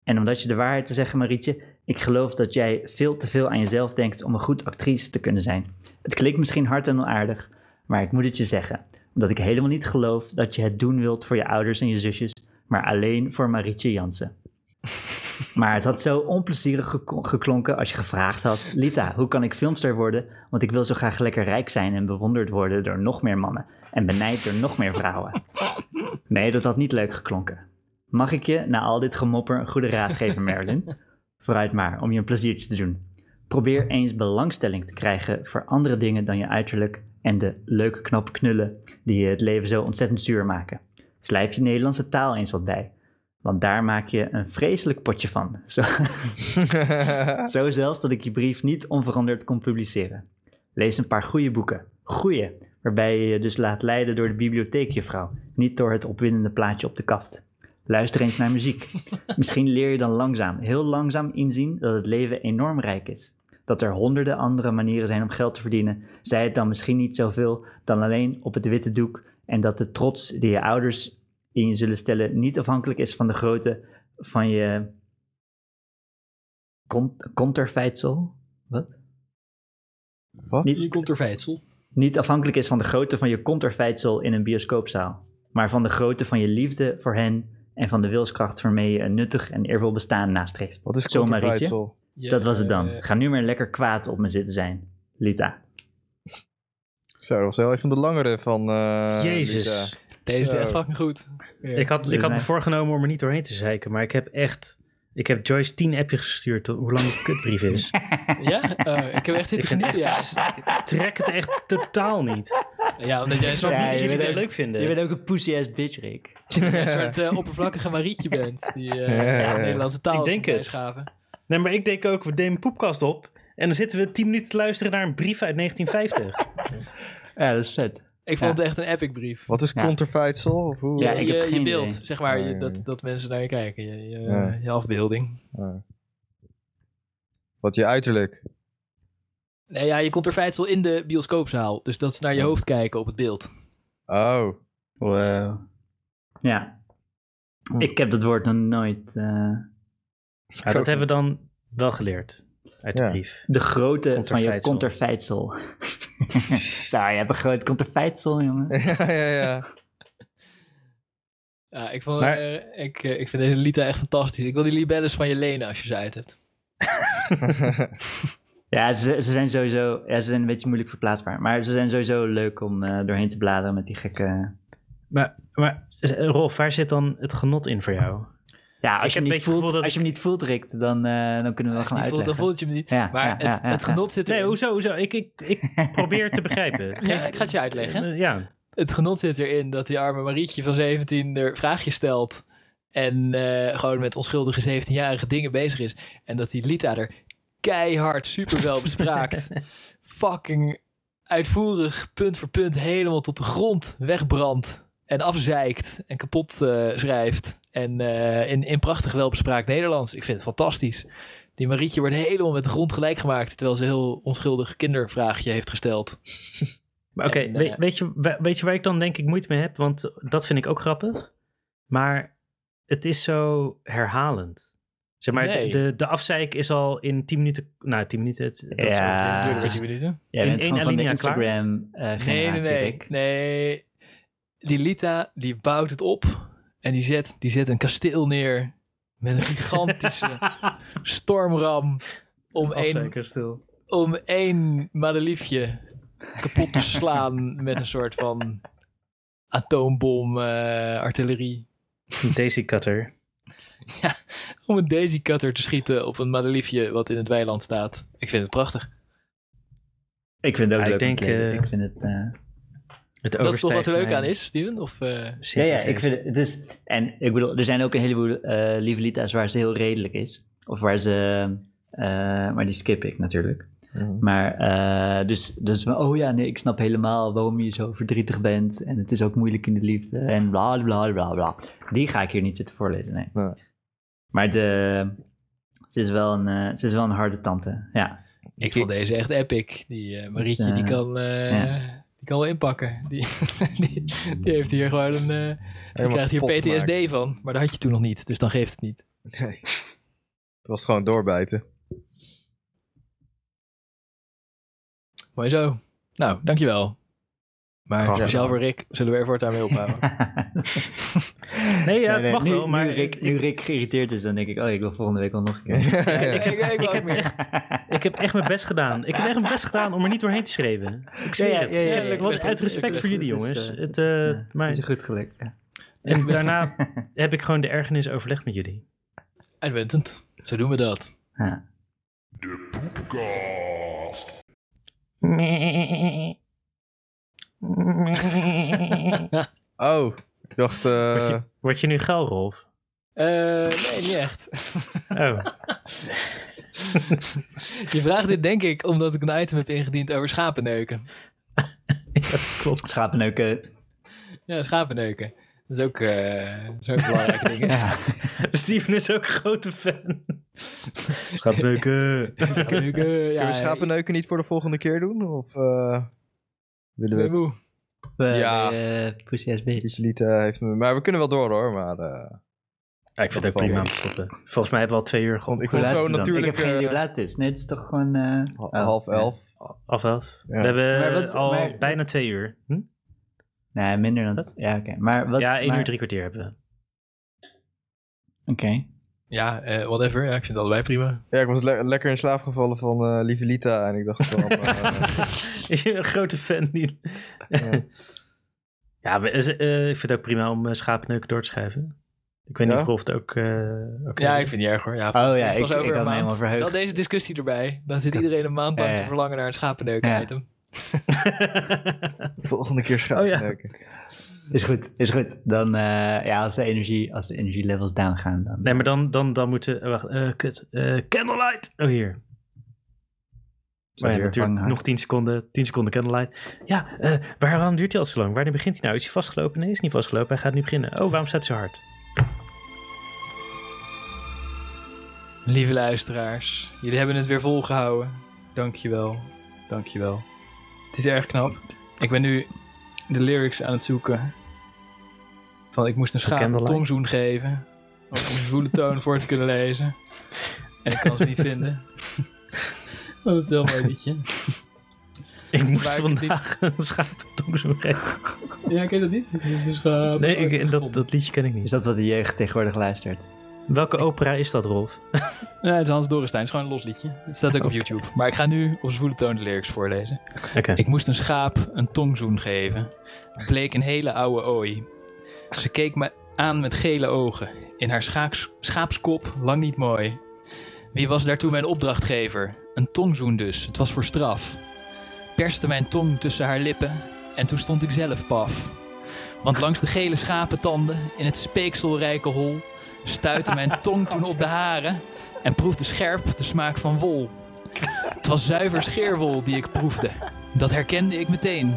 En omdat je de waarheid te zeggen, Marietje, ik geloof dat jij veel te veel aan jezelf denkt om een goed actrice te kunnen zijn. Het klinkt misschien hard en onaardig, maar ik moet het je zeggen. Omdat ik helemaal niet geloof dat je het doen wilt voor je ouders en je zusjes, maar alleen voor Marietje Jansen. Maar het had zo onplezierig geklonken als je gevraagd had: Lita, hoe kan ik filmster worden? Want ik wil zo graag lekker rijk zijn en bewonderd worden door nog meer mannen. En benijd door nog meer vrouwen. Nee, dat had niet leuk geklonken. Mag ik je, na al dit gemopper, een goede raad geven, Marilyn? Vooruit maar, om je een pleziertje te doen. Probeer eens belangstelling te krijgen voor andere dingen dan je uiterlijk en de leuke knappe knullen die je het leven zo ontzettend zuur maken. Slijp je Nederlandse taal eens wat bij. Want daar maak je een vreselijk potje van. Zo, zo zelfs dat ik je brief niet onveranderd kon publiceren. Lees een paar goede boeken. Goeie, waarbij je je dus laat leiden door de bibliotheekjuffrouw, niet door het opwindende plaatje op de kaft. Luister eens naar muziek. Misschien leer je dan langzaam, heel langzaam inzien dat het leven enorm rijk is. Dat er honderden andere manieren zijn om geld te verdienen, zij het dan misschien niet zoveel dan alleen op het witte doek. En dat de trots die je ouders in je zullen stellen niet afhankelijk is van de grootte van je con- conterfeitsel. Wat? Wat? Niet- er Veidsel. niet afhankelijk is van de grootte van je conterfeitsel in een bioscoopzaal, maar van de grootte van je liefde voor hen en van de wilskracht waarmee je een nuttig en eervol bestaan nastreeft. Wat is Zo, Dat was het dan. Eh, Ga nu maar lekker kwaad op me zitten zijn. Lita. Zo, dat was wel even de langere van... eh, Jezus. Deze is Zo. echt fucking goed. Ja. Ik had, ik had me voorgenomen om er niet doorheen te zeiken, maar ik heb echt... Ik heb Joyce 10 appjes gestuurd tot hoe lang de kutbrief is. Ja? Oh, ik heb echt ik, zitten genieten, ja. echt, ik trek het echt totaal niet. Ja, omdat jij Ik niet dat je bent leuk vinden. Je bent ook een pussy-ass bitch, Rick. een soort eh, oppervlakkige marietje bent. Die eh, Ja, ja, ja. de Nederlandse taal Ik denk het. schaven. Nee, maar ik denk ook, we nemen een poepkast op. En dan zitten we 10 minuten te luisteren naar een brief uit 1950. Ja, dat is vet. Ik vond het echt een epic brief. Wat is Ja. conterfeitsel? Of hoe? Ja, je, ik heb je, geen je beeld, idee. zeg maar, je- dat, dat mensen naar je kijken. Je, je, Ja. je afbeelding. Wat je uiterlijk. Nee, ja, je komt er feitelijk in de bioscoopzaal. Dus dat is naar je hoofd kijken op het beeld. Oh. Wow. Ja. Ik heb dat woord nog nooit... eh, Ja, dat hebben we dan wel geleerd uit de Ja. brief. de grootte van je Conterfeitsel. conterfeitsel. Zo, je hebt een groot conterfeitsel, jongen. ja, ja, ja. Ja, ik, vond, Maar- eh, ik, eh, ik vind deze Lita echt fantastisch. Ik wil die libelles van je lenen als je ze uit hebt. Ja, ze, ze zijn sowieso... Ja, ze zijn een beetje moeilijk verplaatsbaar. Maar ze zijn sowieso leuk om eh, doorheen te bladeren met die gekke... Maar, maar Rolf, waar zit dan het genot in voor jou? Ja, als Ik je, heb hem niet voelt, het gevoel dat als je hem niet voelt, Rick, dan, eh, dan kunnen we wel gaan voelt, dan uitleggen. voelt je hem niet. Ja, maar ja, het, het ja. genot zit Nee, erin. hoezo, hoezo? Ik, ik, ik probeer het te begrijpen. Ja, ik ga het je uitleggen. Eh, ja. Het genot zit erin dat die arme Marietje van 17 er vraagjes stelt. En eh, gewoon met onschuldige 17-jarige dingen bezig is. En dat die Lita er keihard super wel bespraakt. fucking uitvoerig, punt voor punt, helemaal tot de grond wegbrandt. En afzeikt en kapot eh, schrijft. En eh, in, in prachtig welbespraakt Nederlands. Ik vind het fantastisch. Die Marietje wordt helemaal met de grond gelijk gemaakt. Terwijl ze een heel onschuldig kindervraagje heeft gesteld. Maar oké, weet, eh, weet, je, weet je waar ik dan denk ik moeite mee heb? Want dat vind ik ook grappig. Maar het is zo herhalend. Zeg maar, Nee. de, de, de afzeik is al in 10 minuten... Nou, 10 minuten. Het, dat is Ja. ook- Duurde het een is- beetje minuten. Jij in één gewoon van de alinea klaar? Instagram eh Nee, nee, nee. Nee, die Lita, die bouwt het op. En die zet, die zet een kasteel neer. Met een gigantische stormram. Om één, om één madeliefje kapot te slaan. Met een soort van atoombom eh, artillerie. Daisy Cutter. Om een daisy cutter te schieten op een madeliefje wat in het weiland staat. Ik vind het prachtig. Ik vind het ook Ja, ik leuk denk, eh, Ik vind het... eh, Het Dat is toch wat er leuk aan is, Steven? Of, eh, Ja, ja, ik vind het, het is, en ik bedoel, er zijn ook een heleboel eh lieve Lita's waar ze heel redelijk is. Of waar ze, eh, maar die skip ik natuurlijk. Mhm. Maar, eh, dus, dus, oh ja, nee, ik snap helemaal waarom je zo verdrietig bent. En het is ook moeilijk in de liefde. En bla bla bla bla. Die ga ik hier niet zitten voorlezen, nee. Nee. Maar de, ze, is wel een, ze is wel een harde tante, ja. Ik vond deze echt epic. Die Marietje, Dus, die, kan, ja. Kan wel inpakken. Die, die, die heeft hier gewoon een... eh die krijgt hier PTSD gemaakt. van. Maar dat had je toen nog niet, dus dan geeft het niet. Nee. Het was gewoon doorbijten. Mooi zo. Nou, dankjewel. Maar speciaal gedaan. voor Rick zullen we er voortaan mee ophouden. Nee, ja, het mag nu, wel, maar... Nu Rick, ik- nu Rick geïrriteerd is, dan denk ik, oh, ik wil volgende week wel nog een keer. ik, ik, ik, ik heb echt, ik heb echt mijn best gedaan. Ik heb echt mijn best gedaan om er niet doorheen te schreeuwen. Ik zweer Ja, ja, het. want uit respect voor jullie, jongens. eh, Het, eh, eh, maar, het is goed gelukt. En daarna heb ik gewoon de ergernis overlegd met jullie. Uitmuntend. Zo doen we dat. Ja. Poepcast. Oh, ik dacht... eh, Word je, word je nu geil, Rolf? Eh, nee, niet echt. Oh, Je vraagt dit denk ik omdat ik een item heb ingediend over schapenneuken. klopt. Schapenneuken. Ja, schapenneuken. Dat is ook, eh dat is ook een belangrijke ding. Ja. Steven is ook een grote fan. Schapneuken. Schapenneuken, ja. kunnen we schapenneuken niet voor de volgende keer doen? Of eh, willen we het? moe. Bij, Ja. bij, eh, Pussy SB. Lita heeft me... Maar we kunnen wel door hoor, maar... eh, Ja, ik vind het ook prima om te stoppen. Volgens mij hebben we al twee uur gewoon Ik laat zo natuurlijk... Ik heb geen idee eh, hoe laat het is. Nee, het is toch gewoon... eh, oh, half ja. elf. af elf. Ja. We hebben Maar wat- al maar- bijna twee uur. Hm? Nee, minder dan dat. Ja, oké. Maar wat... ja, één maar- uur, drie kwartier hebben we. Oké. Ja, eh, whatever. Ja, ik vind het allebei prima. Ja, ik was le- lekker in slaap gevallen van eh lieve Lita. En ik dacht van... eh, Is je een grote fan? Die... Ja. eh, ik vind het ook prima om uh, schapenneuken door te schrijven. Ik weet Ja? niet of het ook... eh ook Ja, ik vind het niet erg hoor. Ja, Oh ja, ik- over ik had me maand. helemaal verheugd. Wel deze discussie erbij. Dan zit iedereen een maand lang te verlangen naar een schapenneuken Ja. item. volgende keer Oh, schapenneuken. Is goed, is goed. Dan, eh, ja, als de energie, als de energielevels down gaan, dan... Nee, maar dan, dan, dan moeten... eh, wacht, eh, kut. Eh, candlelight! Oh, hier. Maar ja, hier, natuurlijk nog 10 seconden, 10 seconden candlelight. Ja, eh, waarom duurt hij al zo lang? Wanneer begint hij nou? Is hij vastgelopen? Nee, is niet vastgelopen. Hij gaat nu beginnen. Oh, waarom staat hij zo hard? Lieve luisteraars, jullie hebben het weer volgehouden. Dankjewel. Dankjewel. Het is erg knap. Ik ben nu de lyrics aan het zoeken. Van ik moest een schaap tongzoen geven. Om een zwoele toon voor te kunnen lezen. En ik kan ze niet vinden. Dat is wel een mooi liedje. Ik moest Waar vandaag een schapentongzoen geven. Ja, ken je dat niet? Is Nee, ik, dat, dat liedje ken ik Is niet. dat wat de jeugd tegenwoordig luistert? Welke opera is dat, Rolf? Ja, het is Hans Dorrestein. Het is gewoon een los liedje. Het staat ook op YouTube. Maar ik ga nu op zwoele toon de lyrics voorlezen. Ik moest een schaap een tongzoen geven. Het bleek een hele oude ooi. Ze keek, me, aan met gele ogen. In haar schaaks- schaapskop lang niet mooi. Wie was daartoe mijn opdrachtgever? Een tongzoen dus, het was voor straf. Perste mijn tong tussen haar lippen en toen stond ik zelf paf. Want langs de gele schapentanden in het speekselrijke hol stuitte mijn tong toen op de haren en proefde scherp de smaak van wol. Het was zuiver scheerwol die ik proefde. Dat herkende ik meteen.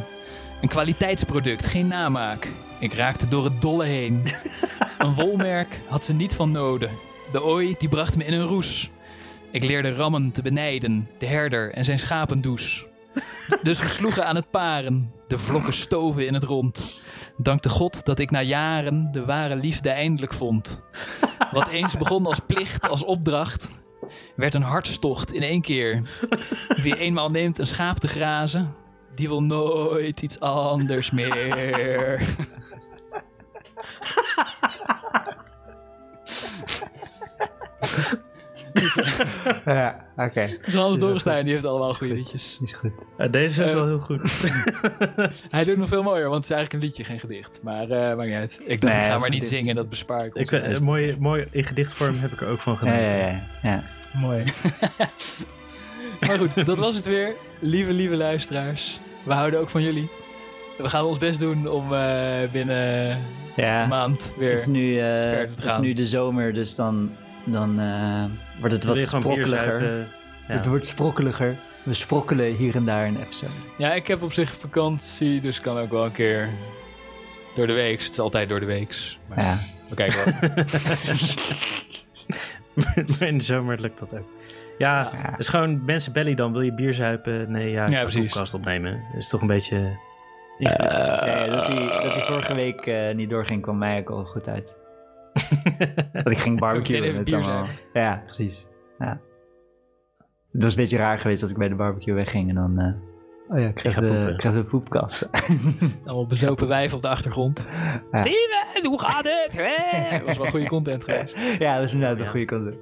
Een kwaliteitsproduct, geen namaak. Ik raakte door het dolle heen. Een wolmerk had ze niet van noden. De ooi die bracht me in een roes. Ik leerde rammen te benijden, de herder en zijn schapendoes. Dus we sloegen aan het paren, de vlokken stoven in het rond. Dankte God dat ik na jaren de ware liefde eindelijk vond. Wat eens begon als plicht, als opdracht, werd een hartstocht in één keer. Wie eenmaal neemt een schaap te grazen, die wil nooit iets anders meer. Ja, oké. Dus Hans Dorrestein die heeft allemaal goede liedjes. Is goed. Ja, deze is Eh, wel heel goed. Hij doet nog veel mooier, want het is eigenlijk een liedje, geen gedicht. Maar eh maakt niet uit. Ik dacht, Nee, ik ga maar niet gedicht. zingen, dat bespaar ik. Ik, eh, mooi, mooi, in gedichtvorm heb ik er ook van Ja, genoten. ja, ja. ja. Mooi. maar goed, dat was het weer. Lieve, lieve luisteraars. We houden ook van jullie. We gaan ons best doen om eh, binnen ja. een maand weer... Het is, nu, eh, verder te het is gaan. nu de zomer, dus dan, dan eh, wordt het wat sprokkeliger. zuipen? Ja. Het wordt sprokkeliger. We sprokkelen hier en daar een episode. Ja, ik heb op zich vakantie, dus kan ook wel een keer door de week. Het is altijd door de week. Maar Ja. we kijken wel. Maar in de zomer lukt dat ook. Ja, Ja. het is gewoon mensen bellen je dan. Wil je bier zuipen? Nee, ja, ik Ja, precies. podcast opnemen. Dat is toch een beetje... Ja, dat, hij, dat hij vorige week eh, niet doorging, kwam mij ook al goed uit. Dat ik ging barbecuen Meteen even met bier allemaal. Ja, precies. Ja. Het was een beetje raar geweest dat ik bij de barbecue wegging en dan... eh, oh ja, ik kreeg, de, poepkast. Allemaal bezopen wijven op de achtergrond. Ja. Steven, hoe gaat het? Dat was wel goede content geweest. ja, dat is inderdaad Ja. een goede kant.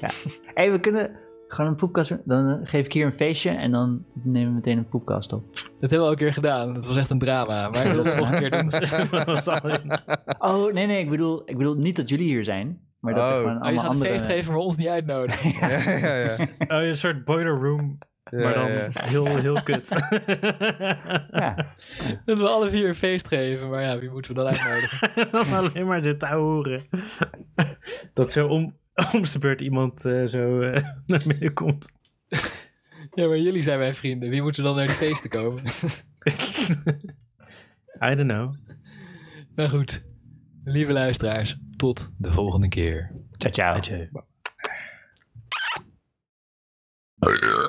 Ja. hey, we kunnen gewoon een poepkast... Dan geef ik hier een feestje en dan nemen we meteen een poepkast op. Dat hebben we al een keer gedaan. Dat was echt een drama. Maar ik wil het nog een keer doen. Oh, nee, nee, ik bedoel, ik bedoel niet dat jullie hier zijn. Maar dat er Oh. gewoon Oh, je allemaal gaat een andere... feest geven, maar ons niet uitnodigen. Ja, ja, ja. Oh, een soort boiler room, Ja, maar dan ja. heel, heel kut. Ja. Dat we alle vier een feest geven. Maar ja, wie moeten we dan uitnodigen? dan alleen maar zitten horen. Dat zo om, om de beurt iemand eh, zo eh, naar binnen komt. Ja, maar jullie zijn mijn vrienden. Wie moeten dan naar die feesten komen? I don't know. nou goed. Lieve luisteraars, tot de volgende keer. Ciao, ciao. Adieu.